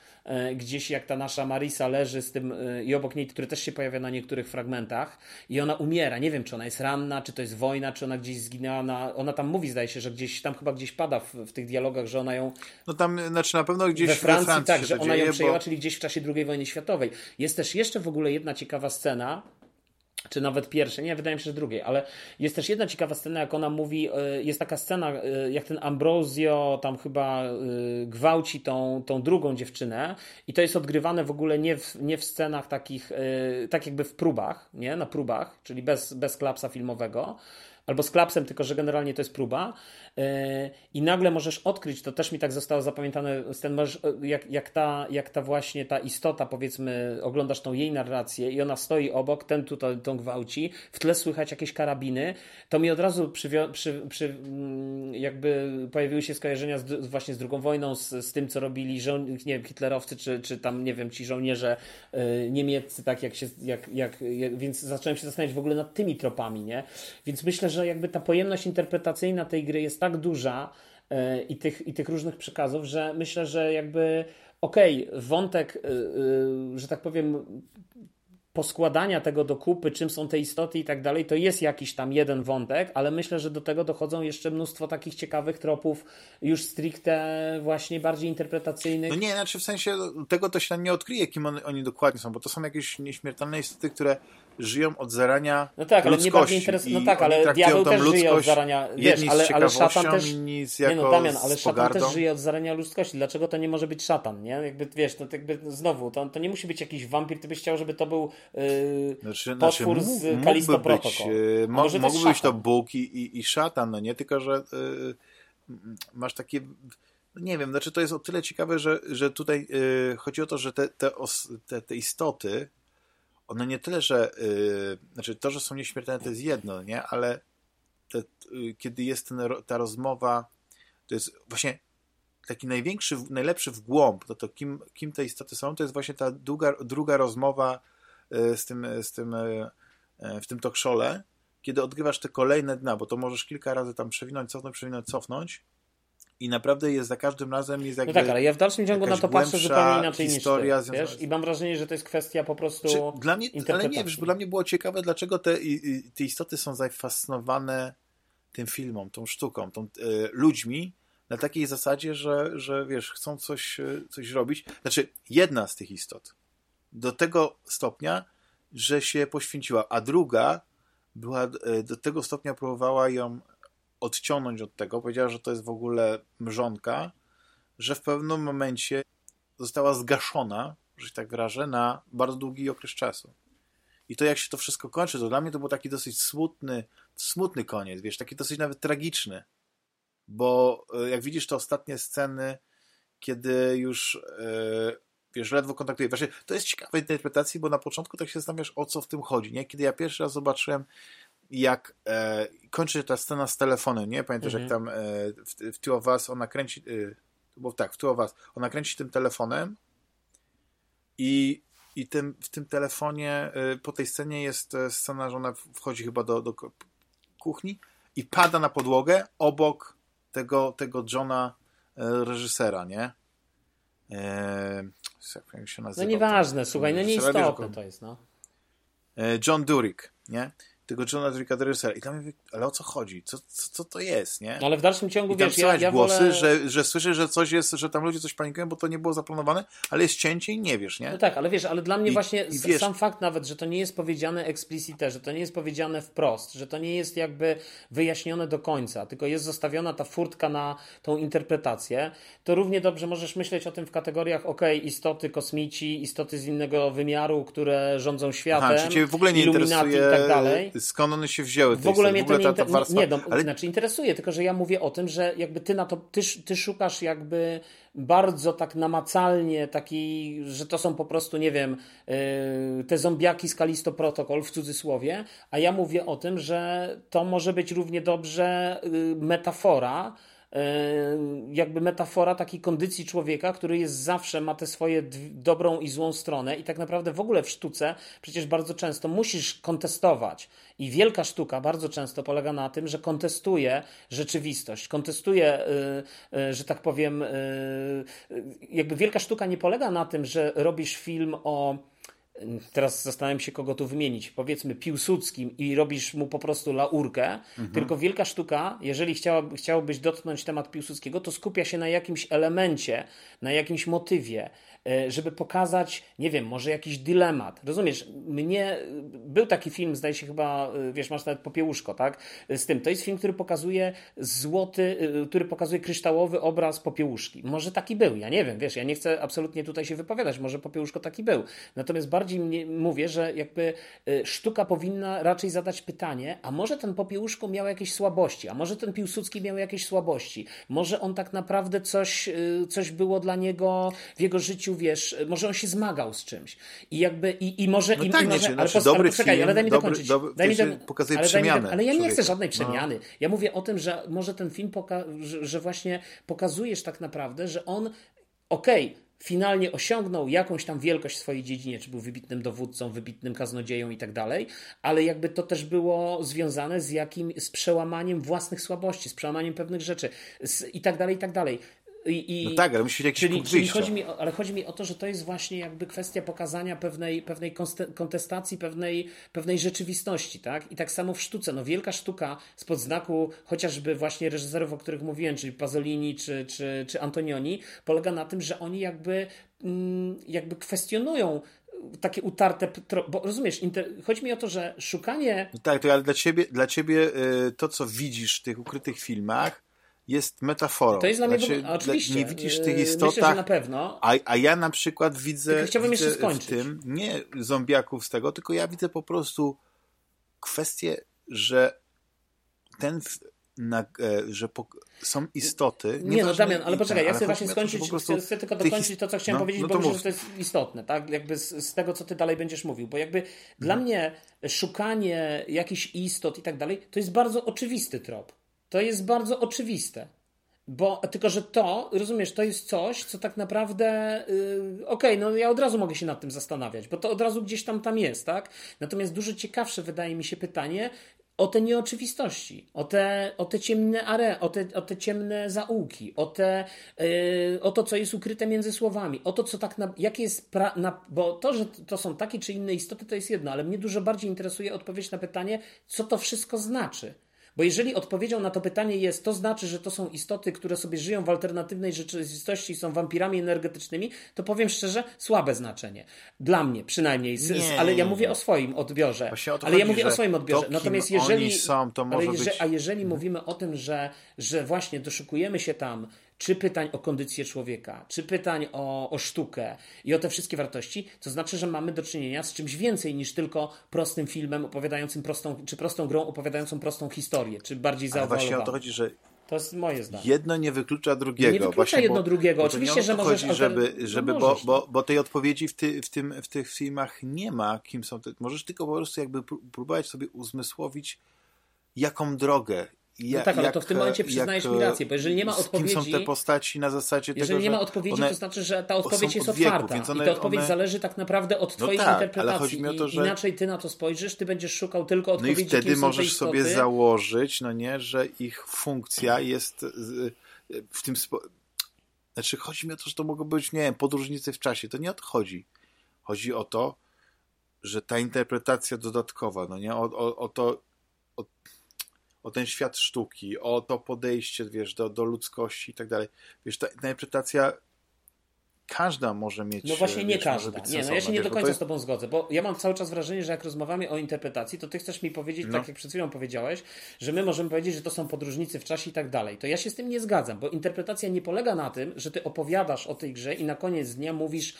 gdzieś jak ta nasza Marisa leży z tym e, i obok niej, który też się pojawia na niektórych fragmentach i ona umiera. Nie wiem, czy ona jest ranna, czy to jest wojna, czy ona gdzieś zginęła na... Ona tam mówi, zdaje się, że gdzieś tam chyba gdzieś pada w, w tych dialogach, że ona ją No tam, znaczy na pewno gdzieś we Francji, we Francji tak, że ona dzieje, ją przejęła, bo... czyli gdzieś w czasie II wojny światowej. Jest też jeszcze w ogóle jedna ciekawa scena, czy nawet pierwszej, nie, wydaje mi się, że drugiej, ale jest też jedna ciekawa scena, jak ona mówi, y, jest taka scena, y, jak ten Ambrosio tam chyba y, gwałci tą, tą drugą dziewczynę i to jest odgrywane w ogóle nie w, nie w scenach takich, tak jakby w próbach, nie, na próbach, czyli bez, bez klapsa filmowego, albo z klapsem, tylko że generalnie to jest próba. Yy, I nagle możesz odkryć, to też mi tak zostało zapamiętane, yy, jak, jak, ta, jak ta właśnie ta istota, powiedzmy, oglądasz tą jej narrację i ona stoi obok, ten tu to, tą gwałci, w tle słychać jakieś karabiny, to mi od razu przy, przy, mm, jakby pojawiły się skojarzenia z, właśnie z drugą wojną, z, z tym, co robili żo- nie wiem, hitlerowcy, czy, czy tam, nie wiem, ci żołnierze yy, niemieccy, tak jak się, jak, jak, jak, więc zacząłem się zastanawiać w ogóle nad tymi tropami, nie? Więc myślę, że jakby ta pojemność interpretacyjna tej gry jest tak duża yy, i, tych, i tych różnych przekazów, że myślę, że jakby okej, wątek, yy, yy, że tak powiem, poskładania tego do kupy, czym są te istoty i tak dalej, to jest jakiś tam jeden wątek, ale myślę, że do tego dochodzą jeszcze mnóstwo takich ciekawych tropów, już stricte właśnie bardziej interpretacyjnych. No nie, znaczy w sensie tego to się nie odkryje, kim on, oni dokładnie są, bo to są jakieś nieśmiertelne istoty, które żyją od zarania No tak, ale ludzkości. nie bardziej interesuje. No tak, ale diabeł też żyje od zarania. Wiesz, ale, ale szatan też. Nie no, Damian, ale szatan też żyje od zarania ludzkości. Dlaczego to nie może być szatan, nie? Jakby wiesz, to jakby znowu, to, to nie musi być jakiś wampir, ty byś chciał, żeby to był yy, znaczy, potwór znaczy, z Kalisto Protocol. Yy, mógłby być to Bóg i, i, i szatan, no nie? Tylko, że yy, masz takie nie wiem, znaczy to jest o tyle ciekawe, że, że tutaj yy, chodzi o to, że te, te, os, te, te istoty, one nie tyle, że yy, znaczy to, że są nieśmiertelne to jest jedno, nie? Ale te, yy, kiedy jest ten, ta rozmowa, to jest właśnie taki największy, najlepszy wgłąb, to, to kim, kim te istoty są, to jest właśnie ta druga, druga rozmowa y, z tym, z tym y, w tym talk kiedy odgrywasz te kolejne dna, bo to możesz kilka razy tam przewinąć, cofnąć, przewinąć, cofnąć i naprawdę jest za każdym razem jest jakby No tak, ale ja w dalszym ciągu na to patrzę zupełnie inaczej niż ty, wiesz? I mam wrażenie, że to jest kwestia po prostu Czy dla mnie, Ale nie, wiesz, dla mnie było ciekawe, dlaczego te, te istoty są zafascynowane tym filmom, tą sztuką, tą, y, ludźmi na takiej zasadzie, że, że wiesz, chcą coś, e, coś robić. Znaczy, jedna z tych istot do tego stopnia, że się poświęciła, a druga była e, do tego stopnia próbowała ją odciągnąć od tego, powiedziała, że to jest w ogóle mrzonka, że w pewnym momencie została zgaszona, że się tak wyrażę, na bardzo długi okres czasu. I to jak się to wszystko kończy, to dla mnie to był taki dosyć smutny, smutny koniec, wiesz, taki dosyć nawet tragiczny. Bo e, jak widzisz te ostatnie sceny, kiedy już yy, wiesz, ledwo kontaktuje. Właśnie to jest ciekawe interpretacji, bo na początku tak się zastanawiasz, o co w tym chodzi, nie? Kiedy ja pierwszy raz zobaczyłem jak e, kończy się ta scena z telefonem, nie? Pamiętasz, mhm. jak tam e, w, w Two of Us ona kręci, e, bo tak, w Two of Us, ona kręci tym telefonem i, i tym, w tym telefonie e, po tej scenie jest e, scena, że ona wchodzi chyba do, do kuchni i pada na podłogę obok tego, tego Johna e, reżysera, nie? jak się nazywa? No nieważne, słuchaj, no nieistotne to jest, no. John Durick, nie? Tego Johna Dricka reżysera. I dla mnie, ale o co chodzi? Co, co, co to jest, nie? No ale w dalszym ciągu, I tam wiesz, ja, ja głosy, wolę... że, że słyszysz, że coś jest, że tam ludzie coś panikują, bo to nie było zaplanowane, ale jest cięcie i nie wiesz, nie? No tak, ale wiesz, ale dla mnie I, właśnie i wiesz... sam fakt nawet, że to nie jest powiedziane explicite, że to nie jest powiedziane wprost, że to nie jest jakby wyjaśnione do końca, tylko jest zostawiona ta furtka na tą interpretację, to równie dobrze możesz myśleć o tym w kategoriach, ok, istoty kosmici, istoty z innego wymiaru, które rządzą światem, Aha, w ogóle nie interesuje i tak dalej skąd one się wzięły. W ogóle mnie to nie, ta, warstwa, nie, no, ale... znaczy interesuje, tylko że ja mówię o tym, że jakby ty na to, ty, ty szukasz jakby bardzo tak namacalnie taki, że to są po prostu, nie wiem, yy, te zombiaki z Kalisto Protocol w cudzysłowie, a ja mówię o tym, że to może być równie dobrze yy, metafora, jakby metafora takiej kondycji człowieka, który jest zawsze, ma tę swoje dobrą i złą stronę i tak naprawdę w ogóle w sztuce przecież bardzo często musisz kontestować. I wielka sztuka bardzo często polega na tym, że kontestuje rzeczywistość, kontestuje, e, e, że tak powiem, jakby wielka sztuka nie polega na tym, że robisz film o teraz zastanawiam się, kogo tu wymienić, powiedzmy Piłsudskim i robisz mu po prostu laurkę, mhm. tylko wielka sztuka, jeżeli chciała, chciałbyś dotknąć temat Piłsudskiego, to skupia się na jakimś elemencie, na jakimś motywie, żeby pokazać, nie wiem, może jakiś dylemat. Rozumiesz, mnie, był taki film, zdaje się chyba, e, wiesz, masz nawet popiełuszko, tak? Z tym, to jest film, który pokazuje złoty, e, który pokazuje kryształowy obraz popiełuszki. Może taki był, ja nie wiem, wiesz, ja nie chcę absolutnie tutaj się wypowiadać, może popiełuszko taki był. Natomiast bardziej mnie, mówię, że jakby sztuka powinna raczej zadać pytanie, a może ten popiełuszko miał jakieś słabości, a może ten Piłsudski miał jakieś słabości, może on tak naprawdę coś, coś było dla niego w jego życiu wiesz, może on się zmagał z czymś. I jakby, i, i może... No i, tak, i może, ale, znaczy, dobry poczekaj, film, ale daj mi dobry, dokończyć. Dobry, daj mi do, pokazuje ale, przemianę. Do, ale ja nie chcę żadnej no. przemiany. No. Ja mówię o tym, że może ten film, poka że, że właśnie pokazujesz tak naprawdę, że on, okej, okay, finalnie osiągnął jakąś tam wielkość w swojej dziedzinie, czy był wybitnym dowódcą, wybitnym kaznodzieją i tak dalej, ale jakby to też było związane z jakim, z przełamaniem własnych słabości, z przełamaniem pewnych rzeczy z, i tak dalej, i tak dalej. I, no tak, ale musi jakiś czyli, czyli chodzi mi Ale chodzi mi o to, że to jest właśnie jakby kwestia pokazania pewnej, pewnej kontestacji, pewnej, pewnej rzeczywistości, tak? I tak samo w sztuce. No wielka sztuka spod znaku chociażby właśnie reżyserów, o których mówiłem, czyli Pasolini czy, czy, czy Antonioni, polega na tym, że oni jakby, mm, jakby kwestionują takie utarte, bo rozumiesz, inter... chodzi mi o to, że szukanie... No tak, to ale dla ciebie, dla ciebie y, to, co widzisz w tych ukrytych filmach, jest metaforą. To jest dla mnie, znaczy, bo, oczywiście. Nie widzisz tych istotach. Myślę, że na pewno. A, a ja na przykład widzę, chciałbym widzę jeszcze skończyć. w tym nie zombiaków z tego, tylko ja widzę po prostu kwestię, że ten na, e, że po, są istoty. Nie, no Damian, ale poczekaj, ja chcę właśnie skończyć, chcę tylko dokończyć to, co chciałem no, powiedzieć, no bo myślę, że to jest istotne, tak? Jakby z, z, tego, co ty dalej będziesz mówił, bo jakby hmm. dla mnie szukanie jakichś istot i tak dalej, to jest bardzo oczywisty trop. To jest bardzo oczywiste. Bo tylko, że to, rozumiesz, to jest coś, co tak naprawdę, yy, okej, okay, no ja od razu mogę się nad tym zastanawiać, bo to od razu gdzieś tam tam jest, tak? Natomiast dużo ciekawsze wydaje mi się pytanie, o te nieoczywistości, o te, o te ciemne are, o te, o te ciemne zaułki, o, te, yy, o to, co jest ukryte między słowami, o to, co tak, na, jakie jest, pra, na, bo to, że to są takie czy inne istoty, to jest jedno, ale mnie dużo bardziej interesuje odpowiedź na pytanie, co to wszystko znaczy. Bo jeżeli odpowiedzią na to pytanie jest, to znaczy, że to są istoty, które sobie żyją w alternatywnej rzeczywistości i są wampirami energetycznymi, to powiem szczerze, słabe znaczenie. Dla mnie przynajmniej. Z, nie, ale ja mówię o swoim odbiorze. ale chodzi, ja mówię o swoim odbiorze. To, Natomiast jeżeli. Są, ale być... A jeżeli mhm. mówimy o tym, że, że właśnie doszukujemy się tam czy pytań o kondycję człowieka, czy pytań o, o sztukę i o te wszystkie wartości, to znaczy, że mamy do czynienia z czymś więcej niż tylko prostym filmem opowiadającym prostą, czy prostą grą opowiadającą prostą historię, czy bardziej zaawalowaną. Właśnie o to chodzi, że to jest moje zdanie. Jedno nie wyklucza drugiego. Nie wyklucza Właśnie, jedno bo, drugiego. Bo Oczywiście, że możesz... Chodzi, żeby, no żeby, no bo, bo, bo tej odpowiedzi w, ty, w, tym, w tych filmach nie ma, kim są te... Możesz tylko po prostu jakby próbować sobie uzmysłowić, jaką drogę ja, no tak, ale jak, to w tym momencie przyznajesz jak, mi rację, bo jeżeli nie ma odpowiedzi... Kim są te postaci na zasadzie Jeżeli tego, nie ma odpowiedzi, to znaczy, że ta odpowiedź jest otwarta. Wieku, one, I ta odpowiedź one... zależy tak naprawdę od no twojej tak, interpretacji. To, że... Inaczej ty na to spojrzysz, ty będziesz szukał tylko odpowiedzi, No i wtedy możesz sobie założyć, no nie, że ich funkcja jest w tym... Spo... Znaczy, chodzi mi o to, że to mogą być, nie wiem, podróżnicy w czasie. To nie o to chodzi. Chodzi o to, że ta interpretacja dodatkowa, no nie, o, o, o to, o, o ten świat sztuki, o to podejście, wiesz, do, do ludzkości i tak dalej. Wiesz, ta interpretacja każda może mieć. No właśnie nie wiesz, każda. Nie, no ja się nie do końca jest... z Tobą zgodzę, bo ja mam cały czas wrażenie, że jak rozmawiamy o interpretacji, to Ty chcesz mi powiedzieć, no. tak jak przed chwilą powiedziałeś, że my możemy powiedzieć, że to są podróżnicy w czasie i tak dalej. To ja się z tym nie zgadzam, bo interpretacja nie polega na tym, że Ty opowiadasz o tej grze i na koniec dnia mówisz,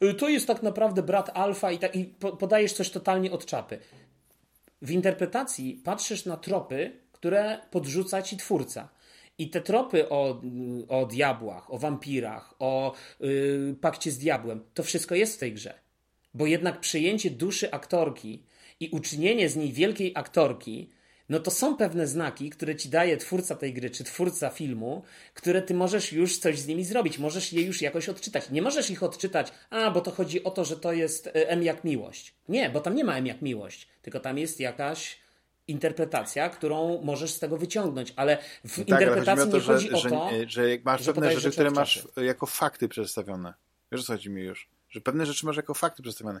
yy, to jest tak naprawdę brat alfa i, ta, i podajesz coś totalnie od czapy. W interpretacji patrzysz na tropy, które podrzuca ci twórca. I te tropy o, o diabłach, o wampirach, o yy, pakcie z diabłem, to wszystko jest w tej grze. Bo jednak przyjęcie duszy aktorki i uczynienie z niej wielkiej aktorki no to są pewne znaki, które ci daje twórca tej gry, czy twórca filmu, które ty możesz już coś z nimi zrobić, możesz je już jakoś odczytać. Nie możesz ich odczytać, a bo to chodzi o to, że to jest e, M jak miłość. Nie, bo tam nie ma M jak miłość, tylko tam jest jakaś interpretacja, którą możesz z tego wyciągnąć, ale w no tak, interpretacji ale to, nie chodzi że, o to, że, że jak masz że pewne rzeczy, które masz jako fakty przedstawione. Wiesz, co chodzi mi już? Że pewne rzeczy masz jako fakty przedstawione.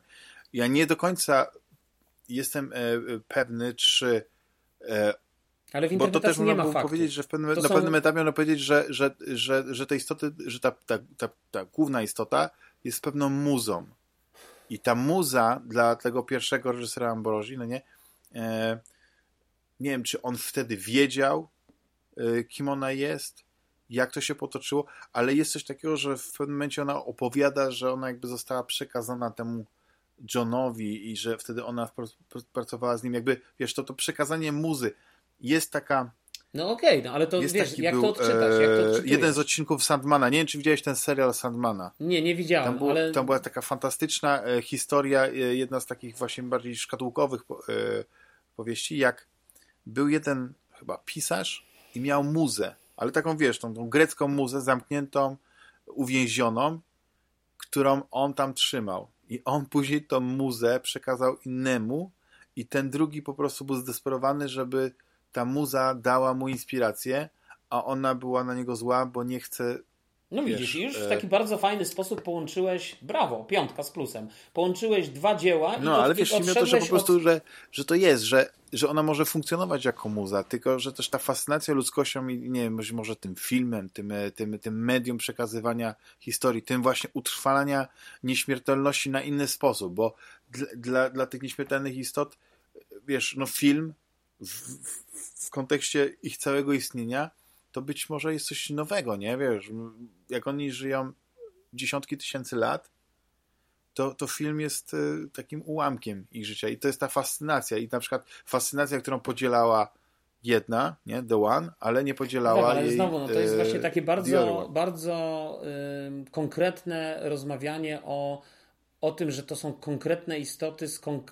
Ja nie do końca jestem e, pewny, czy E, Ale w Bo to też można było powiedzieć, że w pewnym, na są... pewnym etapie można powiedzieć, że, że, że, że te istoty, że ta, ta, ta, ta główna istota jest pewną muzą. I ta muza dla tego pierwszego reżysera Ambrosi, no nie, e, nie wiem, czy on wtedy wiedział, e, kim ona jest, jak to się potoczyło, ale jest coś takiego, że w pewnym momencie ona opowiada, że ona jakby została przekazana temu Johnowi i że wtedy ona pracowała z nim, jakby, wiesz, to, to przekazanie muzy jest taka... No okej, okay, no ale to wiesz, jak, był, to odczytasz, jak to e, Jeden z odcinków Sandmana, nie wiem, czy widziałeś ten serial Sandmana. Nie, nie widziałem, tam, był, ale... tam była taka fantastyczna e, historia, e, jedna z takich właśnie bardziej szkatułkowych powieści, jak był jeden chyba pisarz i miał muzę, ale taką, wiesz, tą, tą grecką muzę zamkniętą, uwięzioną, którą on tam trzymał. I on później tą muzę przekazał innemu i ten drugi po prostu był zdesperowany, żeby ta muza dała mu inspirację, a ona była na niego zła, bo nie chce No widzisz, wiesz, już w e, taki bardzo fajny sposób połączyłeś, brawo, piątka z plusem, połączyłeś dwa dzieła No, ale wiesz, mi to, że po prostu, od... że, że to jest, że, że ona może funkcjonować jako muza, tylko, że też ta fascynacja ludzkością i, nie wiem, może tym filmem, tym, e, tym, tym medium przekazywania historii, tym właśnie utrwalania nieśmiertelności na inny sposób, bo dla, dla, dla tych nieśmiertelnych istot, wiesz, no film w, w, w kontekście ich całego istnienia to być może jest coś nowego, nie? Wiesz, jak oni żyją dziesiątki tysięcy lat, to, to film jest y, takim ułamkiem ich życia i to jest ta fascynacja i na przykład fascynacja, którą podzielała jedna, nie, The One, ale nie podzielała tak, ale jej, znowu, no to jest y, właśnie takie bardzo, bardzo y, konkretne rozmawianie o o tym, że to są konkretne istoty,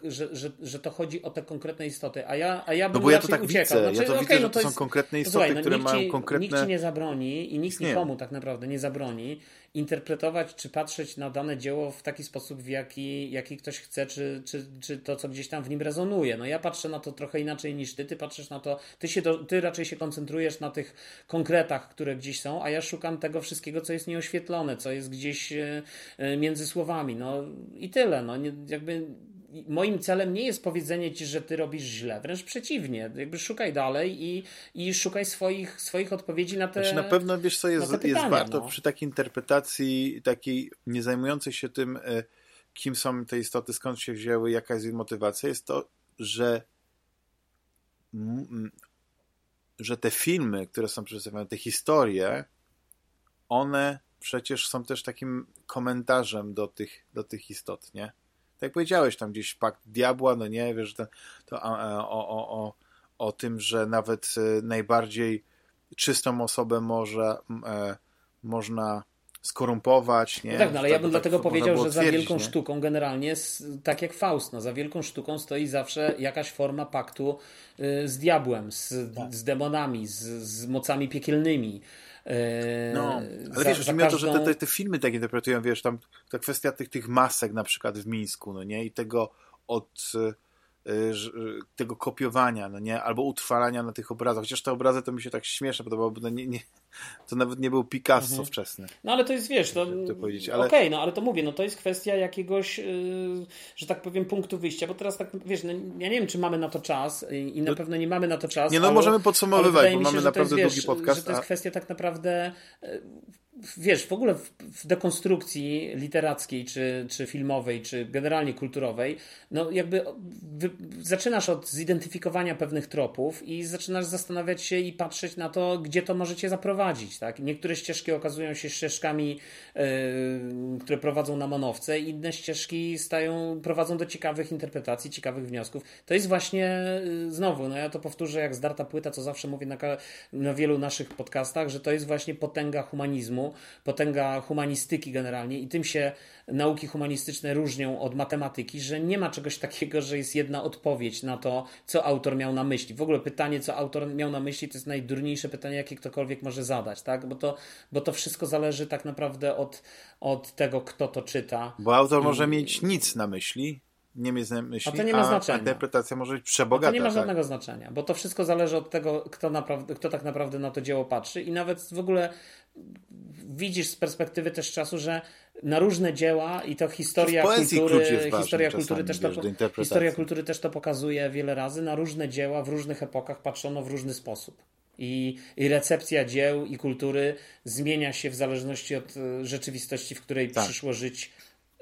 że, że, że to chodzi o te konkretne istoty, a ja, a ja bym No bo ja to tak uciekał. widzę, znaczy, ja to okay, widzę, no to, to są konkretne istoty, słuchaj, no, które mają ci, konkretne... Nikt ci nie zabroni i nikt nikomu tak naprawdę nie zabroni interpretować czy patrzeć na dane dzieło w taki sposób, w jaki, jaki ktoś chce, czy, czy, czy to, co gdzieś tam w nim rezonuje. No ja patrzę na to trochę inaczej niż ty, ty patrzysz na to, ty, się do, ty raczej się koncentrujesz na tych konkretach, które gdzieś są, a ja szukam tego wszystkiego, co jest nieoświetlone, co jest gdzieś e, e, między słowami. No i tyle. No nie, jakby moim celem nie jest powiedzenie ci, że ty robisz źle, wręcz przeciwnie. Jakby szukaj dalej i, i szukaj swoich, swoich odpowiedzi na te znaczy na pewno wiesz co jest, pytania, jest warto no. przy takiej interpretacji takiej nie zajmującej się tym e, kim są te istoty, skąd się wzięły, jaka jest ich motywacja, jest to, że że te filmy, które są przedstawione, te historie, one przecież są też takim komentarzem do tych, do tych istot, nie? Tak jak powiedziałeś, tam gdzieś pakt diabła, no nie, wiesz, to, to o, o, o, o tym, że nawet e, najbardziej czystą osobę może, e, można skorumpować. Nie? No tak, no, ale ja bym tak, dlatego powiedział, że za wielką nie? sztuką generalnie, tak jak Faust, no, za wielką sztuką stoi zawsze jakaś forma paktu y, z diabłem, z, tak. z demonami, z, z mocami piekielnymi. No, ale za, wiesz, chodzi każdą... o to, że te, te, te, filmy tak interpretują, wiesz, tam ta kwestia tych, tych masek na przykład w Mińsku, no nie, i tego od tego kopiowania, no nie? Albo utrwalania na tych obrazach. Chociaż te obrazy to mi się tak śmieszne podobało, bo to, nie, nie, to nawet nie był Picasso mhm. wczesny. No ale to jest, wiesz, to, to ale... okej, okay, no ale to mówię, no to jest kwestia jakiegoś, yy, że tak powiem, punktu wyjścia, bo teraz tak, wiesz, no, ja nie wiem, czy mamy na to czas i, i na no, pewno nie mamy na to czas. Nie, no ale, możemy podsumowywać, bo mamy naprawdę jest, długi podcast. Że to jest kwestia tak naprawdę yy, wiesz, w ogóle w, w, dekonstrukcji literackiej, czy, czy filmowej, czy generalnie kulturowej, no jakby wy, zaczynasz od zidentyfikowania pewnych tropów i zaczynasz zastanawiać się i patrzeć na to, gdzie to możecie zaprowadzić, tak? Niektóre ścieżki okazują się ścieżkami, yy, które prowadzą na manowce, inne ścieżki stają, prowadzą do ciekawych interpretacji, ciekawych wniosków. To jest właśnie, yy, znowu, no ja to powtórzę jak zdarta płyta, co zawsze mówię na, na wielu naszych podcastach, że to jest właśnie potęga humanizmu, potęga humanistyki generalnie i tym się nauki humanistyczne różnią od matematyki, że nie ma czegoś takiego, że jest jedna odpowiedź na to, co autor miał na myśli. W ogóle pytanie, co autor miał na myśli, to jest najdurniejsze pytanie, jakie ktokolwiek może zadać, tak? Bo to, bo to wszystko zależy tak naprawdę od, od tego, kto to czyta. Bo autor może mieć nic na myśli, nie mieć na myśli, a, to nie ma znaczenia. interpretacja może być przebogata. A to nie ma tak? żadnego znaczenia, bo to wszystko zależy od tego, kto, naprawdę, kto tak naprawdę na to dzieło patrzy i nawet w ogóle widzisz z perspektywy też czasu, że na różne dzieła i to historia kultury, historia kultury też to, historia kultury też to pokazuje wiele razy, na różne dzieła w różnych epokach patrzono w różny sposób. I, I, recepcja dzieł i kultury zmienia się w zależności od e, rzeczywistości, w której tak. przyszło żyć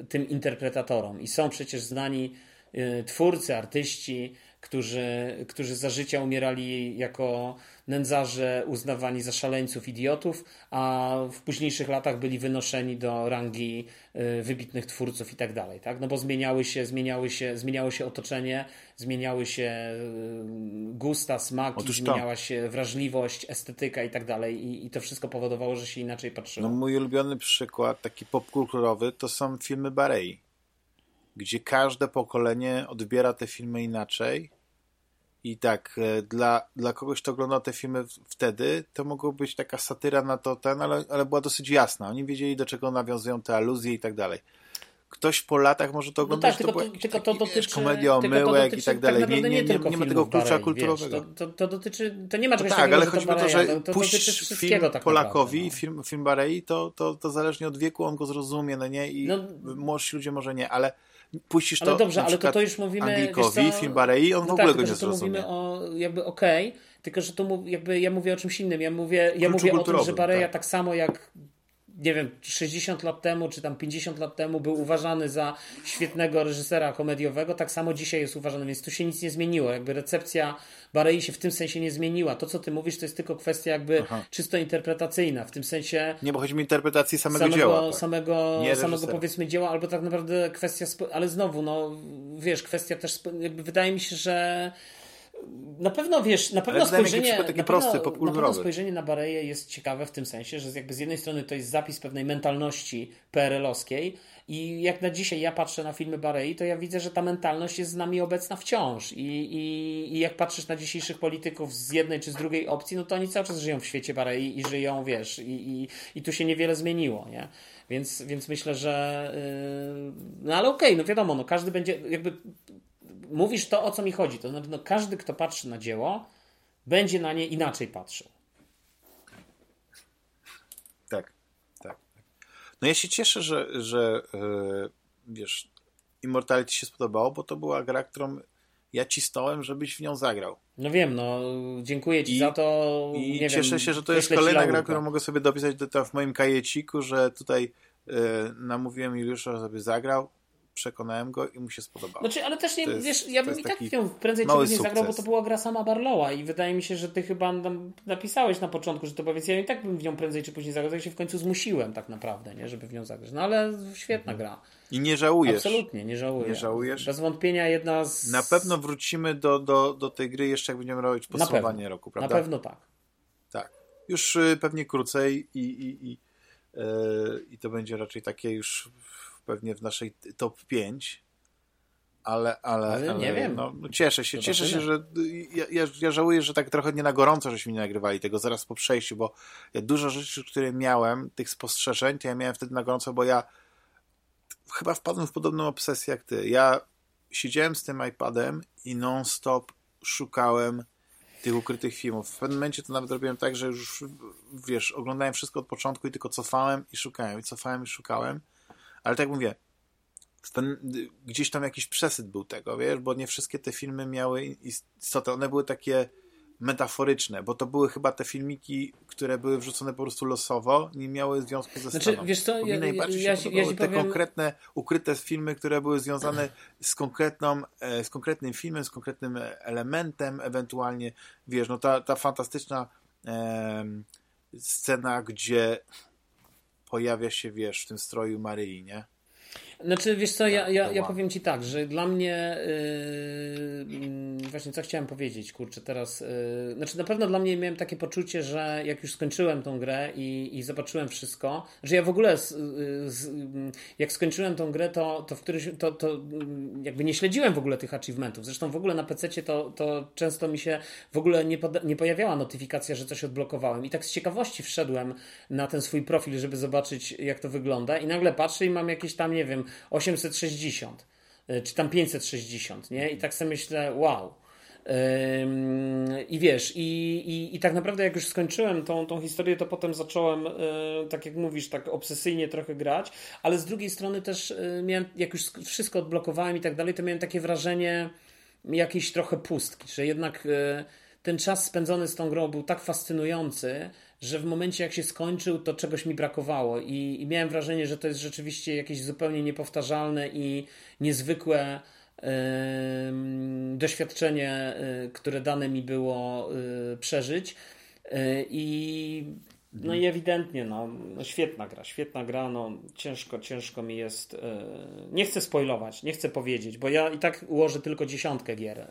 tym interpretatorom. I są przecież znani y, twórcy, artyści, którzy, którzy za życia umierali jako nędzarze, uznawani za szaleńców, idiotów, a w późniejszych latach byli wynoszeni do rangi y, wybitnych twórców i tak dalej, tak? No bo zmieniały się, zmieniały się, zmieniało się otoczenie, zmieniały się y, gusta, smaki, zmieniała się wrażliwość, estetyka i tak dalej i, i to wszystko powodowało, że się inaczej patrzyło. No mój ulubiony przykład, taki popkulturowy, to są filmy Barei gdzie każde pokolenie odbiera te filmy inaczej. I tak, e, dla, dla kogoś, kto oglądał te filmy wtedy, to mogło być taka satyra na to, ten, ale, ale była dosyć jasna. Oni wiedzieli, do czego nawiązują te aluzje i tak dalej. ktoś po latach może to oglądać, no tak, tylko, to, tylko to dotyczy, komedia omyłek i tak dalej. Tak nie, nie, nie, nie, nie, ma tego klucza Barei, kulturowego. Wiesz, to, to, to, dotyczy, to nie ma czegoś no tak, takiego, ale chodzi o to, że to, to puść film tak Polakowi, naprawdę, no. film, film Barei, to, to, to zależnie od wieku on go zrozumie, no nie? I no, młodsi ludzie może nie, ale puścisz to ale dobrze, ale to, to już mówimy Anglikowi, co, film Barei, on no w ogóle tak, go nie zrozumie. mówimy o jakby okej, okay, tylko że to jakby ja mówię o czymś innym. Ja mówię, ja mówię o tym, że Bareja tak. tak samo jak nie wiem, 60 lat temu, czy tam 50 lat temu był uważany za świetnego reżysera komediowego, tak samo dzisiaj jest uważany, więc tu się nic nie zmieniło. Jakby recepcja Barei się w tym sensie nie zmieniła. To, co ty mówisz, to jest tylko kwestia jakby Aha. czysto interpretacyjna, w tym sensie... Nie, bo chodzi mi o interpretację samego, samego dzieła. Tak. Samego, samego powiedzmy dzieła, albo tak naprawdę kwestia... Ale znowu, no wiesz, kwestia też... Jakby wydaje mi się, że na pewno wiesz, na pewno spojrzenie, taki na, prosty, pewno, na pewno spojrzenie na Bareję jest ciekawe w tym sensie, że jakby z jednej strony to jest zapis pewnej mentalności PRL-owskiej i jak na dzisiaj ja patrzę na filmy Barei, to ja widzę, że ta mentalność jest z nami obecna wciąż I, i, i jak patrzysz na dzisiejszych polityków z jednej czy z drugiej opcji, no to oni cały czas żyją w świecie Barei i żyją, wiesz, i, i, i tu się niewiele zmieniło, nie? Więc, więc myślę, że yy... no ale okej, okay, no wiadomo, no każdy będzie jakby mówisz to, o co mi chodzi. To znaczy, no, każdy, kto patrzy na dzieło, będzie na nie inaczej patrzył. Tak, tak. No ja się cieszę, że, że yy, wiesz, Immortality się spodobało, bo to była gra, którą ja cisnąłem, żebyś w nią zagrał. No wiem, no dziękuję Ci I, za to. I nie cieszę wiem, się, że to jest kolejna gra, którą mogę sobie dopisać do, to w moim kajeciku, że tutaj yy, namówiłem Juliusza, żeby zagrał przekonałem go i mu się spodobało. Znaczy, ale też nie, jest, wiesz, ja bym i tak ją prędzej czy później zagrał, bo to była gra sama Barlowa i wydaje mi się, że ty chyba napisałeś na początku, że to powiedz, ja i tak bym w nią prędzej czy później zagrał, tak się w końcu zmusiłem tak naprawdę, nie, żeby w nią zagrać. No ale świetna mhm. gra. I nie żałujesz. Absolutnie, nie żałuję. Nie żałujesz? Bez wątpienia jedna z... Na pewno wrócimy do, do, do tej gry jeszcze jak będziemy robić podsumowanie roku, prawda? Na pewno tak. Tak. Już y, pewnie krócej i, i, i, yy, i to będzie raczej takie już pewnie w naszej top 5 ale, ale, ale, ale, nie wiem. No, cieszę się, cieszę się, że ja, ja, ja, żałuję, że tak trochę nie na gorąco żeśmy nie nagrywali tego zaraz po przejściu, bo ja dużo rzeczy, które miałem, tych spostrzeżeń, to ja miałem wtedy na gorąco, bo ja chyba wpadłem w podobną obsesję jak ty. Ja siedziałem z tym iPadem i non-stop szukałem tych ukrytych filmów. W pewnym momencie to nawet robiłem tak, że już, wiesz, oglądałem wszystko od początku i tylko cofałem i szukałem, i cofałem i szukałem. Ale tak mówię, ten, gdzieś tam jakiś przesyt był tego, wiesz, bo nie wszystkie te filmy miały istotę. One były takie metaforyczne, bo to były chyba te filmiki, które były wrzucone po prostu losowo, nie miały związku ze znaczy, Wiesz co, ja, najbardziej ja, się ja, ja te powiem... konkretne, ukryte filmy, które były związane z konkretną, e, z konkretnym filmem, z konkretnym elementem, ewentualnie, wiesz, no ta, ta fantastyczna e, scena, gdzie pojawia się, wiesz, w tym stroju Maryi, nie? Znaczy, wiesz co, ja, ja, ja powiem Ci tak, że dla mnie yy, właśnie co chciałem powiedzieć, kurczę, teraz yy, znaczy na pewno dla mnie miałem takie poczucie, że jak już skończyłem tą grę i, i zobaczyłem wszystko, że ja w ogóle z, z, jak skończyłem tą grę, to, to w którymś, to, to jakby nie śledziłem w ogóle tych achievementów, zresztą w ogóle na PC to, to często mi się w ogóle nie, poda, nie pojawiała notyfikacja, że coś odblokowałem. I tak z ciekawości wszedłem na ten swój profil, żeby zobaczyć jak to wygląda i nagle patrzę i mam jakieś tam, nie wiem, 860 y, czy tam 560, nie? I tak sobie myślę, wow. I wiesz, i, i, i tak naprawdę jak już skończyłem tą, tą historię, to potem zacząłem, y, tak jak mówisz, tak obsesyjnie trochę grać, ale z drugiej strony też y, miałem, jak już wszystko odblokowałem i tak dalej, to miałem takie wrażenie jakiejś trochę pustki, że jednak ten czas spędzony z tą grą był tak fascynujący, że w momencie jak się skończył, to czegoś mi brakowało i, i miałem wrażenie, że to jest rzeczywiście jakieś zupełnie niepowtarzalne i niezwykłe yy, doświadczenie, yy, które dane mi było yy, przeżyć. I no i ewidentnie, no, no, świetna gra, świetna gra, no ciężko, ciężko mi jest, nie chcę spoilować, nie chcę powiedzieć, bo ja i tak ułożę tylko dziesiątkę gier,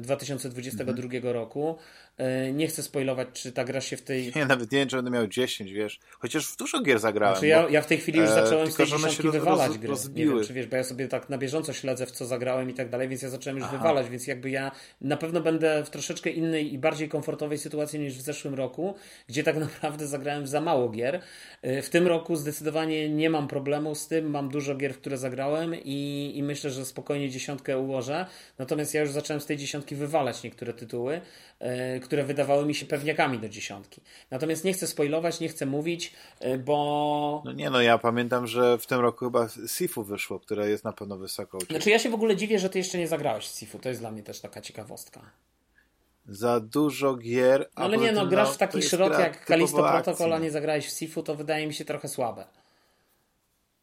2022 mhm. roku. E, nie chcę spoilować, czy ta gra się w tej... Ja nawet nie wiem, czy będę miał 10, wiesz. Chociaż w dużo gier zagrałem. Znaczy ja, ja w tej chwili już zacząłem e, z tej dziesiątki wywalać roz, gry. Rozbiły. Nie wiem, czy wiesz, bo ja sobie tak na bieżąco śledzę, w co zagrałem i tak dalej, więc ja zacząłem już Aha. wywalać, więc jakby ja na pewno będę w troszeczkę innej i bardziej komfortowej sytuacji niż w zeszłym roku, gdzie tak naprawdę zagrałem za mało gier. E, w tym roku zdecydowanie nie mam problemu z tym, mam dużo gier, w które zagrałem i, i myślę, że spokojnie dziesiątkę ułożę. Natomiast ja już zacząłem z tej dziesiątki wywalać niektóre tytuły, które wydawały mi się pewniakami do dziesiątki. Natomiast nie chcę spoilować, nie chcę mówić, e, bo... No nie, no ja pamiętam, że w tym roku chyba Sifu wyszło, które jest na pewno wysoko. Znaczy ja się w ogóle dziwię, że ty jeszcze nie zagrałeś Sifu. To jest dla mnie też taka ciekawostka za dużo gier. No ale nie, no grasz w taki szrot jak Kalisto Protocol, a nie zagrałeś w Sifu, to wydaje mi się trochę słabe.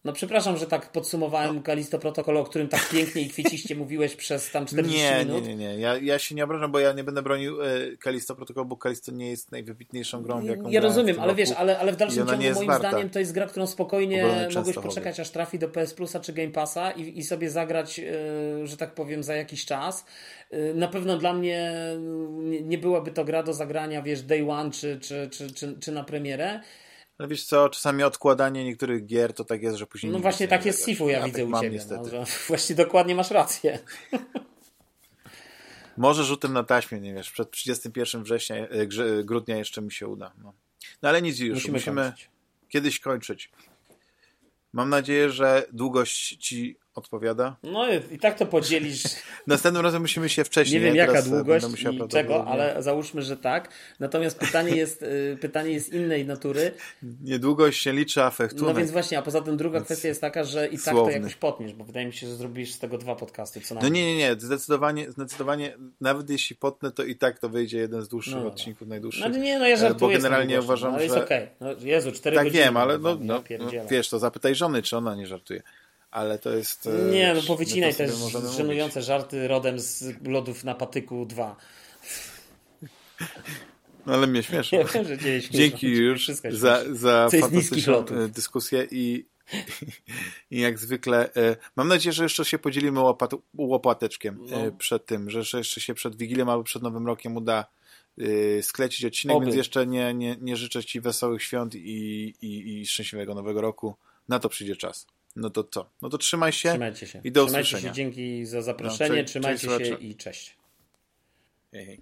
No przepraszam, że tak podsumowałem no. Kalisto Protocol, o którym tak pięknie i kwieciście mówiłeś przez tam 40 nie, minut. Nie, nie, nie. Ja, ja się nie obrażam, bo ja nie będę bronił e, Kalisto Protocol, bo Kalisto nie jest najwybitniejszą grą, jaką Ja rozumiem, ale wiesz, ale, ale w dalszym ciągu moim warta. zdaniem to jest gra, którą spokojnie mogłeś poczekać, aż trafi do PS Plusa czy Game Passa i, i sobie zagrać, e, że tak powiem, za jakiś czas. E, na pewno dla mnie nie, nie byłaby to gra do zagrania, wiesz, day one czy, czy, czy, czy, czy na premierę. No wiesz co, czasami odkładanie niektórych gier to tak jest, że później... No właśnie tak jest Sifu, ja, ja widzę tak u mam, Ciebie. No, że właśnie dokładnie masz rację. Może rzutem na taśmie, nie wiesz, przed 31 września, e, grudnia jeszcze mi się uda. No, no ale nic już, musimy, musimy kiedyś kończyć. Mam nadzieję, że długość Ci odpowiada. No i tak to podzielisz. Następnym razem musimy się wcześniej. Nie wiem jaka długość i czego, ale załóżmy, że tak. Natomiast pytanie jest, y, pytanie jest innej natury. Nie długość się liczy, a No więc właśnie, a poza tym druga więc kwestia jest taka, że i tak słowny. to jakoś potniesz, bo wydaje mi się, że zrobisz z tego dwa podcasty. Co no nie, nie, nie. Zdecydowanie, zdecydowanie nawet jeśli potnę, to i tak to wyjdzie jeden z dłuższych no, odcinków, najdłuższych. No nie, no ja żartuję. Bo generalnie uważam, no, że... jest okej. Okay. No, Jezu, cztery tak godziny. Tak wiem, ale no, no, no, wiesz, to zapytaj żony, czy ona nie żartuje ale to jest... E, nie, no powycinaj też żenujące żarty rodem z lodów na patyku 2. No ale mnie śmieszy. Ja wiem, że Dzięki już za, za fantastyczną e, dyskusję i, i jak zwykle e, mam nadzieję, że jeszcze się podzielimy łopat, łopateczkiem no. przed tym, że jeszcze się przed Wigiliem albo przed Nowym Rokiem uda sklecić odcinek, Oby. więc jeszcze nie, nie, nie życzę Ci wesołych świąt i, i, i szczęśliwego Nowego Roku. Na to przyjdzie czas. No to co? No to trzymaj się. Trzymajcie się. I do Trzymajcie usłyszenia. się, dzięki za zaproszenie. No, Trzymajcie cześć, się i cześć. Hej, hej.